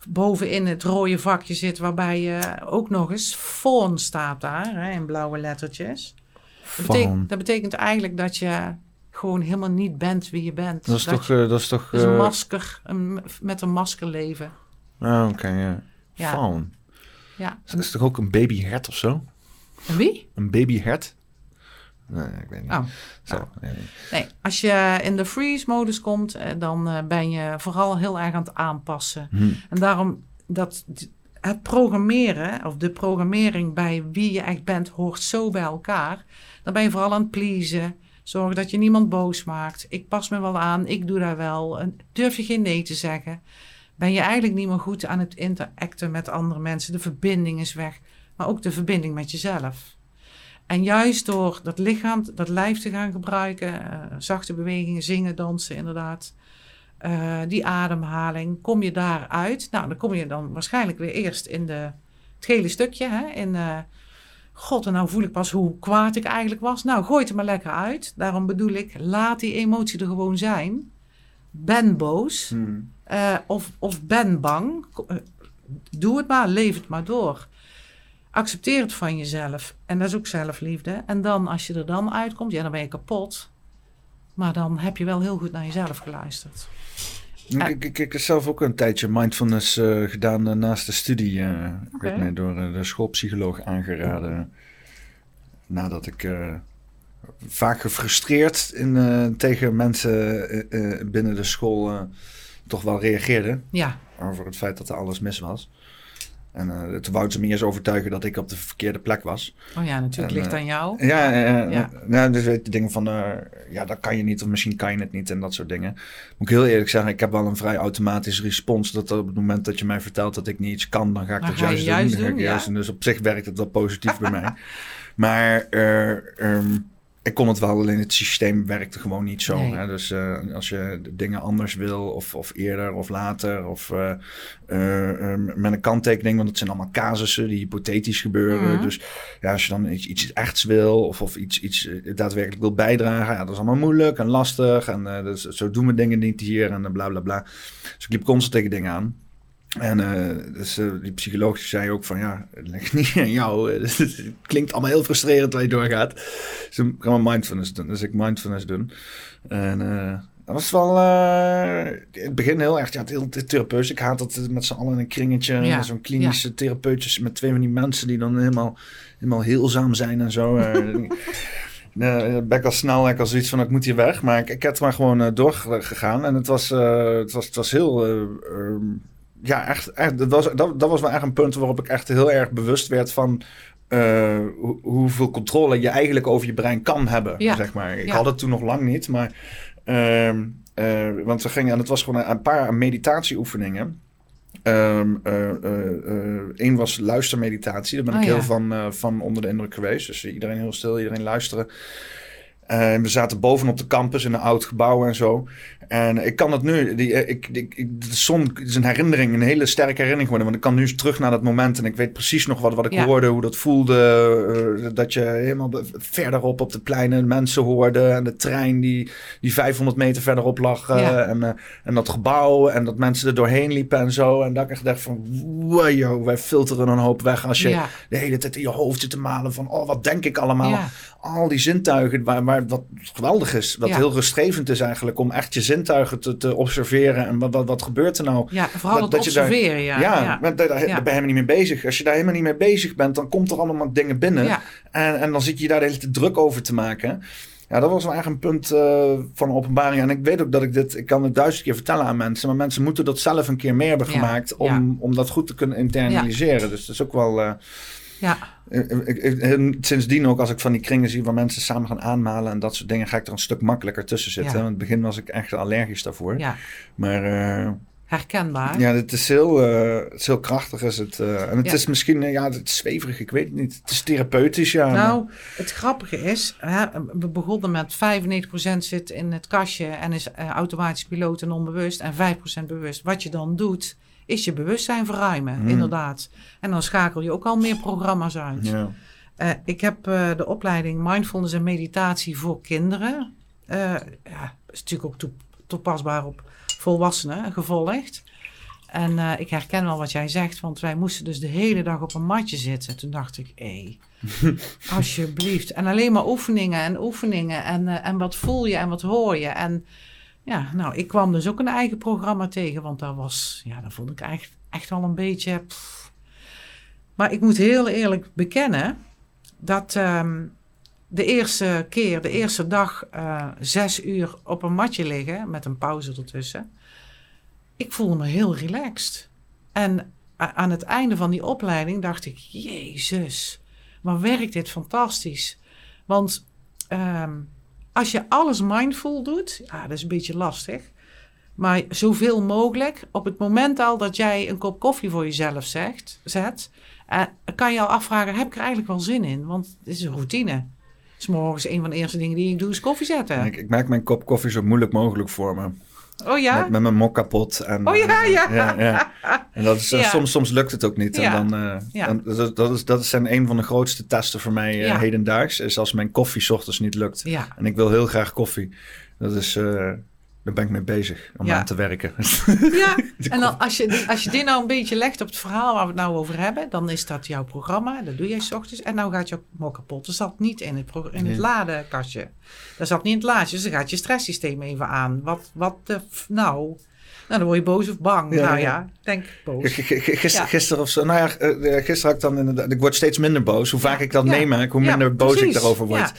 bovenin het rode vakje zit, waarbij je ook nog eens phone staat daar, hè, in blauwe lettertjes. Dat betekent, dat betekent eigenlijk dat je gewoon helemaal niet bent wie je bent. Dat is toch... Je, uh, dat is toch een masker, een, met een masker leven. Ah, oké, ja. ja. Faun. Ja. Dat is toch ook een babyhert of zo? Een wie? Een babyhert? Nee, ik weet niet. Oh. Zo, oh. Nee. nee. als je in de freeze-modus komt, eh, dan eh, ben je vooral heel erg aan het aanpassen. Hm. En daarom dat het programmeren, of de programmering bij wie je echt bent, hoort zo bij elkaar. Dan ben je vooral aan het pleasen. Zorg dat je niemand boos maakt. Ik pas me wel aan, ik doe daar wel. Durf je geen nee te zeggen? Ben je eigenlijk niet meer goed aan het interacten met andere mensen? De verbinding is weg, maar ook de verbinding met jezelf. En juist door dat lichaam, dat lijf te gaan gebruiken, uh, zachte bewegingen, zingen, dansen, inderdaad, uh, die ademhaling, kom je daaruit. Nou, dan kom je dan waarschijnlijk weer eerst in de, het gele stukje, hè, in uh, God, en nou voel ik pas hoe kwaad ik eigenlijk was. Nou, gooi het er maar lekker uit. Daarom bedoel ik, laat die emotie er gewoon zijn. Ben boos hmm. uh, of, of ben bang. Uh, Doe het maar, leef het maar door. Accepteer het van jezelf. En dat is ook zelfliefde. En dan, als je er dan uitkomt, ja, dan ben je kapot. Maar dan heb je wel heel goed naar jezelf geluisterd. Ik, ik, ik, heb zelf ook een tijdje mindfulness uh, gedaan uh, naast de studie. Uh, okay. werd mij door de schoolpsycholoog aangeraden. Nadat ik vaak gefrustreerd in, tegen mensen binnen de school toch wel reageerde. Ja. Over het feit dat er alles mis was. En uh, toen wou ze me eerst overtuigen dat ik op de verkeerde plek was. Oh ja, natuurlijk ligt uh, aan jou. Ja, ja. ja. ja dus weet je, dingen van, uh, ja, dat kan je niet of misschien kan je het niet en dat soort dingen. Moet ik heel eerlijk zeggen, ik heb wel een vrij automatische respons. Dat op het moment dat je mij vertelt dat ik niet iets kan, dan ga ik maar dat ga juist, juist doen. doen ja. juist, dus op zich werkt het wel positief bij (laughs) mij. Maar um, ik kon het wel, alleen het systeem werkte gewoon niet zo. Nee. Hè? Dus uh, als je dingen anders wil, of, of eerder of later, of uh, uh, met een kanttekening, want het zijn allemaal casussen die hypothetisch gebeuren. Mhm. Dus ja, als je dan iets, iets echts wil, of, of iets, iets daadwerkelijk wil bijdragen, ja, dat is allemaal moeilijk en lastig. En dus, zo doen we dingen niet hier en bla bla bla. Dus ik liep constant tegen dingen aan. En uh, dus, uh, die psycholoog zei ook van ja, het ligt niet aan jou. (laughs) Dus het klinkt allemaal heel frustrerend waar je doorgaat. Dus dan gaan we mindfulness doen. Dus ik mindfulness doen. En uh, dat was wel in het begin heel erg ja, heel therapeutisch. Ik haat dat met z'n allen in een kringetje. Ja. Zo'n klinische Ja. therapeutjes met twee van die mensen die dan helemaal, helemaal heelzaam zijn en zo. Uh, ben ik al snel ik al zoiets van ik moet hier weg. Maar ik, ik heb er maar gewoon uh, doorgegaan. En het was, uh, het was, het was heel. Um, ja, echt. echt dat, was, dat, dat was wel echt een punt waarop ik echt heel erg bewust werd van. Uh, hoe, hoeveel controle je eigenlijk over je brein kan hebben. Ja. Zeg maar. Ik Ja. had het toen nog lang niet. Maar. Uh, want we gingen. En het was gewoon een, een paar meditatieoefeningen. Um, uh, Eén was luistermeditatie. Daar ben Oh, ik heel ja. van, van onder de indruk geweest. Dus iedereen heel stil, iedereen luisteren. Uh, we zaten bovenop de campus in een oud gebouw en zo. En ik kan het nu, die, eh, ik, ik, ik, de zon is een herinnering, een hele sterke herinnering geworden. Want ik kan nu terug naar dat moment en ik weet precies nog wat, wat ik Ja. hoorde, hoe dat voelde. Uh, dat je helemaal verderop op de pleinen mensen hoorde. En de trein die, die 500 meter verderop lag. Uh, Ja. en, uh, en dat gebouw en dat mensen er doorheen liepen en zo. En dat ik echt dacht van, wow, wij filteren een hoop weg als je Ja. de hele tijd in je hoofd zit te malen van, oh, wat denk ik allemaal Ja. Al die zintuigen, waar, waar wat geweldig is, wat Ja. heel rustgevend is eigenlijk, om echt je zintuigen te, te observeren en wat, wat, wat gebeurt er nou? Ja, vooral Dat- het dat je daar- ja. Ja, ja. maar daar, daar, Ja. daar ben je helemaal niet mee bezig. Als je daar helemaal niet mee bezig bent, dan komt er allemaal dingen binnen. En, en dan zit je daar de hele tijd druk over te maken. Ja, dat was wel echt een punt eh, van openbaring. En ik weet ook dat ik dit, ik kan het duizend keer vertellen aan mensen, maar mensen moeten dat zelf een keer mee hebben gemaakt om, om dat goed te kunnen internaliseren. Dus dat is ook wel. eh, ja. en sindsdien ook, als ik van die kringen zie waar mensen samen gaan aanmalen en dat soort dingen, ga ik er een stuk makkelijker tussen zitten. Ja. Want in het begin was ik echt allergisch daarvoor. ja. Maar eh, herkenbaar. ja, het is heel, eh, het is heel krachtig. Is het, eh, en het Ja. is misschien, ja, het is zweverig, ik weet het niet. Het is therapeutisch, ja. maar- Nou, het grappige is, hè, we begonnen met 95% zit in het kastje en is automatisch piloot en onbewust en 5% bewust. Wat je dan doet, is je bewustzijn verruimen, Hmm. inderdaad. En dan schakel je ook al meer programma's uit. ja. Eh, ik heb eh, de opleiding Mindfulness en Meditatie voor kinderen. eh ja, is natuurlijk ook toe- toepasbaar op volwassenen gevolgd. En ik herken wel wat jij zegt, want wij moesten dus de hele dag op een matje zitten. Toen dacht ik, hé, (laughs) alsjeblieft. En alleen maar oefeningen en oefeningen. En, en wat voel je en wat hoor je. En ja, nou, ik kwam dus ook een eigen programma tegen, want daar was, ja, dat vond ik echt, echt wel een beetje. pff. Maar ik moet heel eerlijk bekennen dat ehm, de eerste keer, de eerste dag, eh, zes uur op een matje liggen met een pauze ertussen. Ik voelde me heel relaxed. En aan het einde van die opleiding dacht ik, Jezus, maar werkt dit fantastisch. Want ehm, als je alles mindful doet, ja, dat is een beetje lastig. Maar zoveel mogelijk, op het moment al dat jij een kop koffie voor jezelf zegt, zet, eh, kan je al afvragen, heb ik er eigenlijk wel zin in? Want het is een routine. S morgens een van de eerste dingen die ik doe is koffie zetten. Ik, ik maak mijn kop koffie zo moeilijk mogelijk voor me. Oh ja? Met, met mijn mok kapot. En, Oh ja, eh, ja. ja, ja. En dat is, eh, Ja. soms, soms lukt het ook niet. En dan, dan- dat, dat, is, dat zijn een van de grootste testen voor mij Ja. hedendaags. Is als mijn koffie 's ochtends niet lukt. Ja, En ik wil heel graag koffie. Dat is, daar ben ik mee bezig om aan te werken. (laughs) Ja, (laughs) en dan als je, als je dit nou een beetje legt op het verhaal waar we het nou over hebben, dan is dat jouw programma. Dat doe jij s ochtends. En nou gaat je mok kapot. Dat zat niet in het, in het ladenkastje. Dat zat niet in het laadje. Dus dan gaat je stresssysteem even aan. Wat, wat de, nou... Nou, dan word je boos of bang. nou ja, denk boos. Gisteren, gisteren of zo. Nou ja, eh, gisteren had ik dan inderdaad. Ik word steeds minder boos. Hoe vaak ik dat neem, hoe minder boos ik erover word.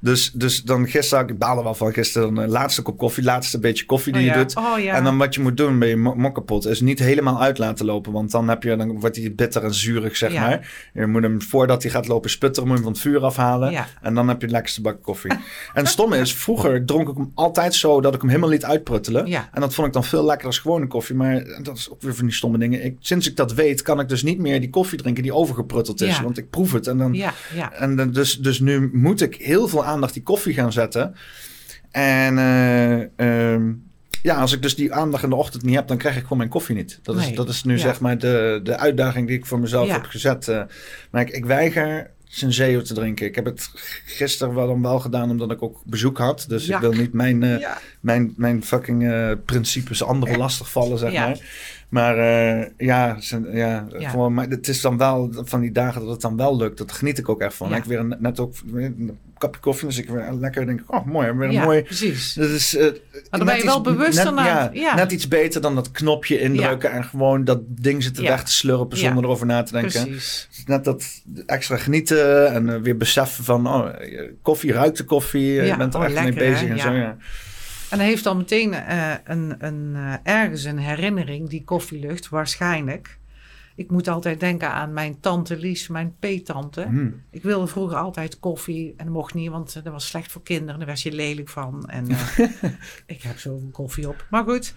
Dus, dus dan gisteren, ik baal er wel van gisteren. Dan, laatste kop koffie, laatste beetje koffie die oh je doet. Oh en dan wat je moet doen bij je mok kapot is niet helemaal uit laten lopen. Want dan, heb je, dan wordt hij bitter en zuurig, zeg maar. Je moet hem voordat hij gaat lopen sputteren, moet je hem van het vuur afhalen. En dan heb je de lekkerste bak koffie. (laughs) en stomme is, vroeger dronk ik hem altijd zo dat ik hem helemaal liet uitpruttelen. En dat vond ik dan veel lekkerder gewone koffie. Maar dat is ook weer van die stomme dingen. Ik, sinds ik dat weet, kan ik dus niet meer die koffie drinken die overgeprutteld is. Want ik proef het. En, dan, ja, ja. en dus, dus nu moet ik heel veel aandacht die koffie gaan zetten. En uh, ja, als ik dus die aandacht in de ochtend niet heb, dan krijg ik gewoon mijn koffie niet. Dat is, dat is nu zeg maar de, de uitdaging die ik voor mezelf heb gezet. Uh, maar ik, ik weiger Senseo te drinken. Ik heb het gisteren wel dan wel gedaan omdat ik ook bezoek had. Dus ik wil niet mijn, uh, mijn, mijn fucking uh, principes anderen lastig vallen, zeg maar. Maar uh, ja, ja, ja. Gewoon, maar het is dan wel van die dagen dat het dan wel lukt. Dat geniet ik ook echt van. Ik weer net ook een kapje koffie, dus ik weer lekker denk oh mooi, weer een ja, mooi. Precies. Dat is, uh, maar dan ben je wel bewust net, ja, ja, net iets beter dan dat knopje indrukken en gewoon dat ding zitten weg te slurpen zonder erover na te denken. Precies. Net dat extra genieten en uh, weer beseffen van oh, koffie ruikt de koffie, je bent er oh, echt lekker, mee bezig en zo. En hij heeft dan meteen uh, een, een, uh, ergens een herinnering, die koffielucht, waarschijnlijk. Ik moet altijd denken aan mijn tante Lies, mijn peetante. Mm. Ik wilde vroeger altijd koffie en dat mocht niet, want dat was slecht voor kinderen. Daar werd je lelijk van. En uh, (laughs) ik heb zoveel koffie op. Maar goed.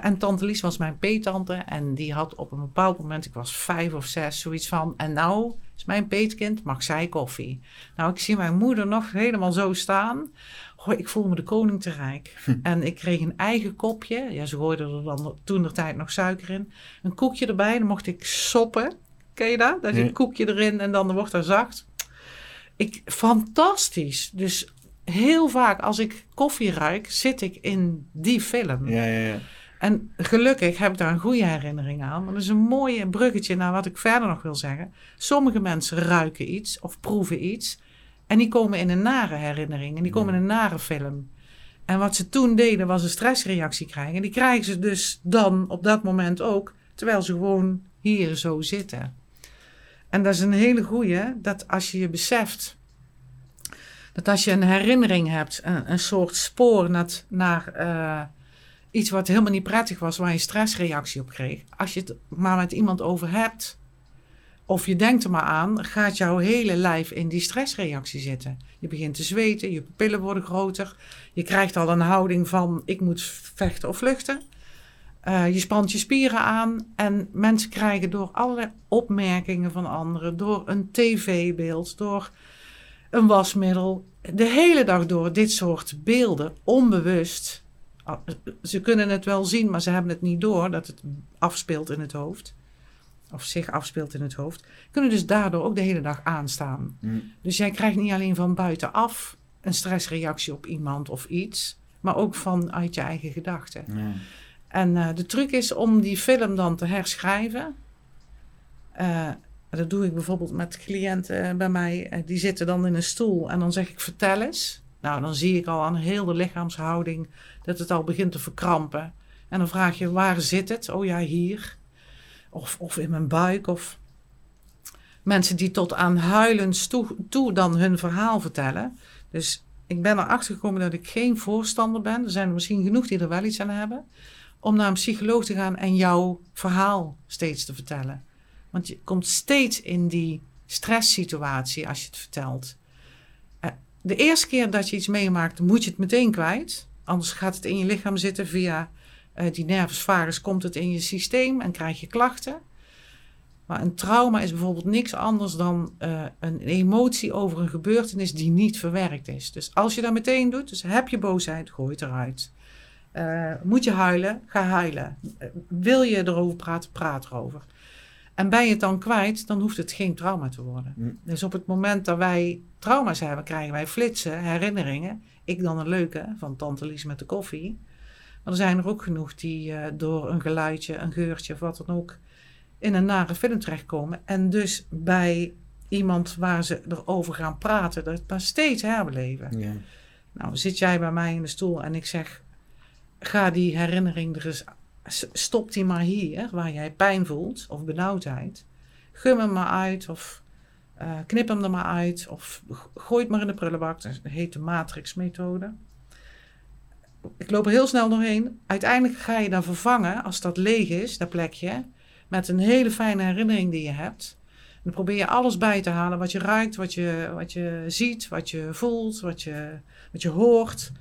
en tante Lies was mijn peetante en die had op een bepaald moment, ik was vijf of zes, zoiets van... En nou is mijn peetkind, mag zij koffie? Nou, ik zie mijn moeder nog helemaal zo staan ik voel me de koning te rijk. Hm. En ik kreeg een eigen kopje. Ja, ze gooiden er dan toen de tijd nog suiker in. Een koekje erbij, dan mocht ik soppen. Ken je dat? Dat je een koekje erin en dan wordt er zacht. Ik, fantastisch. Dus heel vaak als ik koffie ruik, zit ik in die film. Ja, ja, ja. En gelukkig heb ik daar een goede herinnering aan. Maar dat is een mooie bruggetje naar wat ik verder nog wil zeggen. Sommige mensen ruiken iets of proeven iets. En die komen in een nare herinnering. En die komen in een nare film. En wat ze toen deden was een stressreactie krijgen. En die krijgen ze dus dan op dat moment ook. Terwijl ze gewoon hier zo zitten. En dat is een hele goeie. Dat als je je beseft. Dat als je een herinnering hebt. Een, een soort spoor naar, naar uh, iets wat helemaal niet prettig was. Waar je stressreactie op kreeg. Als je het maar met iemand over hebt of je denkt er maar aan, gaat jouw hele lijf in die stressreactie zitten. Je begint te zweten, je pupillen worden groter. Je krijgt al een houding van ik moet vechten of vluchten. Uh, je spant je spieren aan en mensen krijgen door allerlei opmerkingen van anderen, door een tv-beeld, door een wasmiddel, de hele dag door dit soort beelden, onbewust. Ze kunnen het wel zien, maar ze hebben het niet door dat het afspeelt in het hoofd of zich afspeelt in het hoofd, kunnen dus daardoor ook de hele dag aanstaan. Mm. Dus jij krijgt niet alleen van buitenaf een stressreactie op iemand of iets, maar ook vanuit je eigen gedachten. En uh, de truc is om die film dan te herschrijven. Uh, dat doe ik bijvoorbeeld met cliënten bij mij. Uh, die zitten dan in een stoel en dan zeg ik vertel eens. Nou, dan zie ik al aan heel de lichaamshouding dat het al begint te verkrampen. En dan vraag je waar zit het? Oh ja, hier. Of, of in mijn buik. Of mensen die tot aan huilens toe, toe dan hun verhaal vertellen. Dus ik ben erachter gekomen dat ik geen voorstander ben. Er zijn er misschien genoeg die er wel iets aan hebben. Om naar een psycholoog te gaan en jouw verhaal steeds te vertellen. Want je komt steeds in die stresssituatie als je het vertelt. Eh, de eerste keer dat je iets meemaakt, moet je het meteen kwijt. Anders gaat het in je lichaam zitten via uh, die nervus vagus komt het in je systeem en krijg je klachten. Maar een trauma is bijvoorbeeld niks anders dan uh, een emotie over een gebeurtenis die niet verwerkt is. Dus als je dat meteen doet, dus heb je boosheid, gooi het eruit. Uh, moet je huilen, ga huilen. wil je erover praten, praat erover. En ben je het dan kwijt, dan hoeft het geen trauma te worden. Mm. Dus op het moment dat wij trauma's hebben, krijgen wij flitsen, herinneringen. Ik dan een leuke van Tante Lies met de koffie. Maar er zijn er ook genoeg die door een geluidje, een geurtje of wat dan ook in een nare film terechtkomen. En dus bij iemand waar ze erover gaan praten, dat maar steeds herbeleven. Ja. Nou, zit jij bij mij in de stoel en ik zeg: ga die herinnering er eens, stop die maar hier, waar jij pijn voelt of benauwdheid. Gum hem maar uit of uh, knip hem er maar uit of gooi het maar in de prullenbak. Dat heet de matrix-methode. Ik loop er heel snel doorheen. Uiteindelijk ga je dan vervangen, als dat leeg is, dat plekje, met een hele fijne herinnering die je hebt. Dan probeer je alles bij te halen wat je ruikt, wat je, wat je ziet, wat je voelt, wat je, wat je hoort.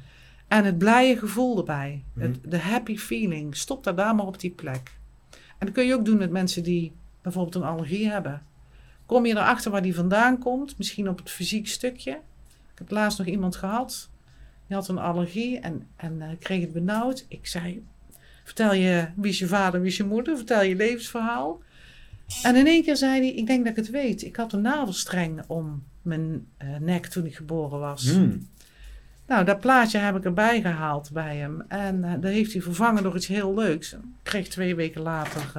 En het blije gevoel erbij. Mhm. de happy feeling. Stop daar, daar maar op die plek. En dat kun je ook doen met mensen die bijvoorbeeld een allergie hebben. Kom je erachter waar die vandaan komt, misschien op het fysiek stukje. Ik heb laatst nog iemand gehad, die had een allergie en, en uh, kreeg het benauwd. Ik zei, vertel je wie is je vader, wie is je moeder, vertel je levensverhaal. En in één keer zei hij, ik denk dat ik het weet. Ik had een navelstreng om mijn uh, nek toen ik geboren was. Hmm. Nou, dat plaatje heb ik erbij gehaald bij hem. En uh, dat heeft hij vervangen door iets heel leuks. Ik kreeg twee weken later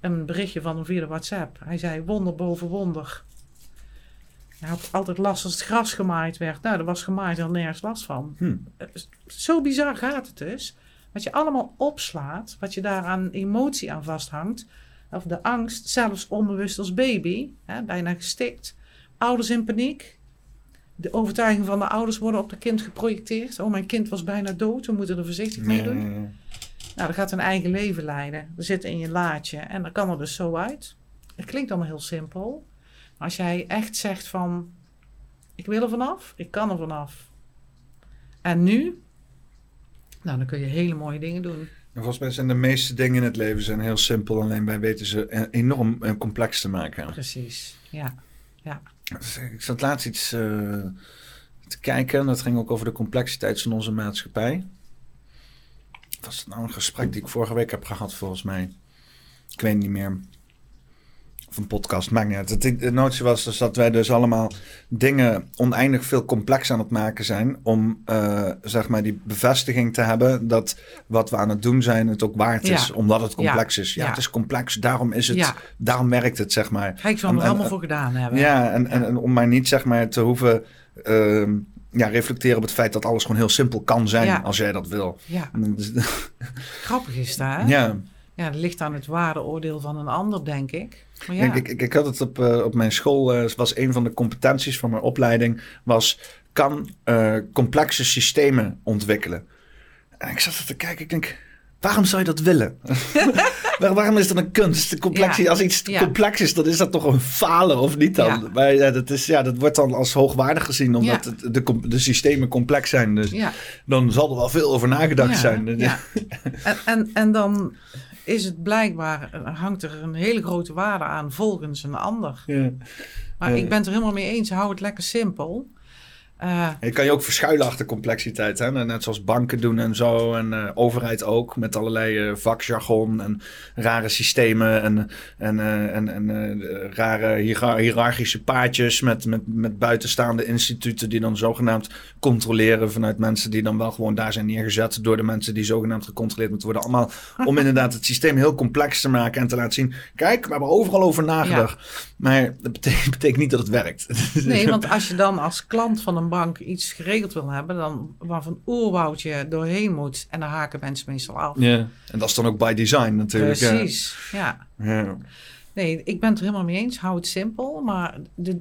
een berichtje van hem via de WhatsApp. Hij zei, wonder boven wonder. Hij had altijd last als het gras gemaaid werd. Nou, er was gemaaid en nergens last van. Hmm. Zo bizar gaat het dus. Wat je allemaal opslaat, wat je daar aan emotie aan vasthangt of de angst, zelfs onbewust als baby, hè, bijna gestikt. Ouders in paniek. De overtuiging van de ouders worden op het kind geprojecteerd. Oh, mijn kind was bijna dood, we moeten er voorzichtig mee doen. Nou, dat gaat een eigen leven leiden. Dat zit in je laadje en dan kan er dus zo uit. Het klinkt allemaal heel simpel. Als jij echt zegt van, ik wil er vanaf, ik kan er vanaf. En nu, nou, dan kun je hele mooie dingen doen. En volgens mij zijn de meeste dingen in het leven zijn heel simpel, alleen wij weten ze enorm eh, complex te maken. Precies, ja. ja. Dus, eh, ik zat laatst iets uh, te kijken, dat ging ook over de complexiteit van onze maatschappij. Was het nou een gesprek die ik vorige week heb gehad, volgens mij? Ik weet niet meer of een podcast, maakt niet uit. Het, de notie was dus dat wij dus allemaal dingen oneindig veel complex aan het maken zijn. Om uh, zeg maar die bevestiging te hebben dat wat we aan het doen zijn het ook waard is. Omdat het complex is. Ja, het is complex, daarom is het, daarom werkt het zeg maar. Kijk, zou er allemaal voor gedaan hebben. Ja, en, en, en, om maar niet zeg maar te hoeven... Uh, ja, reflecteren op het feit dat alles gewoon heel simpel kan zijn als jij dat wil. Ja. Grappig is dat, hè? Ja. Ja, ligt aan het waardeoordeel van een ander, denk ik. Ja. Ik, ik, ik, had het op, uh, op mijn school, uh, was een van de competenties van mijn opleiding, was kan uh, complexe systemen ontwikkelen. En ik zat er te kijken, ik denk, waarom zou je dat willen? (laughs) waarom is dat een kunst? De complexie, Als iets complex is, dan is dat toch een falen of niet dan? Maar ja, dat, is, ja, dat wordt dan als hoogwaardig gezien, omdat het, de, de systemen complex zijn. Dus dan zal er wel veel over nagedacht zijn. (laughs) en, en, en dan is het blijkbaar, hangt er een hele grote waarde aan volgens een ander. Ja. Maar ik ben het er helemaal mee eens, hou het lekker simpel. Uh, je kan je ook verschuilen achter complexiteit. Hè? Net zoals banken doen en zo. En uh, overheid ook. Met allerlei uh, vakjargon en rare systemen. En, en, en, en rare hiërarchische paadjes. Met, met, met buitenstaande instituten die dan zogenaamd controleren. Vanuit mensen die dan wel gewoon daar zijn neergezet. Door de mensen die zogenaamd gecontroleerd moeten worden. Allemaal om (laughs) inderdaad het systeem heel complex te maken. En te laten zien. Kijk, we hebben overal over nagedacht. Maar dat betekent, (laughs) betekent niet dat het werkt. Nee, (laughs) want als je dan als klant van een bank iets geregeld wil hebben, dan waarvan oerwoud je doorheen moet. En dan haken mensen meestal af. Ja, en dat is dan ook by design natuurlijk. Precies, ja. ja. Nee, ik ben het er helemaal mee eens. Hou het simpel. Maar de,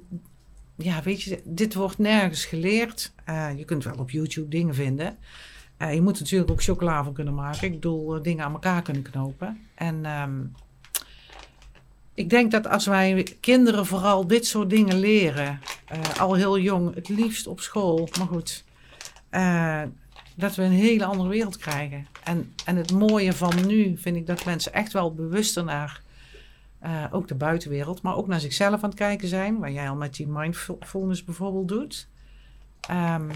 ja, weet je, dit wordt nergens geleerd. Uh, je kunt wel op YouTube dingen vinden. Uh, je moet natuurlijk ook chocola van kunnen maken. Ik bedoel, uh, dingen aan elkaar kunnen knopen. En um, ik denk dat als wij kinderen vooral dit soort dingen leren, uh, al heel jong, het liefst op school, maar goed, uh, dat we een hele andere wereld krijgen. En, en het mooie van nu vind ik dat mensen echt wel bewuster naar uh, ook de buitenwereld, maar ook naar zichzelf aan het kijken zijn, waar jij al met die mindfulness bijvoorbeeld doet. Um,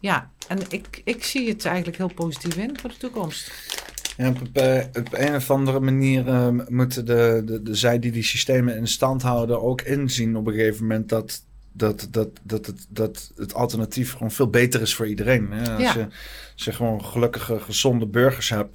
ja, en ik, ik zie het eigenlijk heel positief in voor de toekomst. Ja, op, eh, op, een of andere manier uh, moeten de, de, de zij die die systemen in stand houden ook inzien op een gegeven moment dat dat, dat, dat, het, dat het alternatief gewoon veel beter is voor iedereen. Hè? Als, je, als je gewoon gelukkige, gezonde burgers hebt.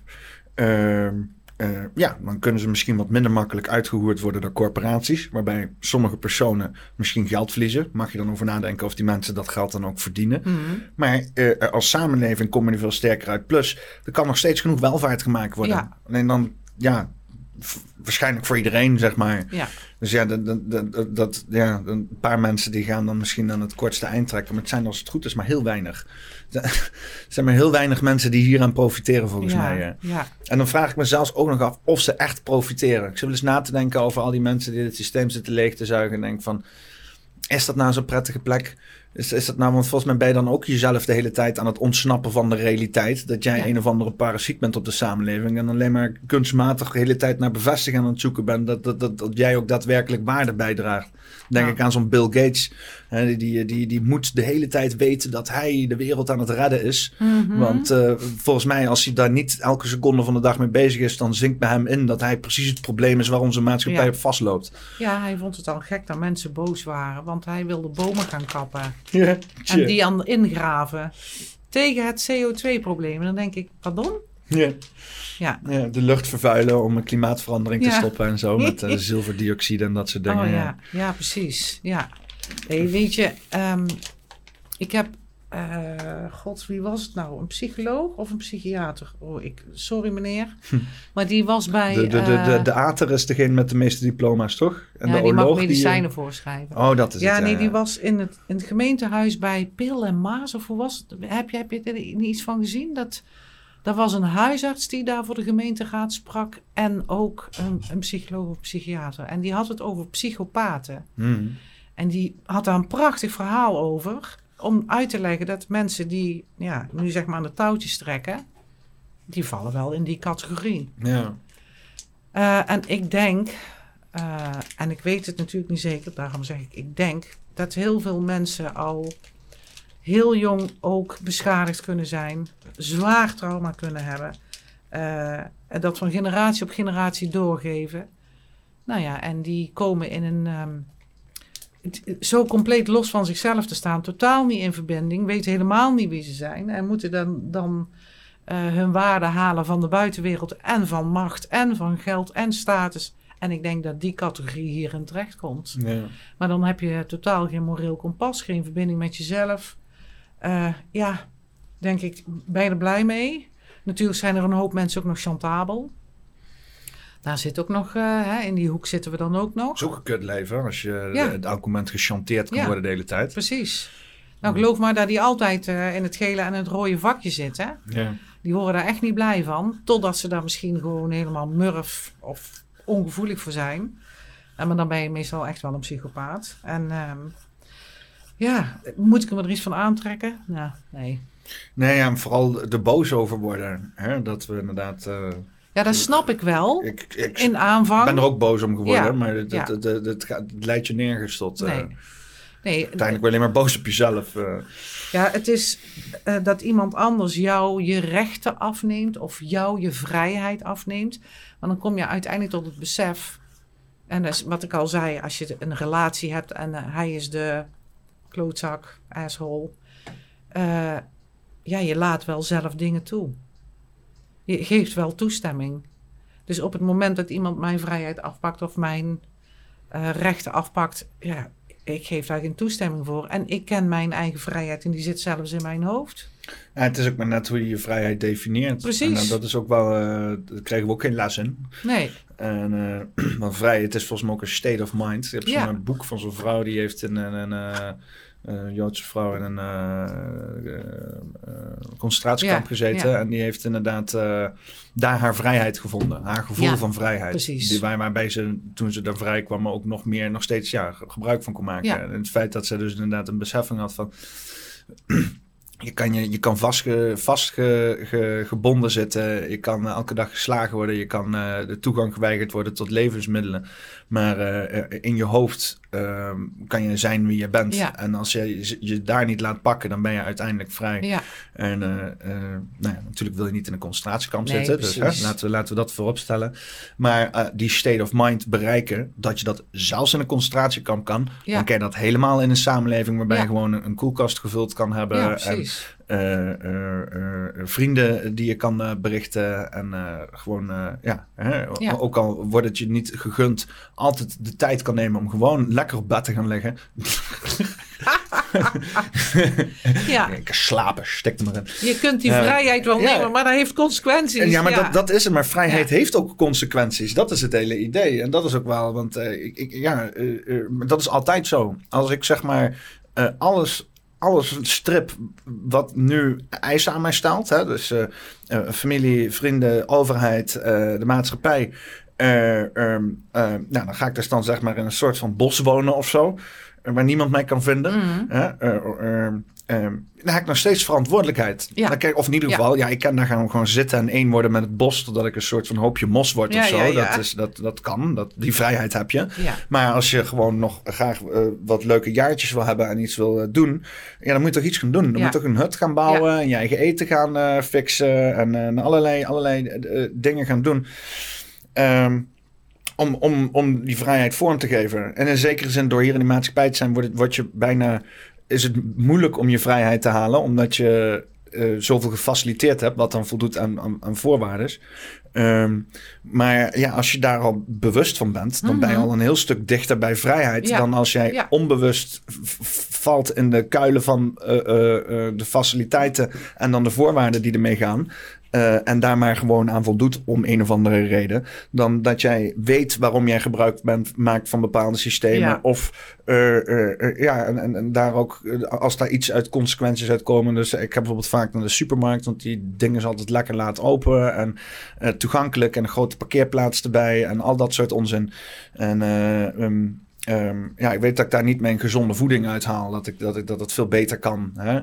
Uh, uh, ja, dan kunnen ze misschien wat minder makkelijk uitgevoerd worden door corporaties. Waarbij sommige personen misschien geld verliezen. Mag je dan over nadenken of die mensen dat geld dan ook verdienen. Mm -hmm. Maar uh, als samenleving kom je er veel sterker uit. Plus, er kan nog steeds genoeg welvaart gemaakt worden. Ja. Alleen dan, ja, waarschijnlijk voor iedereen, zeg maar. Ja. Dus ja, dat, dat, dat, ja, een paar mensen die gaan dan misschien aan het kortste eind trekken. Maar het zijn als het goed is maar heel weinig. (laughs) Er zijn maar heel weinig mensen die hier aan profiteren volgens ja, mij. Ja. En dan vraag ik me zelfs ook nog af of ze echt profiteren. Ik zit wel eens na te denken over al die mensen die het systeem zitten leeg te zuigen. En denk van, is dat nou zo'n prettige plek? Is, is dat nou, want volgens mij ben je dan ook jezelf de hele tijd aan het ontsnappen van de realiteit. Dat jij ja. een of andere parasiet bent op de samenleving. En alleen maar kunstmatig de hele tijd naar bevestiging aan het zoeken bent. Dat, dat, dat, dat jij ook daadwerkelijk waarde bijdraagt. Denk ja. ik aan zo'n Bill Gates. Hè, die, die, die moet de hele tijd weten dat hij de wereld aan het redden is. Mm -hmm. Want uh, volgens mij, als hij daar niet elke seconde van de dag mee bezig is, dan zinkt bij hem in dat hij precies het probleem is waar onze maatschappij ja. op vastloopt. Ja, hij vond het al gek dat mensen boos waren, want hij wilde bomen gaan kappen. Ja, en die aan ingraven tegen het CO2-probleem. En dan denk ik, pardon? Ja. Ja. ja. de lucht vervuilen om een klimaatverandering te ja. stoppen en zo. Met uh, (laughs) zilverdioxide en dat soort dingen. Oh, ja. ja, precies. Ja. Nee, weet je, um, ik heb. Uh, God, wie was het nou? Een psycholoog of een psychiater? Oh, ik, sorry meneer. Hm. Maar die was bij. De, de, de, uh, de, de ater is degene met de meeste diploma's, toch? En ja, de die mag medicijnen die, voorschrijven. Oh, dat is ja, het. nee, die was in het, in het gemeentehuis bij Pil en Maas. Of hoe was het? Heb je, heb je er iets van gezien? Dat. Er was een huisarts die daar voor de gemeenteraad sprak en ook een, een psycholoog of psychiater. En die had het over psychopaten. Mm. En die had daar een prachtig verhaal over om uit te leggen dat mensen die ja, nu zeg maar aan de touwtjes trekken, die vallen wel in die categorie. Ja. Uh, en ik denk, uh, en ik weet het natuurlijk niet zeker, daarom zeg ik, ik denk dat heel veel mensen al heel jong ook beschadigd kunnen zijn, zwaar trauma kunnen hebben. Uh, en dat van generatie op generatie doorgeven. Nou ja, en die komen in een. Um, zo compleet los van zichzelf te staan, totaal niet in verbinding, weten helemaal niet wie ze zijn en moeten dan, dan uh, hun waarde halen van de buitenwereld en van macht en van geld en status. En ik denk dat die categorie hierin terechtkomt. Ja. Maar dan heb je totaal geen moreel kompas, geen verbinding met jezelf. Uh, ja, denk ik, ben je er blij mee? Natuurlijk zijn er een hoop mensen ook nog chantabel. Daar zit ook nog, uh, hè, in die hoek zitten we dan ook nog. Het is ook een kut leven als je ja. elk moment gechanteerd kan ja, worden de hele tijd. Precies. Nou, geloof maar dat die altijd uh, in het gele en het rode vakje zitten. Ja. Die worden daar echt niet blij van. Totdat ze daar misschien gewoon helemaal murf of ongevoelig voor zijn. En maar dan ben je meestal echt wel een psychopaat. En um, ja, moet ik hem er iets van aantrekken? Nou, nee. Nee, ja, vooral er boos over worden. Hè? Dat we inderdaad... Uh, ja, dat snap ik wel. Ik, ik in aanvang. ben er ook boos om geworden, Ja, maar ja. gaat- het leidt je nergens tot... eh, Nee. Nee, Uiteindelijk ben je alleen maar boos op jezelf. eh. ja, het is eh, dat iemand anders jou je rechten afneemt of jou je vrijheid afneemt. Maar dan kom je uiteindelijk tot het besef. En dat is wat ik al zei, als je een relatie hebt en eh, hij is de klootzak, asshole. eh, ja, je laat wel zelf dingen toe. Je geeft wel toestemming. Dus op het moment dat iemand mijn vrijheid afpakt of mijn eh, rechten afpakt, ja, ik geef daar geen toestemming voor. En ik ken mijn eigen vrijheid en die zit zelfs in mijn hoofd. Ja, het is ook maar net hoe je je vrijheid definieert. Precies. En eh, dat is ook wel... eh daar kregen we ook geen les in. Nee, En, eh (clears throat) want vrijheid is volgens mij ook een state of mind. Je hebt Ja. zo'n boek van zo'n vrouw die heeft in een... een eh, eh, Joodse vrouw in een eh, eh, concentratiekamp Ja, gezeten. ja. En die heeft inderdaad daar haar vrijheid gevonden. Haar gevoel Ja, van vrijheid. precies. Die, waar, waarbij ze, toen ze daar vrij kwam, ook nog meer, nog steeds ja, ge- gebruik van kon maken. En het feit dat ze dus inderdaad een beseffing had van... (clears throat) je kan, je, je kan vastgebonden vast ge, zitten. Je kan elke dag geslagen worden. Je kan uh, de toegang geweigerd worden tot levensmiddelen. Maar uh, in je hoofd uh, kan je zijn wie je bent. Ja. En als je je daar niet laat pakken, dan ben je uiteindelijk vrij. Ja. En nou ja, natuurlijk wil je niet in een concentratiekamp nee, zitten. Dus hè, laten, we, laten we dat voorop stellen. Maar die state of mind bereiken, dat je dat zelfs in een concentratiekamp kan. Dan kan je dat helemaal in een samenleving waarbij je gewoon een, een koelkast gevuld kan hebben. Ja, uh, vrienden die je kan berichten. En gewoon, ja, hè, ook al wordt het je niet gegund, altijd de tijd kan nemen om gewoon lekker op bed te gaan liggen. (laughs) ja. Ik slapen, stek er maar in. Je kunt die vrijheid wel nemen, maar dat heeft consequenties. En ja, maar Dat, dat is het. Maar vrijheid heeft ook consequenties. Dat is het hele idee. En dat is ook wel, want ik, ik, ja, dat is altijd zo. Als ik zeg maar alles alles strip wat nu eisen aan mij stelt. Hè? Dus uh, familie, vrienden, overheid, uh, de maatschappij. Um, nou, dan ga ik dus dan zeg maar in een soort van bos wonen of zo. Waar niemand mij kan vinden. Mm. Um, dan heb ik nog steeds verantwoordelijkheid. Ja. Dan kijk, of in ieder geval, ja. ik kan daar gaan gewoon zitten en één worden met het bos, totdat ik een soort van hoopje mos word of zo. Dat, is, dat, dat kan, dat, die vrijheid heb je. Maar als je gewoon nog graag uh, wat leuke jaartjes wil hebben en iets wil uh, doen, ja, dan moet je toch iets gaan doen. Dan moet je toch een hut gaan bouwen en je eigen eten gaan uh, fixen en allerlei, allerlei dingen gaan doen. Um, om, om, om die vrijheid vorm te geven. En in zekere zin, door hier in de maatschappij te zijn, wordt, het, word je bijna is het moeilijk om je vrijheid te halen, omdat je uh, zoveel gefaciliteerd hebt, wat dan voldoet aan, aan, aan voorwaarden. Um, maar ja, als je daar al bewust van bent, dan ben je mhm. al een heel stuk dichter bij vrijheid dan als jij onbewust valt in de kuilen van uh, uh, de faciliteiten en dan de voorwaarden die ermee gaan. Uh, en daar maar gewoon aan voldoet om een of andere reden. Dan dat jij weet waarom jij gebruik bent, maakt van bepaalde systemen. Of uh, uh, ja, en, en, en, daar ook, als daar iets uit consequenties uitkomen. Dus ik heb bijvoorbeeld vaak naar de supermarkt, want die dingen is altijd lekker laat open en toegankelijk. En een grote parkeerplaats erbij en al dat soort onzin. En um, Um, ja, ik weet dat ik daar niet mijn gezonde voeding uit haal. Dat ik dat, ik, dat het veel beter kan. Hè?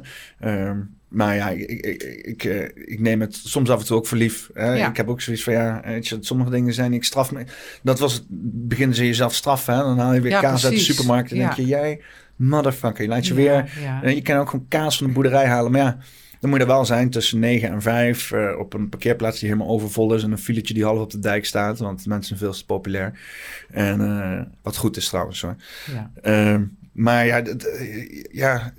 Um, maar ja, ik, ik, ik, eh, ik, neem het soms af en toe ook voor lief. Hè? Ik heb ook zoiets van, ja, weet je, sommige dingen zijn, ik straf me. Dat was het, beginnen ze jezelf straffen. Hè? Dan haal je weer kaas uit de supermarkt en denk je, jij, motherfucker, je laat je weer... Je kan ook gewoon kaas van de boerderij halen. Maar ja, dan moet je er wel zijn tussen 9 en 5 uh, eh, op een parkeerplaats die helemaal overvol is. En een filetje die half op de dijk staat, want mensen zijn veel te populair. En uh, wat goed is trouwens hoor. Ja. Maar ja, ja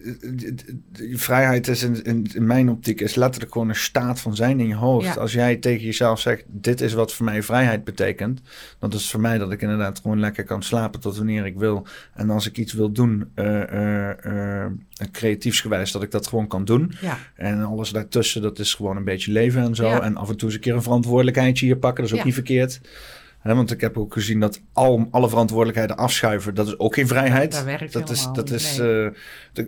vrijheid is in, in, in, mijn optiek is letterlijk gewoon een staat van zijn in je hoofd. Als jij tegen jezelf zegt, dit is wat voor mij vrijheid betekent. Dan is voor mij dat ik inderdaad gewoon lekker kan slapen tot wanneer ik wil. En als ik iets wil doen, uh, uh, creatiefsgewijs, dat ik dat gewoon kan doen. Ja. En alles daartussen, dat is gewoon een beetje leven en zo. En af en toe eens een keer een verantwoordelijkheidje hier pakken, dat is ook niet verkeerd want ik heb ook gezien dat al, alle verantwoordelijkheden afschuiven, dat is ook geen vrijheid. Dat werkt dat is, dat is, uh,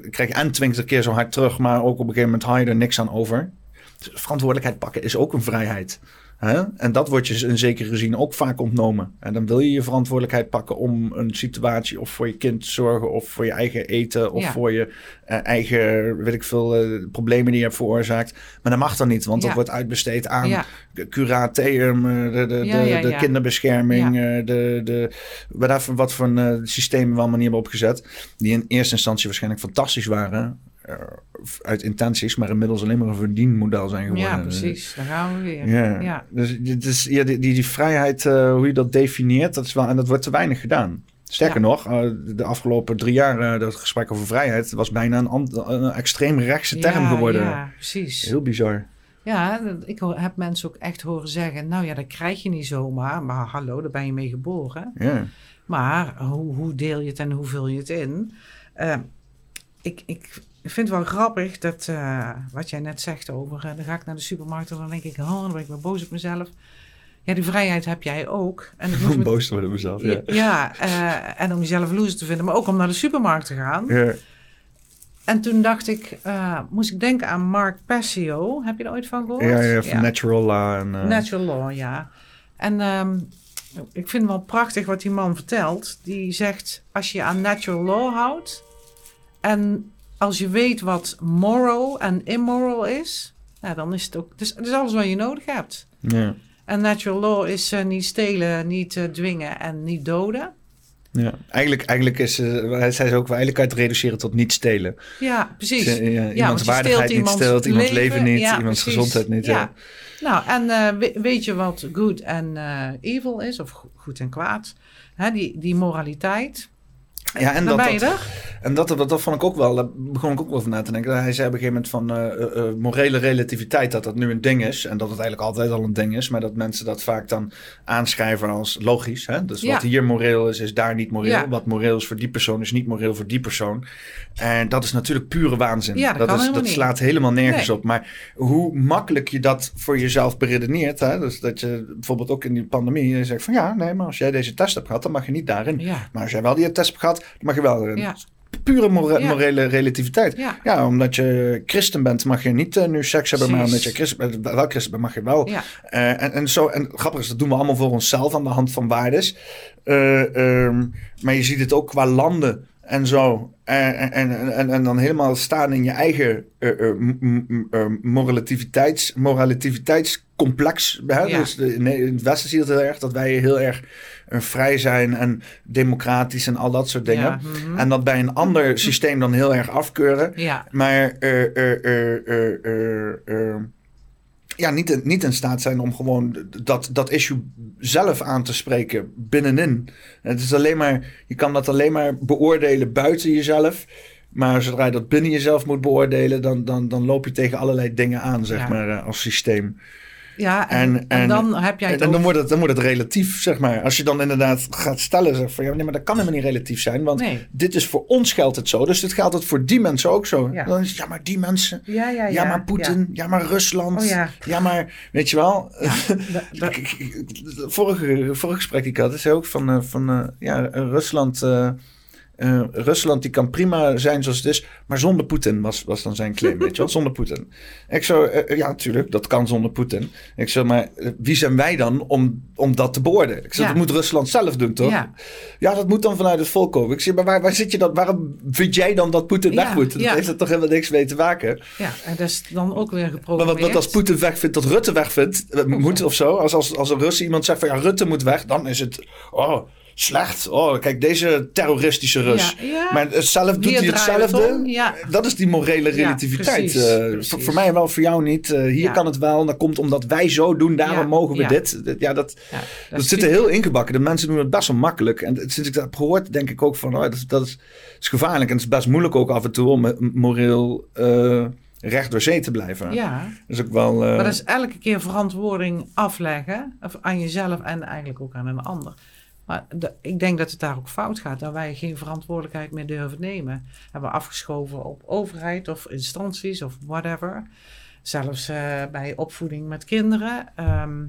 krijg je en twintig keer zo hard terug, maar ook op een gegeven moment haal je er niks aan over. Dus verantwoordelijkheid pakken is ook een vrijheid. Hè? En dat wordt je in zekere zin ook vaak ontnomen. En dan wil je je verantwoordelijkheid pakken om een situatie of voor je kind te zorgen, of voor je eigen eten, of voor je uh, eigen, weet ik veel, uh, problemen die je hebt veroorzaakt. Maar dat mag dan niet, want dat wordt uitbesteed aan ja. curateum, uh, de, de, de, de kinderbescherming, de, de, wat, wat voor systemen we allemaal niet hebben opgezet. Die in eerste instantie waarschijnlijk fantastisch waren. Eh, uit intenties, maar inmiddels alleen maar een verdienmodel zijn geworden. Ja, precies. Daar gaan we weer. Ja. ja. Dus, dus ja, die, die, die vrijheid, uh, hoe je dat definieert, dat is wel, en dat wordt te weinig gedaan. Sterker nog, uh, de afgelopen drie jaar, uh, dat gesprek over vrijheid, was bijna een, een extreem rechtse term geworden. Ja, precies. Heel bizar. Ja, ik heb mensen ook echt horen zeggen, nou ja, dat krijg je niet zomaar, maar hallo, daar ben je mee geboren. Ja. Maar hoe, hoe deel je het en hoe vul je het in? Ik, ik ik vind het wel grappig dat uh, wat jij net zegt over. Uh, dan ga ik naar de supermarkt en dan denk ik, oh, dan ben ik wel boos op mezelf. Ja, die vrijheid heb jij ook. En (laughs) om boos te worden op mezelf, ja. Ja, uh, en om jezelf loser te vinden, maar ook om naar de supermarkt te gaan. Ja. En toen dacht ik, moest ik denken aan Mark Passio. Heb je er ooit van gehoord? Ja, ja van Natural Law. En, Natural Law, ja. En um, ik vind het wel prachtig wat die man vertelt. Die zegt, als je aan Natural Law houdt en als je weet wat moral en immoral is, ja, dan is het ook. Dus het is alles wat je nodig hebt. Ja. En natural law is uh, niet stelen, niet uh, dwingen en niet doden. Ja, eigenlijk, eigenlijk is uh, ze ook eigenlijk uit reduceren tot niet stelen. Ja, precies. Dus, ja, iemands waardigheid niet steelt, iemands leven, leven niet, ja, iemands precies. gezondheid niet. Ja. Nou, en weet je wat good en evil is, of goed en kwaad? Hè, die, die moraliteit. Ja, en dat, dat, en dat, dat, dat vond ik ook wel, daar begon ik ook wel van na te denken. Hij zei op een gegeven moment van uh, uh, morele relativiteit, dat dat nu een ding is. En dat het eigenlijk altijd al een ding is, maar dat mensen dat vaak dan aanschrijven als logisch. Hè? Dus wat hier moreel is, is daar niet moreel. Wat moreel is voor die persoon, is niet moreel voor die persoon. En dat is natuurlijk pure waanzin. Ja, dat, dat, is, dat slaat helemaal nergens op. Maar hoe makkelijk je dat voor jezelf beredeneert. Hè? Dus dat je bijvoorbeeld ook in die pandemie je zegt van ja, nee, maar als jij deze test hebt gehad, dan mag je niet daarin. Maar als jij wel die test hebt gehad, mag je wel erin. Ja. Pure morele relativiteit. Ja. omdat je christen bent, mag je niet uh, nu seks hebben, maar omdat je christen bent, wel christen bent, mag je wel. Ja. Uh, en, en, zo, en grappig is, dat doen we allemaal voor onszelf aan de hand van waardes. Um, maar je ziet het ook qua landen en zo. En, en, en, en dan helemaal staan in je eigen uh, moraliteits, moraliteitscomplex. Hè? Ja. Dus in het Westen zie je het heel erg dat wij heel erg vrij zijn en democratisch en al dat soort dingen. Ja, mhm. En dat bij een ander systeem dan heel erg afkeuren. Ja. Maar ja, niet, in, niet in staat zijn om gewoon dat, dat issue zelf aan te spreken binnenin. Het is alleen maar, je kan dat alleen maar beoordelen buiten jezelf. Maar zodra je dat binnen jezelf moet beoordelen, dan, dan, dan loop je tegen allerlei dingen aan, zeg Ja. maar, eh, als systeem. Ja, en, en, dan heb jij En, het en dan, wordt het, dan wordt het relatief, zeg maar. Als je dan inderdaad gaat stellen, zeg van ja, nee, maar dat kan helemaal niet relatief zijn. Want Nee. dit is voor ons geldt het zo, dus dit geldt het voor die mensen ook zo. Ja. Dan is het, ja, maar die mensen. Ja, ja, ja. Ja, maar Poetin. Ja. maar Rusland. Oh, ja. ja, maar weet je wel. (laughs) Vorige, vorige gesprek die ik had, is ook van, eh, van eh, ja, Rusland. eh, eh, Rusland die kan prima zijn zoals het is, maar zonder Poetin was, was dan zijn claim, (laughs) weet je wel, zonder Poetin. Ik zo, eh, ja natuurlijk, dat kan zonder Poetin. Ik zo, maar eh, wie zijn wij dan om, om dat te beoordelen? Ik zeg, Ja. dat moet Rusland zelf doen, toch? Ja. Ja, dat moet dan vanuit het volk komen. Ik zeg, maar waar, waar zit je dan, waarom vind jij dan dat Poetin Ja, weg moet? Dat heeft er toch helemaal niks mee te maken? ja, en dat is dan ook weer Maar geprogrammeerd. wat, wat als Poetin weg vindt, dat Rutte weg vindt, eh, moet of zo. Als, als, als een Russen iemand zegt van ja, Rutte moet weg, dan is het oh, slecht. Oh, kijk, deze terroristische Rus. Ja, ja. Maar zelf doet hij hetzelfde. ja. Dat is die morele relativiteit. precies, Eh, precies. Voor, voor mij wel, voor jou niet. Eh, hier kan het wel. En dat komt omdat wij zo doen, daarom mogen we dit. Ja, dat, dat, zit er heel ingebakken. De mensen doen het best wel makkelijk. En sinds ik dat heb gehoord, denk ik ook van, oh, dat, is, dat is, is gevaarlijk. En het is best moeilijk ook af en toe om moreel eh, recht door zee te blijven. Ja, ook wel... maar dat is elke keer verantwoording afleggen. Of aan jezelf en eigenlijk ook aan een ander. Maar ik denk dat het daar ook fout gaat. Dat wij geen verantwoordelijkheid meer durven nemen. Hebben we afgeschoven op overheid of instanties of whatever. Zelfs eh, bij opvoeding met kinderen. Ehm,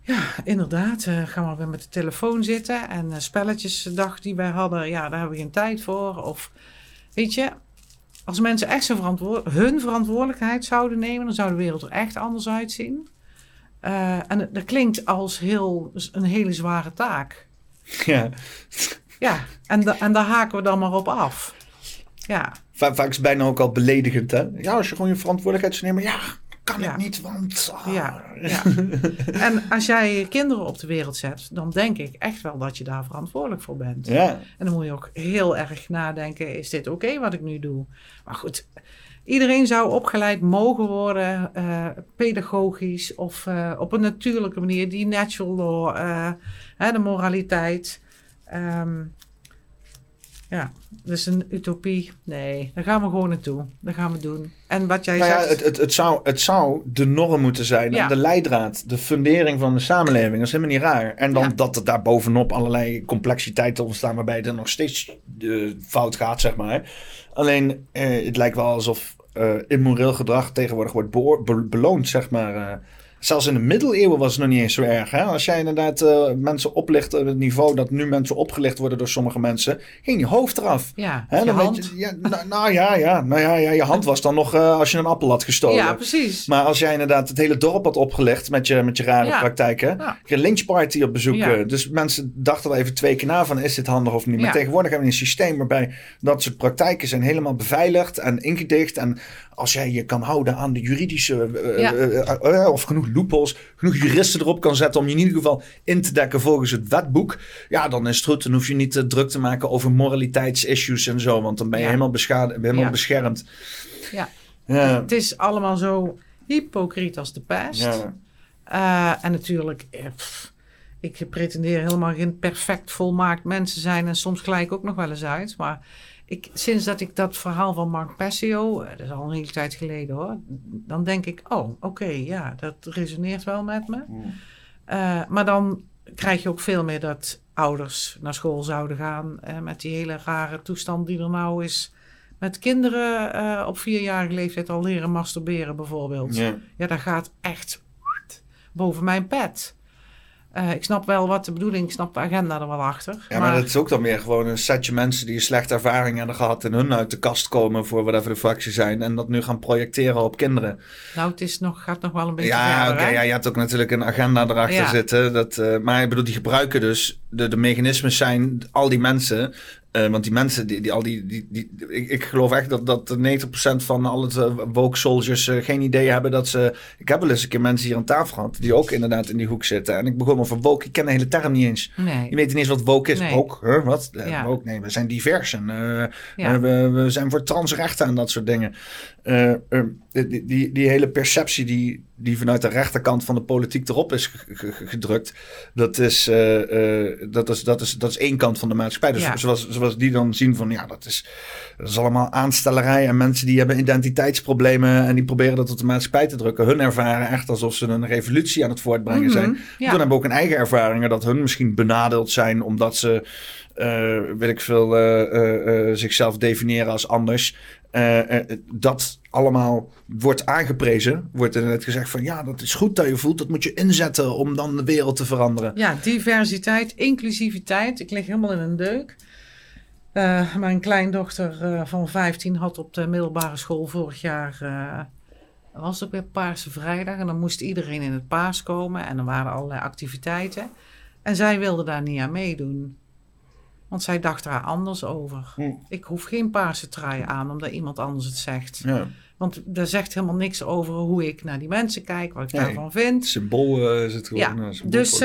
ja, inderdaad. eh, gaan we weer met de telefoon zitten. En eh, spelletjesdag die wij hadden, ja, daar hebben we geen tijd voor. Of weet je, als mensen echt hun verantwoordelijkheid zouden nemen, dan zou de wereld er echt anders uitzien. Eh, en dat klinkt als heel, een hele zware taak. ja. Ja, en, da- en daar haken we dan maar op af. Ja, Va- vaak is het bijna ook al beledigend, hè? Ja, als je gewoon je verantwoordelijkheid zou nemen. Ja, kan Ja. ik niet, want... ah. ja, ja. En als jij je kinderen op de wereld zet, dan denk ik echt wel dat je daar verantwoordelijk voor bent. Ja. En dan moet je ook heel erg nadenken, is dit oké wat ik nu doe? Maar goed, iedereen zou opgeleid mogen worden, eh, pedagogisch of eh, op een natuurlijke manier, die natural law, eh, hè, de moraliteit. Ehm, ja, dus een utopie, nee, daar gaan we gewoon naartoe. Dat gaan we doen. En wat jij Nou ja, zegt... het, het, het, zou, het zou de norm moeten zijn. Ja. De leidraad, de fundering van de samenleving. Dat is helemaal niet raar. En dan Ja. dat er daar bovenop allerlei complexiteiten ontstaan... waarbij het er nog steeds fout gaat, zeg maar. Alleen, eh, het lijkt wel alsof eh, immoreel gedrag tegenwoordig wordt beloond, zeg maar. Eh. Zelfs in de middeleeuwen was het nog niet eens zo erg. Hè? Als jij inderdaad uh, mensen oplicht op het niveau dat nu mensen opgelicht worden door sommige mensen, ging je hoofd eraf. Ja, hè? Je hand. Je, ja, nou, nou, ja, ja, nou ja, ja, je hand was dan nog uh, als je een appel had gestolen. Ja, precies. Maar als jij inderdaad het hele dorp had opgelegd met je, met je rare praktijken, ja. je een lynchparty op bezoek. Ja. Dus mensen dachten wel even twee keer na van is dit handig of niet. Maar tegenwoordig hebben we een systeem waarbij dat soort praktijken zijn helemaal beveiligd en ingedicht. En als jij je kan houden aan de juridische uh, of genoeg loopholes, genoeg juristen erop kan zetten om je in ieder geval in te dekken volgens het wetboek, ja, dan is het goed. Dan hoef je niet druk te maken over moraliteitsissues en zo, want dan ben je helemaal, helemaal beschermd. Ja. het is allemaal zo hypocriet als de pest. en natuurlijk, ik pretendeer helemaal geen perfect volmaakt mensen zijn en soms gelijk ook nog wel eens uit, maar ik, sinds dat ik dat verhaal van Mark Passio, eh, dat is al een hele tijd geleden hoor, dan denk ik, oh, oké, ja, dat resoneert wel met me. Hmm. Eh, maar dan krijg je ook veel meer dat ouders naar school zouden gaan uh, met die hele rare toestand die er nou is. Met kinderen uh, op vierjarige leeftijd al leren masturberen bijvoorbeeld. Ja, ja dat gaat echt boven mijn pet. Uh, ik snap wel wat de bedoeling, ik snap de agenda er wel achter. Ja, maar, maar dat is ook dan meer gewoon een setje mensen die een slechte ervaring hebben gehad en hun uit de kast komen voor whatever de fractie zijn en dat nu gaan projecteren op kinderen. Nou, het is nog, gaat nog wel een beetje ja, verder, okay, ja, je hebt ook natuurlijk een agenda erachter zitten. Dat, uh, maar ik bedoel, die gebruiken dus, de, de mechanismes zijn, al die mensen uh, want die mensen, die, die al die, die, die ik, ik, geloof echt dat, dat 90% van al het uh, woke soldiers uh, geen idee hebben dat ze. Ik heb wel eens een keer mensen hier aan tafel gehad die ook inderdaad in die hoek zitten. En ik begon over woke, ik ken de hele term niet eens. Nee. Je weet niet eens wat woke is. Nee. Woke, huh, wat? Ja. Woke, nee, we zijn divers en ja. we, we, zijn voor transrechten en dat soort dingen. Die, die, die hele perceptie die, die vanuit de rechterkant van de politiek erop is gedrukt, dat is, dat, is, dat, is, dat is één kant van de maatschappij. Dus zoals zoals die dan zien van ja, dat is, dat is allemaal aanstellerij en mensen die hebben identiteitsproblemen en die proberen dat op de maatschappij te drukken. Hun ervaren echt alsof ze een revolutie aan het voortbrengen mhm, zijn. Ja. Toen hebben we ook een eigen ervaringen dat hun misschien benadeeld zijn omdat ze, uh, weet ik veel, uh, uh, zichzelf definiëren als anders. dat allemaal wordt aangeprezen. Wordt er net gezegd van ja, dat is goed dat je voelt. Dat moet je inzetten om dan de wereld te veranderen. Ja, diversiteit, inclusiviteit. Ik lig helemaal in een deuk. Mijn kleindochter van 15 had op de middelbare school vorig jaar. Was ook weer Paarse Vrijdag. En dan moest iedereen in het paars komen. En er waren allerlei activiteiten. En zij wilde daar niet aan meedoen. Want zij dacht er anders over. Hm. Ik hoef geen paarse trui aan omdat iemand anders het zegt. Ja. Want daar zegt helemaal niks over hoe ik naar die mensen kijk, wat ik daarvan vind. Symbool is het gewoon. Ja. dus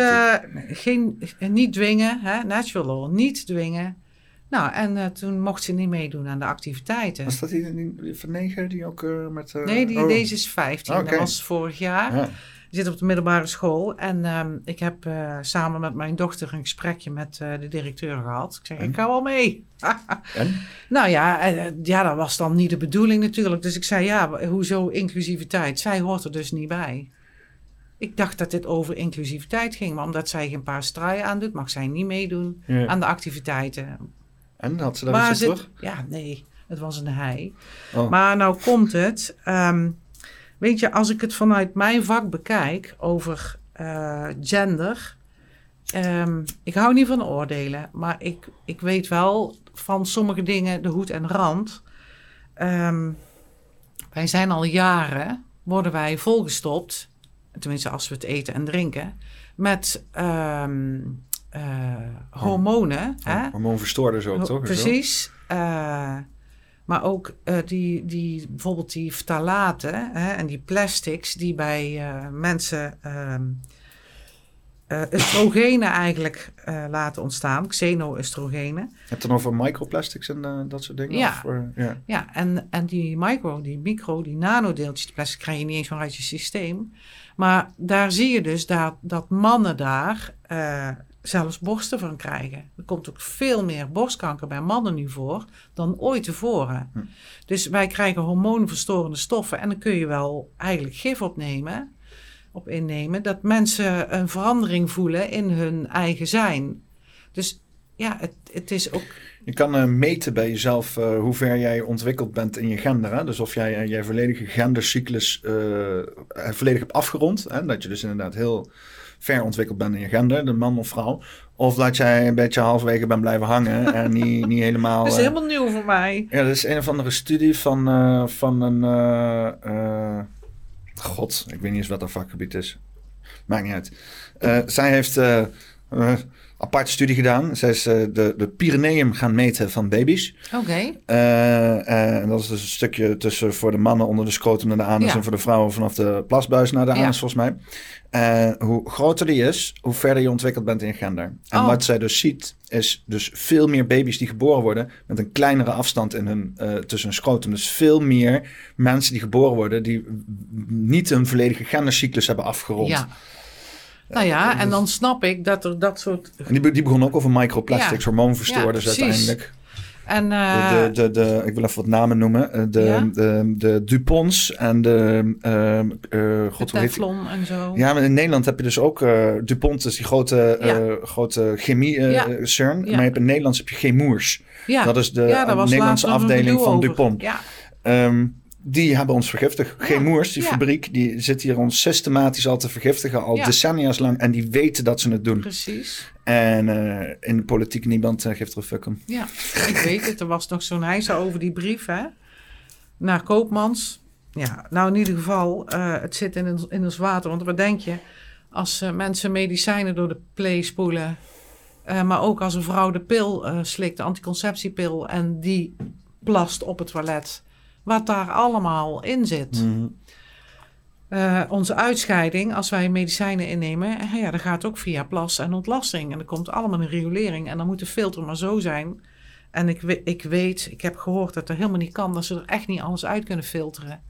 geen, niet dwingen, hè? natural law, niet dwingen. Nou, en uh, toen mocht ze niet meedoen aan de activiteiten. Was dat die, die van negen die ook uh, met... Uh, nee, die, oh. deze is 15. Dat was vorig jaar. Ja. Zit op de middelbare school. En um, ik heb samen met mijn dochter een gesprekje met de directeur gehad. Ik zeg, en? ik ga wel mee. (laughs) en? Nou ja, ja, dat was dan niet de bedoeling natuurlijk. Dus ik zei, ja, hoezo inclusiviteit? Zij hoort er dus niet bij. Ik dacht dat dit over inclusiviteit ging. Maar omdat zij geen paar straaien aandoet, mag zij niet meedoen ja. aan de activiteiten. En had ze daar iets terug? Ja, nee, het was een hij. Oh. Maar nou komt het. Ehm, weet je, als ik het vanuit mijn vak bekijk over uh, gender. Um, ik hou niet van oordelen, maar ik, ik weet wel van sommige dingen de hoed en rand. Um, wij zijn al jaren, worden wij volgestopt, tenminste als we het eten en drinken, met um, uh, hormonen. Oh, hè? Hormoonverstoorders ook, toch? Precies. Uh, maar ook uh, die, die, bijvoorbeeld die ftalaten hè, en die plastics die bij mensen oestrogenen eigenlijk laten ontstaan, xeno-oestrogenen. Je hebt het dan over microplastics en dat soort dingen? Ja, of, ja. ja en, en die micro, die micro, die nanodeeltjes plastic krijg je niet eens van uit je systeem. Maar daar zie je dus dat, dat mannen daar zelfs borsten van krijgen. Er komt ook veel meer borstkanker bij mannen nu voor dan ooit tevoren. Hm. Dus wij krijgen hormoonverstorende stoffen en dan kun je wel eigenlijk gif opnemen, op innemen, dat mensen een verandering voelen in hun eigen zijn. Dus ja, het, het is ook... Je kan uh, meten bij jezelf uh, hoe ver jij ontwikkeld bent in je gender. Hè? Dus of jij uh, jij volledige gendercyclus volledig hebt afgerond. Hè? Dat je dus inderdaad heel ver ontwikkeld bent in je gender, de man of vrouw. Of dat jij een beetje halverwege bent blijven hangen en (laughs) niet, niet helemaal... Dat is helemaal nieuw voor mij. Ja, dat is een of andere studie van, van een... God, ik weet niet eens wat dat vakgebied is. Maakt niet uit. zij heeft aparte studie gedaan. Zij is uh, de, de Pyreneeën gaan meten van baby's. Oké. Uh, en dat is dus een stukje tussen voor de mannen onder de scrotum naar de anus... en voor de vrouwen vanaf de plasbuis naar de anus, volgens mij. hoe groter die is, hoe verder je ontwikkeld bent in gender. En oh. wat zij dus ziet, is dus veel meer baby's die geboren worden... met een kleinere afstand in hun, tussen hun scrotum. Dus veel meer mensen die geboren worden... die niet een volledige gendercyclus hebben afgerond. Ja. Nou ja, en dan snap ik dat er dat soort... En die, die begon ook over microplastics, ja. hormoonverstoorders ja, uiteindelijk. En, uh... de, de, de, ik wil even wat namen noemen. Eh, de, ja? de, de, Duponts en de... Uh, God, de Teflon en zo. Ja, maar in Nederland heb je dus ook... Dupont is die grote, ja. grote chemie-CERN. Maar je hebt in Nederland heb je Chemours. Ja. Dat is de Nederlandse afdeling van Dupont. Ja. Um, die hebben ons vergiftigd. Ja, Gemoers, die fabriek, die zit hier ons systematisch al te vergiftigen. Al decennia's lang. En die weten dat ze het doen. Precies. En uh, in de politiek niemand uh, geeft er een fuck om. Ja, ik weet het. Er was nog zo'n hijs over die brief, hè. Naar Koopmans. Ja, nou in ieder geval, uh, het zit in, in ons water. Want wat denk je? Als mensen medicijnen door de play spoelen... maar ook als een vrouw de pil slikt, de anticonceptiepil... en die plast op het toilet wat daar allemaal in zit. Mhm. Eh, onze uitscheiding, als wij medicijnen innemen, eh, ja, dat gaat ook via plas en ontlasting. En er komt allemaal een riolering. En dan moet de filter maar zo zijn. En ik, ik weet, ik heb gehoord dat dat helemaal niet kan, dat ze er echt niet alles uit kunnen filteren.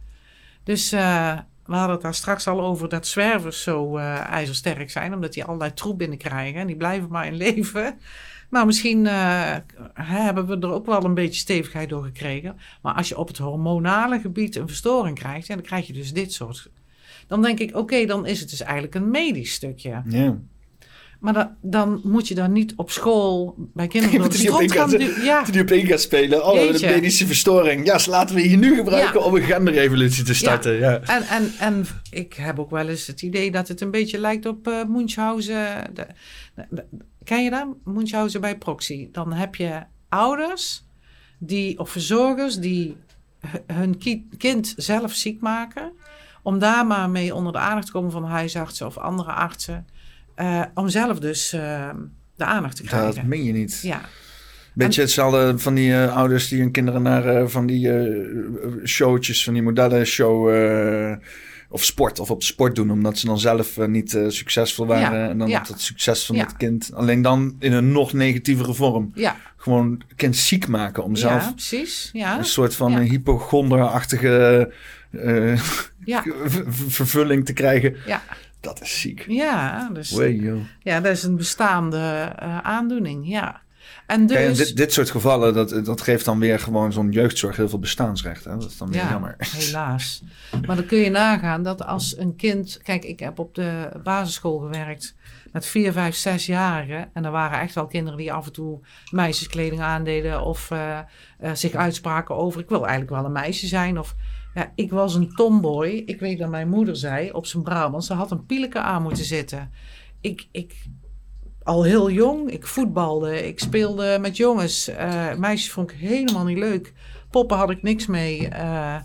Dus uh, we hadden het daar straks al over dat zwervers zo ijzersterk zijn, omdat die allerlei troep binnenkrijgen. En die blijven maar in leven. Nou, misschien uh, hebben we er ook wel een beetje stevigheid door gekregen. Maar als je op het hormonale gebied een verstoring krijgt, dan krijg je dus dit soort. Dan denk ik, oké, dan is het dus eigenlijk een medisch stukje. Ja. Maar dan moet je dan niet op school bij kinderen door de strot gaan... ja. Die op één gaat spelen. Oh, een medische verstoring. Ja, laten we hier nu gebruiken om een genderrevolutie te starten. Ja. ja. En, en, en ik heb ook wel eens het idee dat het een beetje lijkt op uh, Munchausen. De, Ken je dat? Munchausen bij proxy. Dan heb je ouders die, of verzorgers die hun kind zelf ziek maken. Om daar maar mee onder de aandacht te komen van huisartsen of andere artsen. Uh, om zelf dus uh, de aandacht te krijgen. Dat meen je niet. Ja. Beetje hetzelfde van die uh, ouders die hun kinderen naar uh, van die showtjes, van die modellenshow of sport of op sport doen, omdat ze dan zelf uh, niet uh, succesvol waren. en dan ja. het succes van het kind. Alleen dan in een nog negatievere vorm. Ja. Gewoon kind ziek maken om zelf ja, precies. Ja. een soort van hypochonderachtige uh, ja. (laughs) vervulling te krijgen. Ja. Dat is ziek. Ja, dus, Way, ja, dat is een bestaande aandoening. Ja. En dus... dit, dit soort gevallen, dat, dat geeft dan weer gewoon zo'n jeugdzorg heel veel bestaansrecht. Hè? Dat is dan weer ja, jammer. helaas. Maar dan kun je nagaan dat als een kind... Kijk, ik heb op de basisschool gewerkt met vier, vijf, zesjarigen. En er waren echt wel kinderen die af en toe meisjeskleding aandeden... of uh, uh, zich uitspraken over... ik wil eigenlijk wel een meisje zijn of... Ja, ik was een tomboy. Ik weet dat mijn moeder zei op zijn Brabant... ze had een pieleke aan moeten zitten. Ik, ik, al heel jong. Ik voetbalde, ik speelde met jongens. Uh, meisjes vond ik helemaal niet leuk. Poppen had ik niks mee. Uh,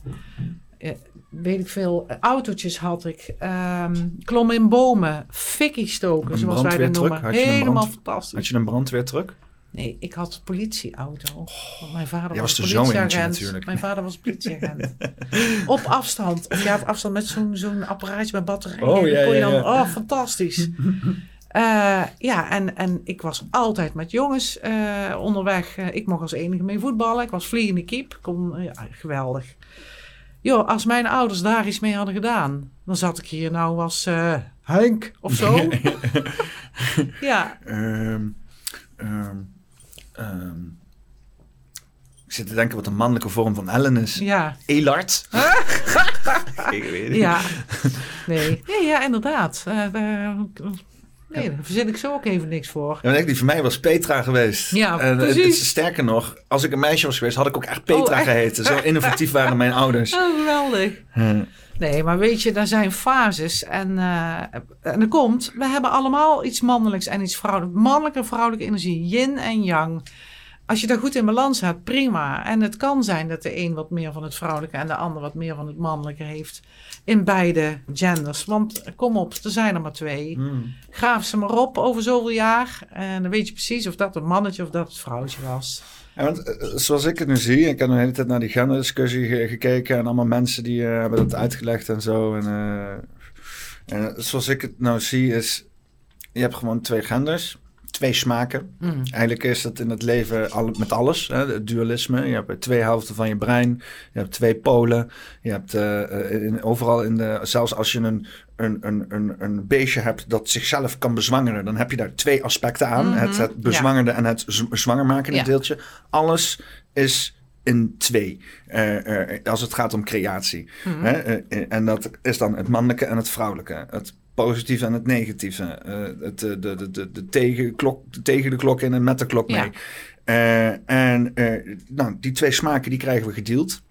weet ik veel. Autootjes had ik. Um, klom in bomen. Fikkie stoken, zoals wij dat noemen. Helemaal brand, fantastisch. Had je een brandweertruck? Nee, ik had een politieauto. Oh, mijn vader was, was politieagent. Mijn vader was politieagent. (laughs) op afstand. Of ja, op afstand met zo'n zo'n apparaatje met batterijen. Oh, ja, ja, ja. oh, fantastisch. (laughs) Uh, ja, en, en ik was altijd met jongens uh, onderweg. Uh, ik mocht als enige mee voetballen. Ik was vliegende kiep. Kon, ja, geweldig. Joh, als mijn ouders daar iets mee hadden gedaan, dan zat ik hier nou als Henk of zo. (laughs) ja. Um, um, um, ik zit te denken wat een mannelijke vorm van Ellen is. Ja. Elart. (laughs) ik weet het. Ja. Nee. Ja, ja inderdaad. Nee, daar verzin ik zo ook even niks voor. Ja, die voor mij was Petra geweest. Ja, en, precies. sterker nog, als ik een meisje was geweest, had ik ook echt Petra oh, geheten. Zo innovatief waren mijn ouders. (laughs) Oh, geweldig. Nee, maar weet je, daar zijn fases. En, uh, en er komt, we hebben allemaal iets mannelijks en iets vrouwelijks. Mannelijke en vrouwelijke energie, yin en yang. Als je daar goed in balans hebt, prima. En het kan zijn dat de een wat meer van het vrouwelijke en de ander wat meer van het mannelijke heeft. In beide genders. Want kom op, er zijn er maar twee. Hmm. Graaf ze maar op over zoveel jaar. En dan weet je precies of dat een mannetje of dat het vrouwtje was. Ja, want eh, zoals ik het nu zie, ik heb de hele tijd naar die genderdiscussie gekeken en allemaal mensen die uh, hebben dat uitgelegd en zo. En, uh, en zoals ik het nou zie is, je hebt gewoon twee genders twee smaken. Mm. Eigenlijk is dat in het leven al, met alles. Hè? Het dualisme. Je hebt twee helften van je brein. Je hebt twee polen. Je hebt uh, in, overal in de. Zelfs als je een, een, een, een, een beestje hebt dat zichzelf kan bezwangeren, dan heb je daar twee aspecten aan: mhm. het, het bezwangerde en het zwangermakende ja. deeltje. Alles is in twee. Uh, als het gaat om creatie. Mm en dat is dan het mannelijke en het vrouwelijke. Het positieve en het negatieve. Uh, het, de, de, de, de, tegenklok, tegen de klok in en met de klok mee. Uh, en uh, nou, die twee smaken die krijgen we gedeeld.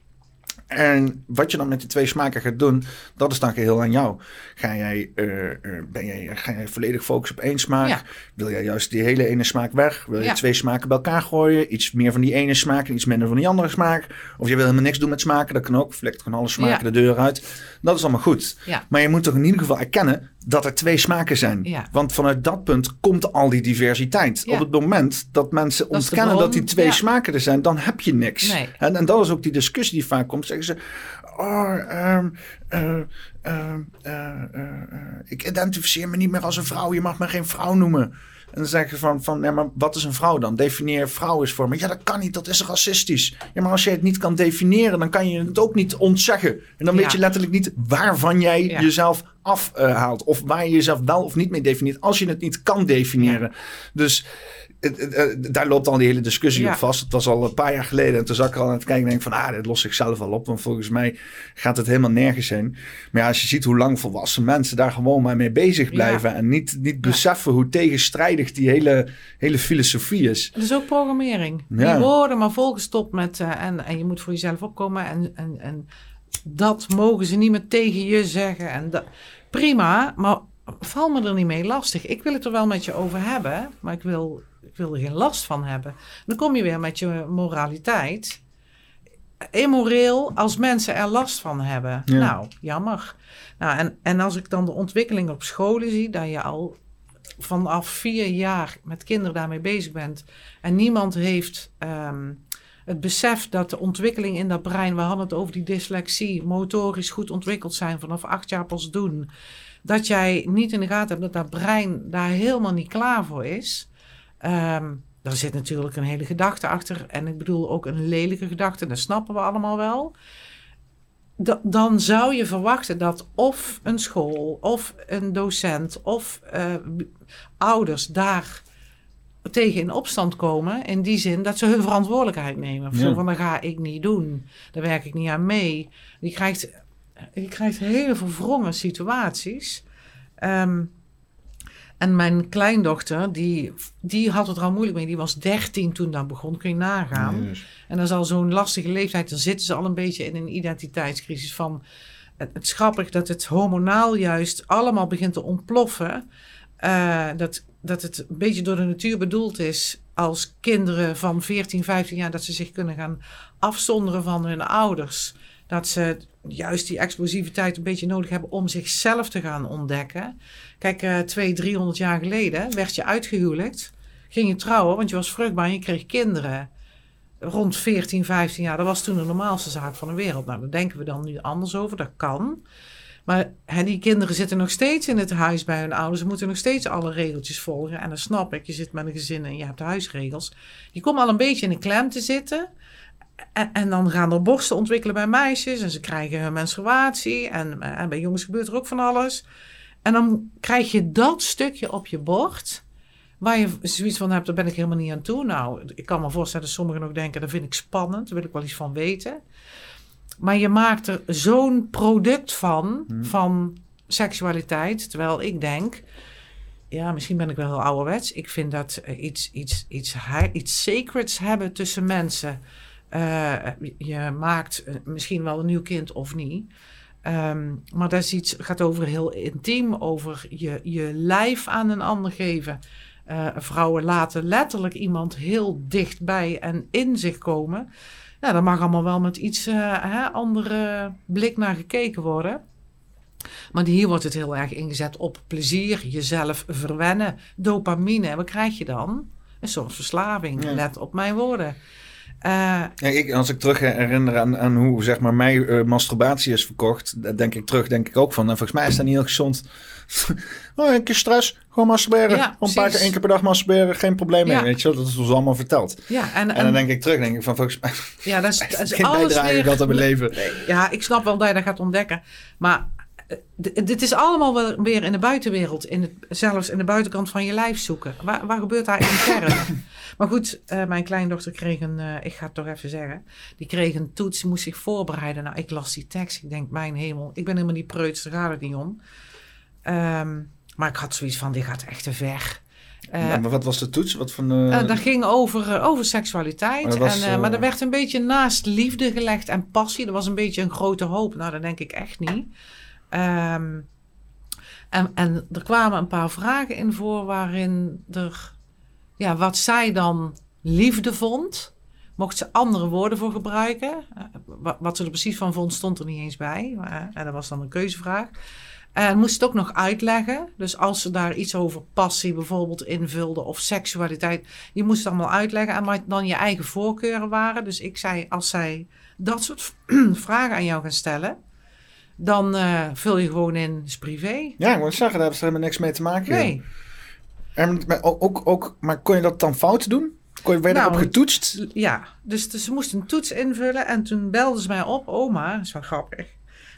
En wat je dan met die twee smaken gaat doen, dat is dan geheel aan jou. Ga jij, uh, ben jij, ga jij volledig focussen op één smaak? Wil jij juist die hele ene smaak weg? Wil je twee smaken bij elkaar gooien? Iets meer van die ene smaak en iets minder van die andere smaak? Of je wil helemaal niks doen met smaken? Dat kan ook. Flikt gewoon alle smaken de deur uit. Dat is allemaal goed. Maar je moet toch in ieder geval erkennen dat er twee smaken zijn. Want vanuit dat punt komt al die diversiteit. Op het moment dat mensen ontkennen dat die twee smaken er zijn, dan heb je niks. En, en dat is ook die discussie die vaak komt. Zeggen ze, oh, um, uh, uh, ik identificeer me niet meer als een vrouw. Je mag me geen vrouw noemen. En dan zeg je van, van ja, maar wat is een vrouw dan? Definieer vrouw is voor me. Ja, dat kan niet, dat is racistisch. Ja, maar als je het niet kan definiëren, dan kan je het ook niet ontzeggen. En dan weet je letterlijk niet waarvan jij jezelf afhaalt. of waar je jezelf wel of niet mee definieert. Als je het niet kan definiëren. Dus daar loopt al die hele discussie op vast. Het was al een paar jaar geleden. En toen zag ik al aan het kijken en denk van... ah, dit los ik zelf al op. Want volgens mij gaat het helemaal nergens heen. Maar ja, als je ziet hoe lang volwassen mensen daar gewoon maar mee bezig blijven... en niet, niet beseffen hoe tegenstrijdig die hele, hele filosofie is. Het is ook programmering. Die worden maar volgestopt met... Uh, en, en je moet voor jezelf opkomen. En, en, en dat mogen ze niet meer tegen je zeggen. En dat, prima, maar val me er niet mee lastig. Ik wil het er wel met je over hebben, maar ik wil wil er geen last van hebben. Dan kom je weer met je moraliteit. Immoreel als mensen er last van hebben. Nou, jammer. Nou, en, en als ik dan de ontwikkeling op scholen zie, dat je al vanaf vier jaar met kinderen daarmee bezig bent. En niemand heeft ehm, het besef dat de ontwikkeling in dat brein, we hadden het over die dyslexie, motorisch goed ontwikkeld zijn vanaf acht jaar pas doen. Dat jij niet in de gaten hebt dat dat brein daar helemaal niet klaar voor is. Um, er zit natuurlijk een hele gedachte achter. En ik bedoel ook een lelijke gedachte. Dat snappen we allemaal wel. dan zou je verwachten dat of een school, of een docent, of uh, ouders daar tegen in opstand komen. In die zin dat ze hun verantwoordelijkheid nemen. Zo van, dat ga ik niet doen. Daar werk ik niet aan mee. Je krijgt, je krijgt hele verwrongen situaties. Um, en mijn kleindochter, die, die had het er al moeilijk mee. Die was 13 toen dat begon, kun je nagaan. En dat is al zo'n lastige leeftijd. Dan zitten ze al een beetje in een identiteitscrisis van... Het, het is grappig dat het hormonaal juist allemaal begint te ontploffen. Uh, dat, dat het een beetje door de natuur bedoeld is als kinderen van 14, 15 jaar... dat ze zich kunnen gaan afzonderen van hun ouders. Dat ze juist die explosiviteit een beetje nodig hebben om zichzelf te gaan ontdekken. Kijk, uh, twee, driehonderd jaar geleden werd je uitgehuwelijkt. Ging je trouwen, want je was vruchtbaar en je kreeg kinderen. Rond 14, 15 jaar, dat was toen de normaalste zaak van de wereld. Nou, daar denken we dan nu anders over, dat kan. Maar hè, die kinderen zitten nog steeds in het huis bij hun ouders. Ze moeten nog steeds alle regeltjes volgen. En dan snap ik, je zit met een gezin en je hebt huisregels. Je komt al een beetje in de klem te zitten. En, en, dan gaan er borsten ontwikkelen bij meisjes. En ze krijgen hun menstruatie. En, en bij jongens gebeurt er ook van alles. En dan krijg je dat stukje op je bord. Waar je zoiets van hebt, daar ben ik helemaal niet aan toe. Nou, ik kan me voorstellen dat sommigen ook denken, dat vind ik spannend. Daar wil ik wel iets van weten. Maar je maakt er zo'n product van, hmm. van seksualiteit. Terwijl ik denk, ja, misschien ben ik wel heel ouderwets. Ik vind dat iets, iets, iets, iets sacreds hebben tussen mensen. Je maakt misschien wel een nieuw kind of niet. Ehm, maar dat is iets, gaat over heel intiem, over je, je lijf aan een ander geven. Uh, vrouwen laten letterlijk iemand heel dichtbij en in zich komen. Nou, daar mag allemaal wel met iets uh, hè, andere blik naar gekeken worden. Maar hier wordt het heel erg ingezet op plezier, jezelf verwennen, dopamine. Wat krijg je dan? Een soort verslaving. Let op mijn woorden. Uh, ja, ik, als ik terug herinner aan, aan hoe zeg maar, mij uh, masturbatie is verkocht, denk ik terug, denk ik ook van, nou, volgens mij is dat niet heel gezond. (laughs) oh, een keer stress, gewoon masturberen. Ja, een paar keer één keer per dag masturberen, geen probleem mee. Weet je, dat is ons allemaal verteld. Ja, en, en, dan denk ik terug, denk ik van volgens mij. Ja, dat is, (laughs) dat is geen bijdrage dat aan mijn leven. Ja, ik snap wel dat je dat gaat ontdekken. Maar dit is allemaal wel weer in de buitenwereld, in het, zelfs in de buitenkant van je lijf zoeken. Waar, waar gebeurt daar intern? (laughs) maar goed, uh, mijn kleindochter kreeg een, uh, ik ga het toch even zeggen, die kreeg een toets, moest zich voorbereiden. Nou, ik las die tekst, ik denk, mijn hemel, ik ben helemaal niet preuts, daar gaat het niet om. Um, maar ik had zoiets van, dit gaat echt te ver. Uh, maar wat was de toets? Wat van, uh, dat ging over, over seksualiteit. Maar, was, en, maar er werd een beetje naast liefde gelegd en passie. Er was een beetje een grote hoop. Nou, dat denk ik echt niet. Um, en, en er kwamen een paar vragen in voor waarin er, ja, wat zij dan liefde vond. Mocht ze andere woorden voor gebruiken. Uh, wat ze er precies van vond, stond er niet eens bij. Uh, en dat was dan een keuzevraag. En moest het ook nog uitleggen. Dus als ze daar iets over passie bijvoorbeeld invulde of seksualiteit. Je moest het allemaal uitleggen. En wat dan je eigen voorkeuren waren. Dus ik zei, als zij dat soort (clears throat) vragen aan jou gaan stellen dan uh, vul je gewoon in, is privé. Ja, ik moet zeggen, daar hebben ze helemaal niks mee te maken. Nee. En, maar, ook, ook, maar kon je dat dan fout doen? Kon je, werd nou, erop getoetst? Ja, dus, dus, ze moesten een toets invullen en toen belden ze mij op. Oma, dat is wel grappig.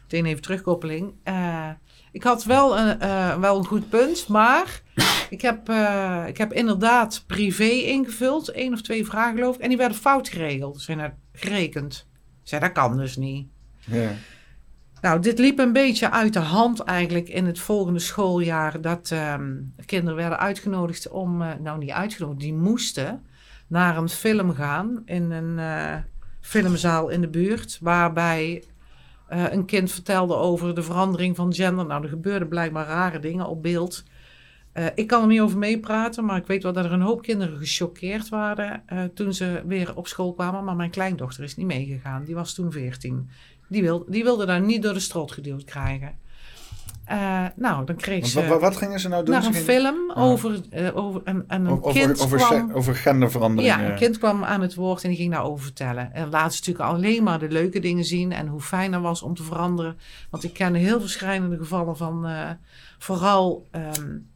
Meteen even terugkoppeling. Uh, ik had wel een, uh, wel een goed punt, maar (coughs) ik heb, uh, ik heb inderdaad privé ingevuld. één of twee vragen geloof ik. En die werden fout geregeld. Zijn er gerekend. Zei, dat kan dus niet. Ja. Nou, dit liep een beetje uit de hand eigenlijk in het volgende schooljaar. Dat um, kinderen werden uitgenodigd om, uh, nou niet uitgenodigd, die moesten naar een film gaan in een uh, filmzaal in de buurt. Waarbij uh, een kind vertelde over de verandering van gender. Nou, er gebeurden blijkbaar rare dingen op beeld. ik kan er niet over meepraten, maar ik weet wel dat er een hoop kinderen gechoqueerd waren toen ze weer op school kwamen. Maar mijn kleindochter is niet meegegaan. Die was toen 14. Die, wil, die wilde daar niet door de strot geduwd krijgen. Uh, nou, dan kreeg ze... Wat, wat, gingen ze nou doen? Naar een film ah. over, uh, over... En, en een over, kind over, kwam... over genderverandering. Ja, een kind kwam aan het woord en die ging daarover vertellen. En laat ze natuurlijk alleen maar de leuke dingen zien... en hoe fijn het was om te veranderen. Want ik ken heel verschillende gevallen van... Uh, vooral um,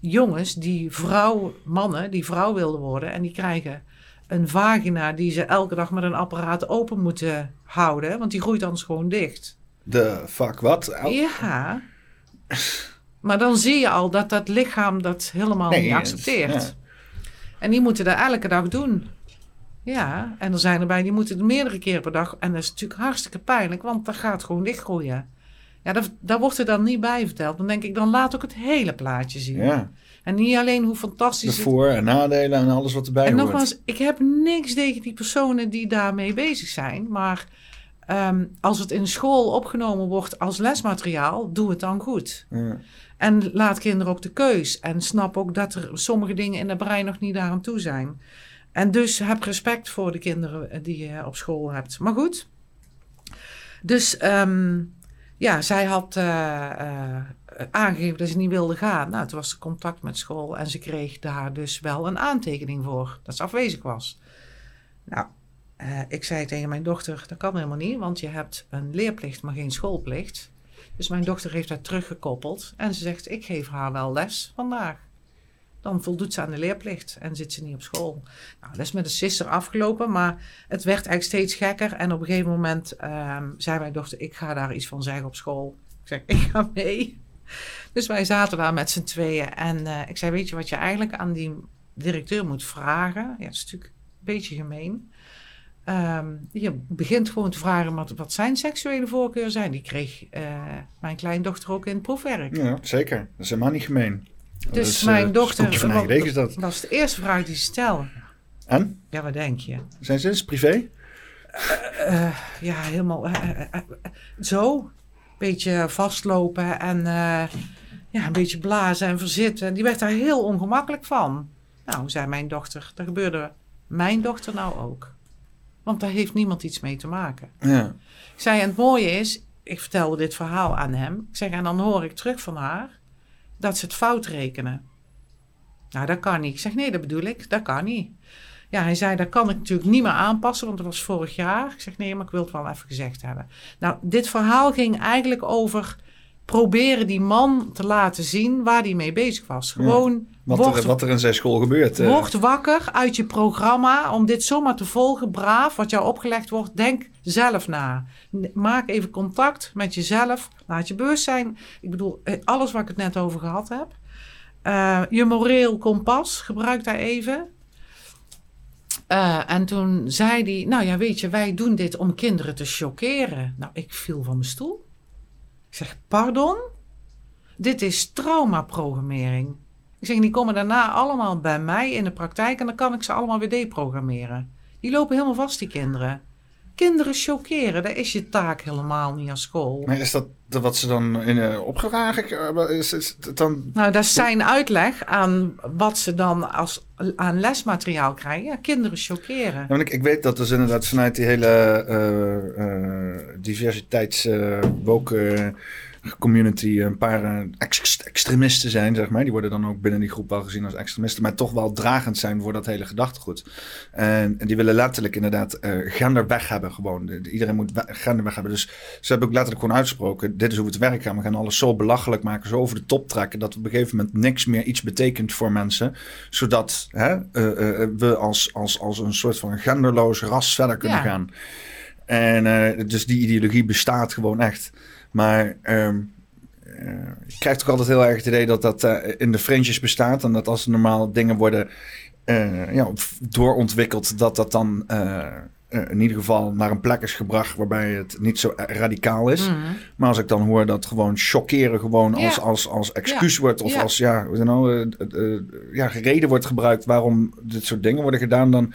jongens die vrouw... mannen die vrouw wilden worden... en die krijgen een vagina die ze elke dag met een apparaat open moeten houden, want die groeit anders gewoon dicht. De fuck wat? Ja. Maar dan zie je al dat dat lichaam dat helemaal niet accepteert. En die moeten dat elke dag doen. Ja, en er zijn erbij die moeten het meerdere keren per dag. En dat is natuurlijk hartstikke pijnlijk, want dat gaat gewoon dichtgroeien. Ja, daar, daar wordt er dan niet bij verteld. Dan denk ik, dan laat ook het hele plaatje zien. Ja. En niet alleen hoe fantastisch De voor- en nadelen en alles wat erbij en hoort. En nogmaals, ik heb niks tegen die personen die daarmee bezig zijn. Maar um, als het in school opgenomen wordt als lesmateriaal, doe het dan goed. Ja. En laat kinderen ook de keus. En snap ook dat er sommige dingen in de brein nog niet daaraan toe zijn. En dus heb respect voor de kinderen die je op school hebt. Maar goed. Dus um, ja, zij had uh, uh, aangegeven dat ze niet wilde gaan. Nou, toen was ze contact met school en ze kreeg daar dus wel een aantekening voor dat ze afwezig was. Nou, uh, ik zei tegen mijn dochter: dat kan helemaal niet, want je hebt een leerplicht, maar geen schoolplicht. Dus mijn dochter heeft dat teruggekoppeld en ze zegt: Ik geef haar wel les vandaag. Dan voldoet ze aan de leerplicht en zit ze niet op school. Nou, dat is met de sister afgelopen, maar het werd eigenlijk steeds gekker. En op een gegeven moment um, zei mijn dochter: Ik ga daar iets van zeggen op school. Ik zeg: Ik ga mee. Dus wij zaten daar met z'n tweeën. En uh, ik zei: Weet je wat je eigenlijk aan die directeur moet vragen? Ja, dat is natuurlijk een beetje gemeen. Um, je begint gewoon te vragen wat, wat zijn seksuele voorkeuren zijn. Die kreeg uh, mijn kleindochter ook in het proefwerk. Ja, zeker. Dat is helemaal niet gemeen. Dus mijn dochter was, is dat. was de eerste vraag die ze stelde. En? Ja, wat denk je? Zijn ze eens privé? ja, helemaal zo. Beetje vastlopen en ja, een beetje blazen en verzitten. Die werd daar heel ongemakkelijk van. Nou, zei mijn dochter, dat gebeurde mijn dochter nou ook. Want daar heeft niemand iets mee te maken. Ja. Ik zei, en het mooie is, ik vertelde dit verhaal aan hem. Ik zeg, en dan hoor ik terug van haar dat ze het fout rekenen. Nou, dat kan niet. Ik zeg, nee, dat bedoel ik. Dat kan niet. Ja, hij zei, dat kan ik natuurlijk niet meer aanpassen, want dat was vorig jaar. Ik zeg, nee, maar ik wil het wel even gezegd hebben. Nou, dit verhaal ging eigenlijk over proberen die man te laten zien waar hij mee bezig was. Gewoon wat, er, wat er in zijn school gebeurt. Uh. Word wakker uit je programma om dit zomaar te volgen, braaf, wat jou opgelegd wordt. Denk zelf na. Maak even contact met jezelf. Laat je bewust zijn. Ik bedoel, eh, alles waar ik het net over gehad heb. Uh, je moreel kompas, gebruik daar even. Uh, en toen zei hij, nou ja, weet je, wij doen dit om kinderen te chockeren. Nou, ik viel van mijn stoel. Ik zeg, pardon? Dit is traumaprogrammering. Ik zeg, die komen daarna allemaal bij mij in de praktijk en dan kan ik ze allemaal weer deprogrammeren. Die lopen helemaal vast, die kinderen. Kinderen chockeren, dat is je taak helemaal niet aan school. Maar is dat wat ze dan in uh, opgedragen? Is, is dan... Nou, dat is zijn uitleg aan wat ze dan als, aan lesmateriaal krijgen. Ja, kinderen chockeren. Ja, ik, ik, weet dat dus inderdaad vanuit die hele uh, uh, diversiteits community een paar uh, extremisten zijn, zeg maar. Die worden dan ook binnen die groep wel gezien als extremisten, maar toch wel dragend zijn voor dat hele gedachtegoed. En, en die willen letterlijk inderdaad uh, gender weg hebben gewoon. iedereen moet gender weg hebben. Dus ze hebben ook letterlijk gewoon uitgesproken, dit is hoe het werkt gaan. We gaan alles zo belachelijk maken, zo over de top trekken, dat op een gegeven moment niks meer iets betekent voor mensen. Zodat hè, uh, we als, als, als een soort van genderloos ras verder kunnen gaan. En dus die ideologie bestaat gewoon echt. Maar um, uh, je krijgt toch altijd heel erg het idee dat dat uh, in de fringes bestaat. En dat als normaal dingen worden uh, ja, doorontwikkeld, dat dat dan in ieder geval naar een plek is gebracht waarbij het niet zo radicaal is. Mm. Maar als ik dan hoor dat gewoon chockeren gewoon als, ja. als, als excuus ja. wordt of ja. als ja, nou, ja, reden wordt gebruikt waarom dit soort dingen worden gedaan, dan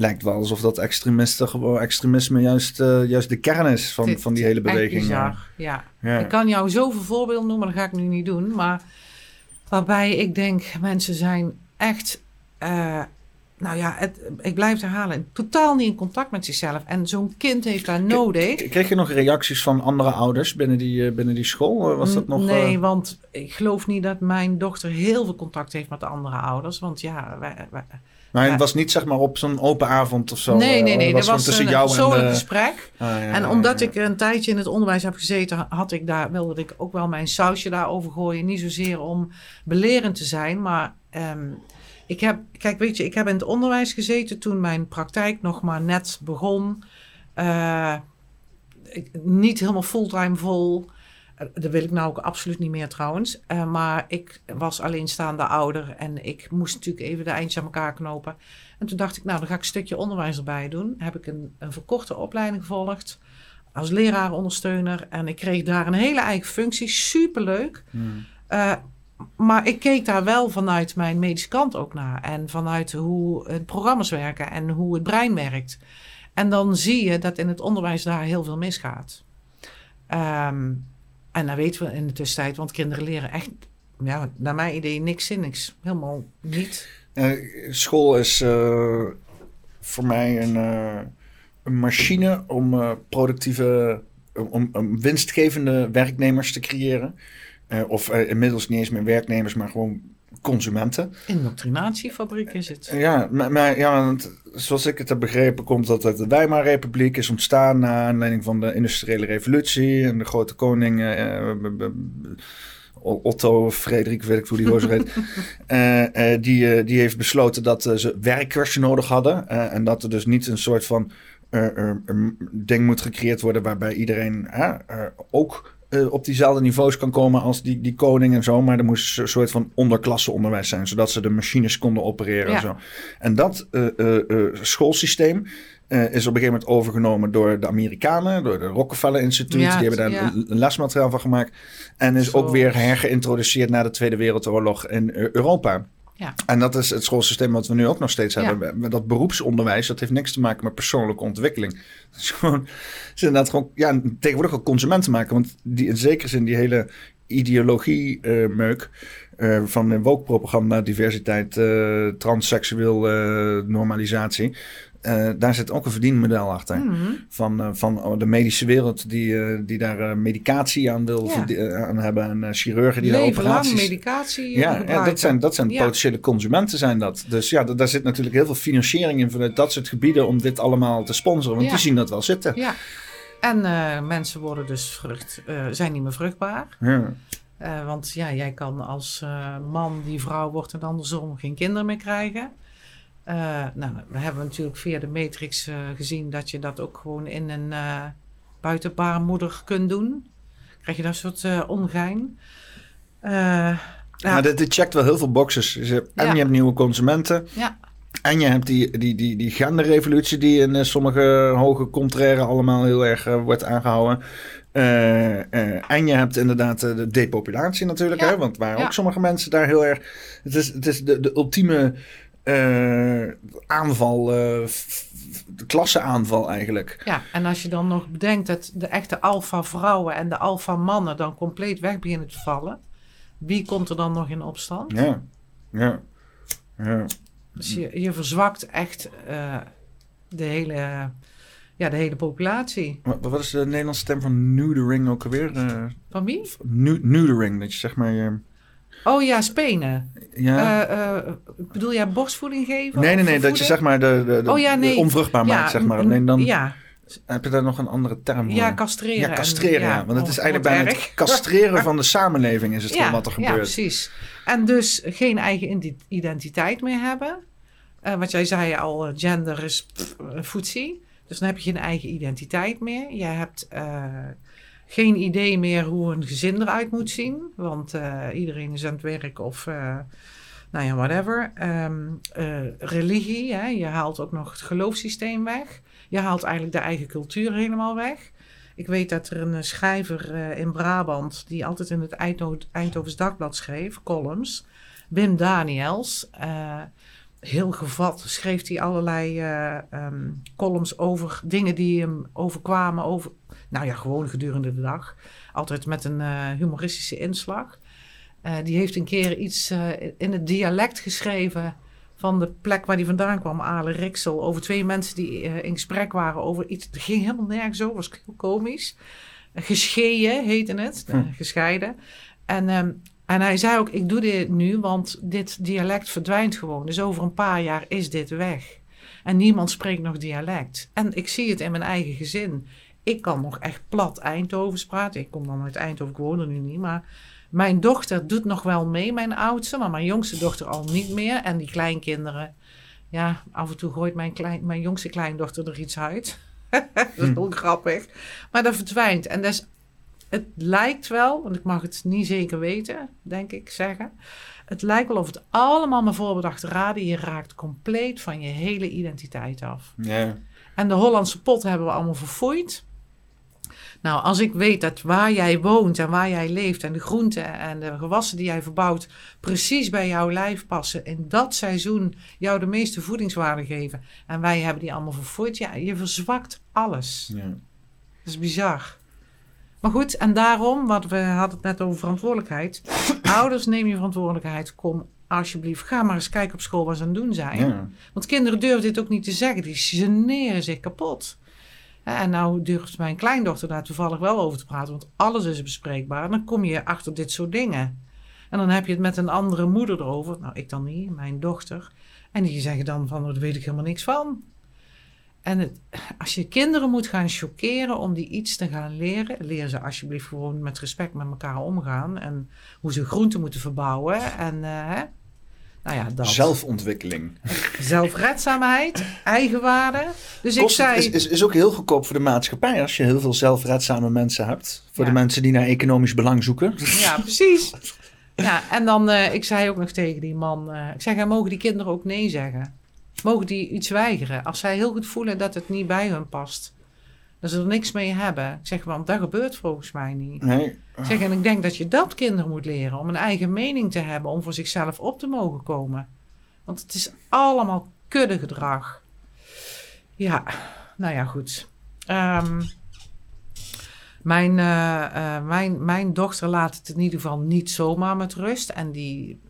lijkt wel alsof dat extremisten, gewoon extremisme juist, uh, juist de kern is van, van die hele beweging. Ja. ja. Ik kan jou zoveel voorbeelden noemen, dat ga ik nu niet doen. Maar waarbij ik denk, mensen zijn echt, uh, nou ja, het, ik blijf het herhalen, totaal niet in contact met zichzelf. En zo'n kind heeft daar nodig. Kreeg je nog reacties van andere ouders binnen die, uh, binnen die school? Was dat nog, nee, want ik geloof niet dat mijn dochter heel veel contact heeft met de andere ouders. Want ja, wij, wij maar het was niet zeg maar op zo'n open avond of zo. Nee, nee, nee. Dat was, tussen een persoonlijk gesprek. Ah, ja, en omdat ik een tijdje in het onderwijs heb gezeten, had ik daar, wilde ik ook wel mijn sausje daarover gooien. Niet zozeer om belerend te zijn, maar um, ik heb, kijk, weet je, ik heb in het onderwijs gezeten toen mijn praktijk nog maar net begon. Uh, ik, niet helemaal fulltime vol. Eh, dat wil ik nou ook absoluut niet meer trouwens. Uh, maar ik was alleenstaande ouder en ik moest natuurlijk even de eindjes aan elkaar knopen. En toen dacht ik, nou, dan ga ik een stukje onderwijs erbij doen. Heb ik een, een verkorte opleiding gevolgd als leraarondersteuner. En ik kreeg daar een hele eigen functie, superleuk. Hmm. Uh, maar ik keek daar wel vanuit mijn medische kant ook naar. En vanuit hoe het programma's werken en hoe het brein werkt. En dan zie je dat in het onderwijs daar heel veel misgaat. Um, en dat weten we in de tussentijd, want kinderen leren echt, ja, naar mijn idee, niks zinnigs. Helemaal niet. Uh, school is uh, voor mij een, uh, een machine om productieve, om, om, winstgevende werknemers te creëren. of inmiddels niet eens meer werknemers, maar gewoon consumenten. Indoctrinatiefabriek is het. Ja, maar, maar ja, want zoals ik het heb begrepen, komt dat uit de Weimarrepubliek is ontstaan na aanleiding van de industriële revolutie en de grote koning. Uh, Otto, Frederik, weet ik hoe die gozer heet. uh, (laughs) die, die heeft besloten dat ze werkers nodig hadden. en dat er dus niet een soort van ding moet gecreëerd worden waarbij iedereen ook uh, op diezelfde niveaus kan komen als die, die koning en zo. Maar er moest een soort van onderklasseonderwijs zijn, zodat ze de machines konden opereren en zo. En dat schoolsysteem is op een gegeven moment overgenomen door de Amerikanen, door de Rockefeller Instituut. die hebben daar een lesmateriaal van gemaakt. En is ook weer hergeïntroduceerd na de Tweede Wereldoorlog in Europa. Ja. En dat is het schoolsysteem wat we nu ook nog steeds hebben. Dat beroepsonderwijs, dat heeft niks te maken met persoonlijke ontwikkeling. (laughs) Het is gewoon, is inderdaad gewoon, ja, tegenwoordig ook consumenten maken. Want die, in zekere zin die hele ideologie-meuk uh, uh, van woke-propaganda, diversiteit, uh, transseksueel normalisatie. Uh, daar zit ook een verdienmodel achter. Mhm. Van, uh, van oh, de medische wereld die, uh, die daar medicatie aan wil ja. aan hebben. En chirurgen die Leven daar operaties... medicatie ja, ja, dat zijn, dat zijn potentiële consumenten zijn dat. Dus ja, daar zit natuurlijk heel veel financiering in vanuit dat soort gebieden... om dit allemaal te sponsoren. Want die zien dat wel zitten. Ja. En mensen worden dus vrucht, zijn niet meer vruchtbaar. Ja. want ja, jij kan als man die vrouw wordt en andersom geen kinderen meer krijgen... Uh, nou, we hebben natuurlijk via de matrix uh, gezien dat je dat ook gewoon in een uh, buitenbaarmoeder kunt doen. Krijg je dat soort ongein. ja, nou, dit, dit, checkt wel heel veel boxes. en je hebt nieuwe consumenten. Ja. En je hebt die, die, die, die genderrevolutie die in sommige hoge contraire allemaal heel erg wordt aangehouden. en je hebt inderdaad de depopulatie natuurlijk. Hè, want waar ook sommige mensen daar heel erg... Het is, het is de, de ultieme aanval, uh, de klasseaanval eigenlijk. Ja, en als je dan nog bedenkt dat de echte alfa-vrouwen en de alfa-mannen dan compleet weg beginnen te vallen, wie komt er dan nog in opstand? Ja, ja, ja. Dus je, je verzwakt echt uh, de hele ja, de hele populatie. Wat, wat is de Nederlandse stem van neutering ook alweer? Uh, van wie? Neutering, dat je zeg maar... Oh ja, spenen. Ja. Uh, bedoel jij borstvoeding geven? Nee, nee, nee. Dat je zeg maar de, de, de, oh, ja, nee. onvruchtbaar ja, maakt, zeg maar. Nee, dan ja. heb je daar nog een andere term voor? Ja, castreren. Ja, castreren, ja. Want het is eigenlijk bijna het castreren van de (laughs) samenleving is het ja, wat er gebeurt. Ja, precies. En dus geen eigen identiteit meer hebben. Uh, wat jij zei al, gender is voetzie. Dus dan heb je geen eigen identiteit meer. Je hebt geen idee meer hoe een gezin eruit moet zien. Want uh, iedereen is aan het werk of uh, nou ja, whatever. Um, uh, religie, hè? je haalt ook nog het geloofssysteem weg. Je haalt eigenlijk de eigen cultuur helemaal weg. Ik weet dat er een schrijver in Brabant, die altijd in het Eindhovens Dagblad schreef, columns, Wim Daniels. heel gevat schreef hij allerlei um, columns over dingen die hem overkwamen, over nou ja, gewoon gedurende de dag. Altijd met een uh, humoristische inslag. Uh, die heeft een keer iets uh, in het dialect geschreven van de plek waar die vandaan kwam, Ale Riksel, over twee mensen die in gesprek waren over iets. Het ging helemaal nergens over, was heel komisch. Gescheiden heette het, hm. gescheiden. En, um, en hij zei ook, ik doe dit nu, want dit dialect verdwijnt gewoon. Dus over een paar jaar is dit weg. En niemand spreekt nog dialect. En ik zie het in mijn eigen gezin. Ik kan nog echt plat Eindhovens praten. Ik kom dan uit Eindhoven, ik woon er nu niet. Maar mijn dochter doet nog wel mee, mijn oudste. Maar mijn jongste dochter al niet meer. En die kleinkinderen. Ja, af en toe gooit mijn, klein, mijn jongste kleindochter er iets uit. (laughs) dat is hm. heel grappig. Maar dat verdwijnt. En dat is, het lijkt wel, want ik mag het niet zeker weten, denk ik zeggen. Het lijkt wel of het allemaal maar voorbedachte raden. Je raakt compleet van je hele identiteit af. Ja. En de Hollandse pot hebben we allemaal verfoeid. Nou, als ik weet dat waar jij woont en waar jij leeft en de groenten en de gewassen die jij verbouwt precies bij jouw lijf passen, in dat seizoen jou de meeste voedingswaarde geven en wij hebben die allemaal vervoerd, ja, je verzwakt alles. Ja. Dat is bizar. Maar goed, en daarom, wat we hadden het net over verantwoordelijkheid. (coughs) Ouders, neem je verantwoordelijkheid. Kom alsjeblieft, ga maar eens kijken op school wat ze aan het doen zijn. Want kinderen durven dit ook niet te zeggen. Die generen zich kapot. En nou durft mijn kleindochter daar toevallig wel over te praten, want alles is bespreekbaar. Dan kom je achter dit soort dingen. En dan heb je het met een andere moeder erover. Nou, ik dan niet, mijn dochter. En die zeggen dan van, daar weet ik helemaal niks van. En het, als je kinderen moet gaan chockeren om die iets te gaan leren, leer ze alsjeblieft gewoon met respect met elkaar omgaan. En hoe ze groenten moeten verbouwen. En uh, Nou ja, dat. Zelfontwikkeling. Zelfredzaamheid, eigenwaarde. Dus ik zei... Is, is, is ook heel goedkoop voor de maatschappij als je heel veel zelfredzame mensen hebt. Voor de mensen die naar economisch belang zoeken. Ja, precies. Ja, en dan, uh, ik zei ook nog tegen die man, uh, ik zeg, mogen die kinderen ook nee zeggen? Mogen die iets weigeren? Als zij heel goed voelen dat het niet bij hun past. Dat ze er niks mee hebben. Ik zeg, want dat gebeurt volgens mij niet. Nee. Ik zeg, en ik denk dat je dat kinderen moet leren. Om een eigen mening te hebben. Om voor zichzelf op te mogen komen. Want het is allemaal kuddegedrag. Ja, nou ja, goed. Um, mijn, uh, mijn, mijn dochter laat het in ieder geval niet zomaar met rust. En die,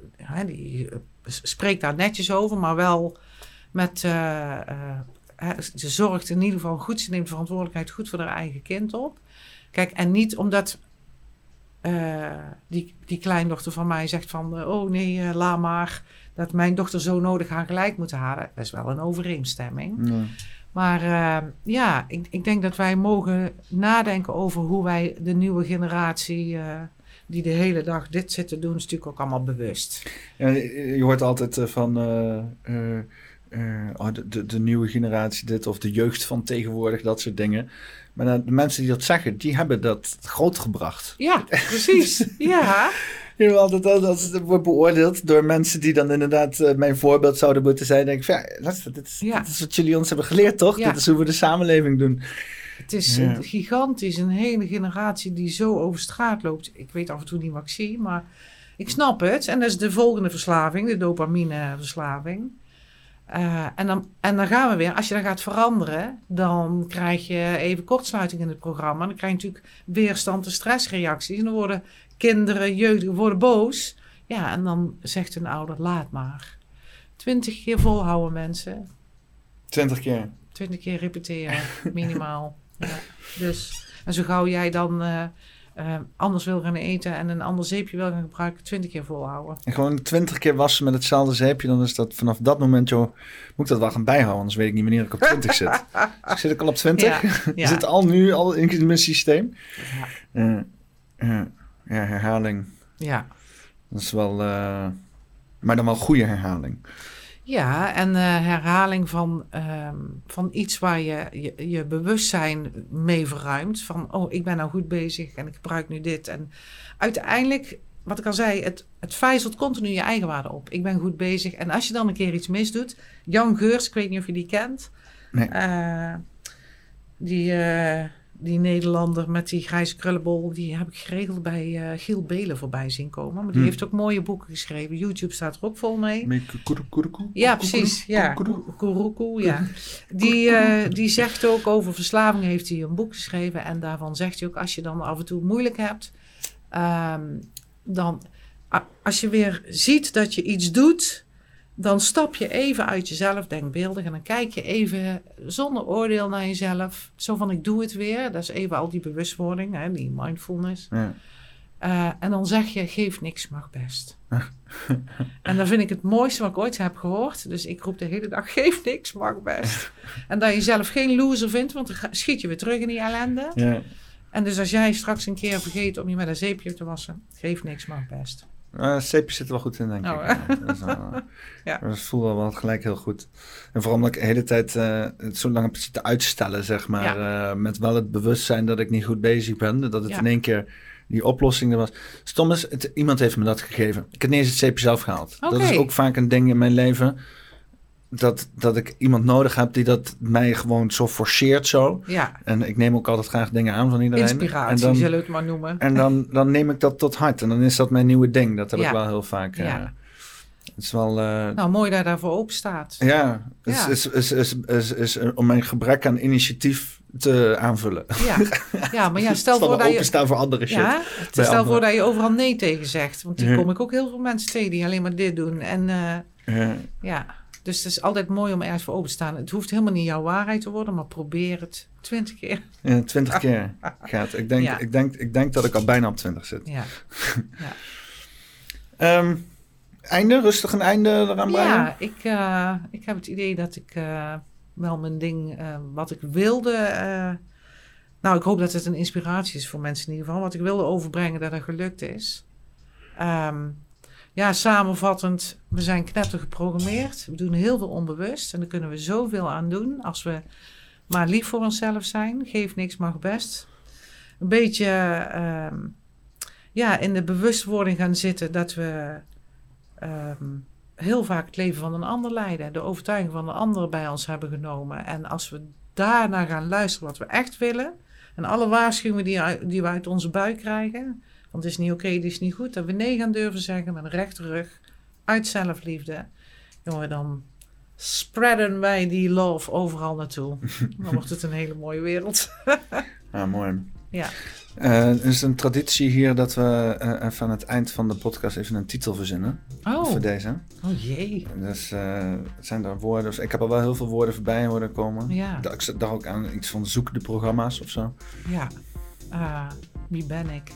die spreekt daar netjes over, maar wel met. Ze zorgt in ieder geval goed, ze neemt verantwoordelijkheid goed voor haar eigen kind op. Kijk, en niet omdat die, die kleindochter van mij zegt van, oh nee, laat maar, dat mijn dochter zo nodig haar gelijk moet halen. Dat is wel een overeenstemming. Maar uh, ja, ik, ik, denk dat wij mogen nadenken over hoe wij de nieuwe generatie. Uh, die de hele dag dit zit te doen, is natuurlijk ook allemaal bewust. Ja, je hoort altijd van oh, de, de, de, nieuwe generatie dit of de jeugd van tegenwoordig, dat soort dingen. Maar de mensen die dat zeggen, die hebben dat grootgebracht. Ja, precies. (laughs) ja. het wordt beoordeeld door mensen die dan inderdaad uh, mijn voorbeeld zouden moeten zijn. denk ik van, ja, dit, is, dit is wat jullie ons hebben geleerd, toch? Dit is hoe we de samenleving doen. Het is gigantisch, een hele generatie die zo over straat loopt. Ik weet af en toe niet wat ik zie, maar ik snap het. En dat is de volgende verslaving, de dopamineverslaving. Uh, en, dan, en dan gaan we weer. Als je dan gaat veranderen, dan krijg je even kortsluiting in het programma. Dan krijg je natuurlijk weerstand en stressreacties. En dan worden kinderen, jeugd worden boos. Ja, en dan zegt een ouder, laat maar. Twintig keer volhouden mensen. Twintig keer? Twintig keer repeteren, minimaal. ja. Dus, en zo gauw jij dan uh, uh, anders wil gaan eten en een ander zeepje wil gaan gebruiken, twintig keer volhouden. En gewoon twintig keer wassen met hetzelfde zeepje, dan is dat vanaf dat moment, joh, moet ik dat wel gaan bijhouden, anders weet ik niet wanneer ik op twintig zit. (laughs) Dus zit ik al op twintig? Ja, (laughs) ja. zit al nu al in mijn systeem? Ja. Uh, ja, herhaling. Ja. Dat is wel, uh, maar dan wel goede herhaling. Ja, en uh, herhaling van, um, van iets waar je, je, je bewustzijn mee verruimt. Van, oh, ik ben nou goed bezig en ik gebruik nu dit. En uiteindelijk, wat ik al zei, het, het vijzelt continu je eigenwaarde op. Ik ben goed bezig. En als je dan een keer iets misdoet. Jan Geurs, ik weet niet of je die kent. Nee. Uh, die die Nederlander met die grijze krullenbol, die heb ik geregeld bij uh, Giel Belen voorbij zien komen. Maar die hmm. heeft ook mooie boeken geschreven. YouTube staat er ook vol mee. Ja, precies. Ja, Kuruku, ja. Die, uh, die zegt ook over verslaving, heeft hij een boek geschreven. En daarvan zegt hij ook, als je dan af en toe moeilijk hebt, um, dan als je weer ziet dat je iets doet dan stap je even uit jezelf, denkbeeldig, en dan kijk je even zonder oordeel naar jezelf. Zo van, ik doe het weer. Dat is even al die bewustwording, hè, die mindfulness. Ja. Uh, en dan zeg je, geef niks, mag best. (laughs) en dan vind ik het mooiste wat ik ooit heb gehoord. Dus ik roep de hele dag, (laughs) geef niks, mag best. en dat je jezelf geen loser vindt, want dan schiet je weer terug in die ellende. Ja. En dus als jij straks een keer vergeet om je met een zeepje te wassen, geef niks, mag best. Uh, zit er wel goed in, denk oh, ik. Wel, ja. dat (laughs) voelde wel gelijk heel goed. En vooral omdat ik de hele tijd uh, het zo lang heb zitten uitstellen, zeg maar. Uh, met wel het bewustzijn dat ik niet goed bezig ben. Dat het in één keer die oplossing er was. Stom is, het, iemand heeft me dat gegeven. Ik heb niet eens het zeepje zelf gehaald. Okay. Dat is ook vaak een ding in mijn leven dat, dat ik iemand nodig heb die dat mij gewoon zo forceert zo. Ja. En ik neem ook altijd graag dingen aan van iedereen. Inspiratie, en dan, zullen we het maar noemen. En dan, dan neem ik dat tot hart. En dan is dat mijn nieuwe ding. Dat heb ik wel heel vaak. Ja. Uh, het is wel... Uh, nou, mooi dat je daarvoor open staat. Ja, ja. Is, is, is, is, is, om mijn gebrek aan initiatief te aanvullen. Ja, ja maar ja, (laughs) stel voor dat je... staan voor andere shit. Ja, stel andere. voor dat je overal nee tegen zegt. Want die kom ik ook heel veel mensen tegen die alleen maar dit doen. En uh, ja. ja. Dus het is altijd mooi om ergens voor open te staan. Het hoeft helemaal niet jouw waarheid te worden, maar probeer het twintig keer. Ja, twintig keer gaat. Ik denk, ik, denk, ik denk dat ik al bijna op twintig zit. Ja. (laughs) ja. um, einde? Rustig een einde eraan brengen? Ja, ik, uh, ik heb het idee dat ik uh, wel mijn ding, uh, wat ik wilde... nou, ik hoop dat het een inspiratie is voor mensen in ieder geval. Wat ik wilde overbrengen, dat het gelukt is. Um, ja, samenvattend, we zijn knetter geprogrammeerd. We doen heel veel onbewust en daar kunnen we zoveel aan doen als we maar lief voor onszelf zijn. Geef niks, mag best. Een beetje ehm, ja, in de bewustwording gaan zitten dat we ehm, heel vaak het leven van een ander leiden. De overtuiging van de ander bij ons hebben genomen. En als we daarna gaan luisteren wat we echt willen. En alle waarschuwingen die, die we uit onze buik krijgen. Want het is niet oké, okay, het is niet goed. Dat we nee gaan durven zeggen met een rechte rug. Uit zelfliefde. Jongen, dan spreaden wij die love overal naartoe. (laughs) Dan wordt het een hele mooie wereld. (laughs) ah, mooi. Ja. Uh, er is een traditie hier dat we uh, even aan het eind van de podcast even een titel verzinnen. Oh. Voor deze. Oh jee. Dus uh, zijn er woorden. Ik heb al wel heel veel woorden voorbij horen komen. Ja. Ik dacht ook aan iets van zoekende programma's of zo. Ja. wie ben ik?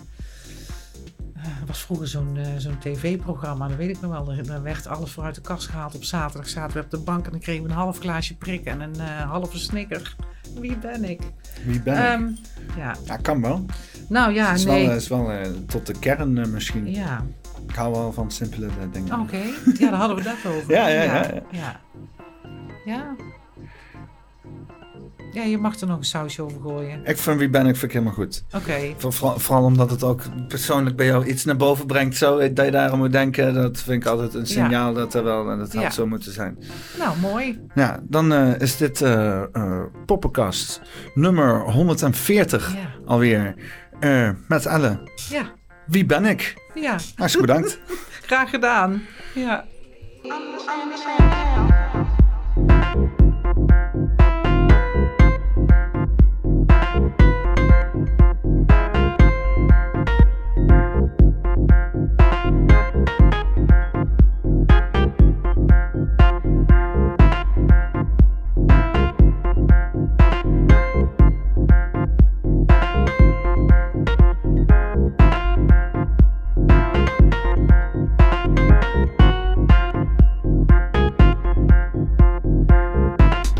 Was vroeger zo'n zo'n tv-programma, dat weet ik nog wel. Daar werd alles vooruit de kast gehaald. Op zaterdag zaten we op de bank en dan kregen we een half glaasje prik en een halve snicker. Wie ben ik? Wie ben ik? Um, ja. ja, kan wel. Nou ja, het is nee. Wel, is wel uh, tot de kern misschien. Ja. Ik hou wel van simpele dingen. Oké, okay. ja, daar hadden we dat over. (laughs) ja, ja, ja, ja, ja. Ja. Ja, je mag er nog een sausje over gooien. Ik vind wie ben ik, vind ik helemaal goed. Oké. Okay. Voor, vooral omdat het ook persoonlijk bij jou iets naar boven brengt. Zo, dat je daarom moet denken. Dat vind ik altijd een signaal ja. dat er wel... En dat had ja. zo moeten zijn. Nou, mooi. Ja, dan uh, is dit uh, uh, Poppenkast nummer 140 ja. alweer. met Elle. Ja. Wie ben ik? Ja. Hartstikke bedankt. (laughs) Graag gedaan. Ja.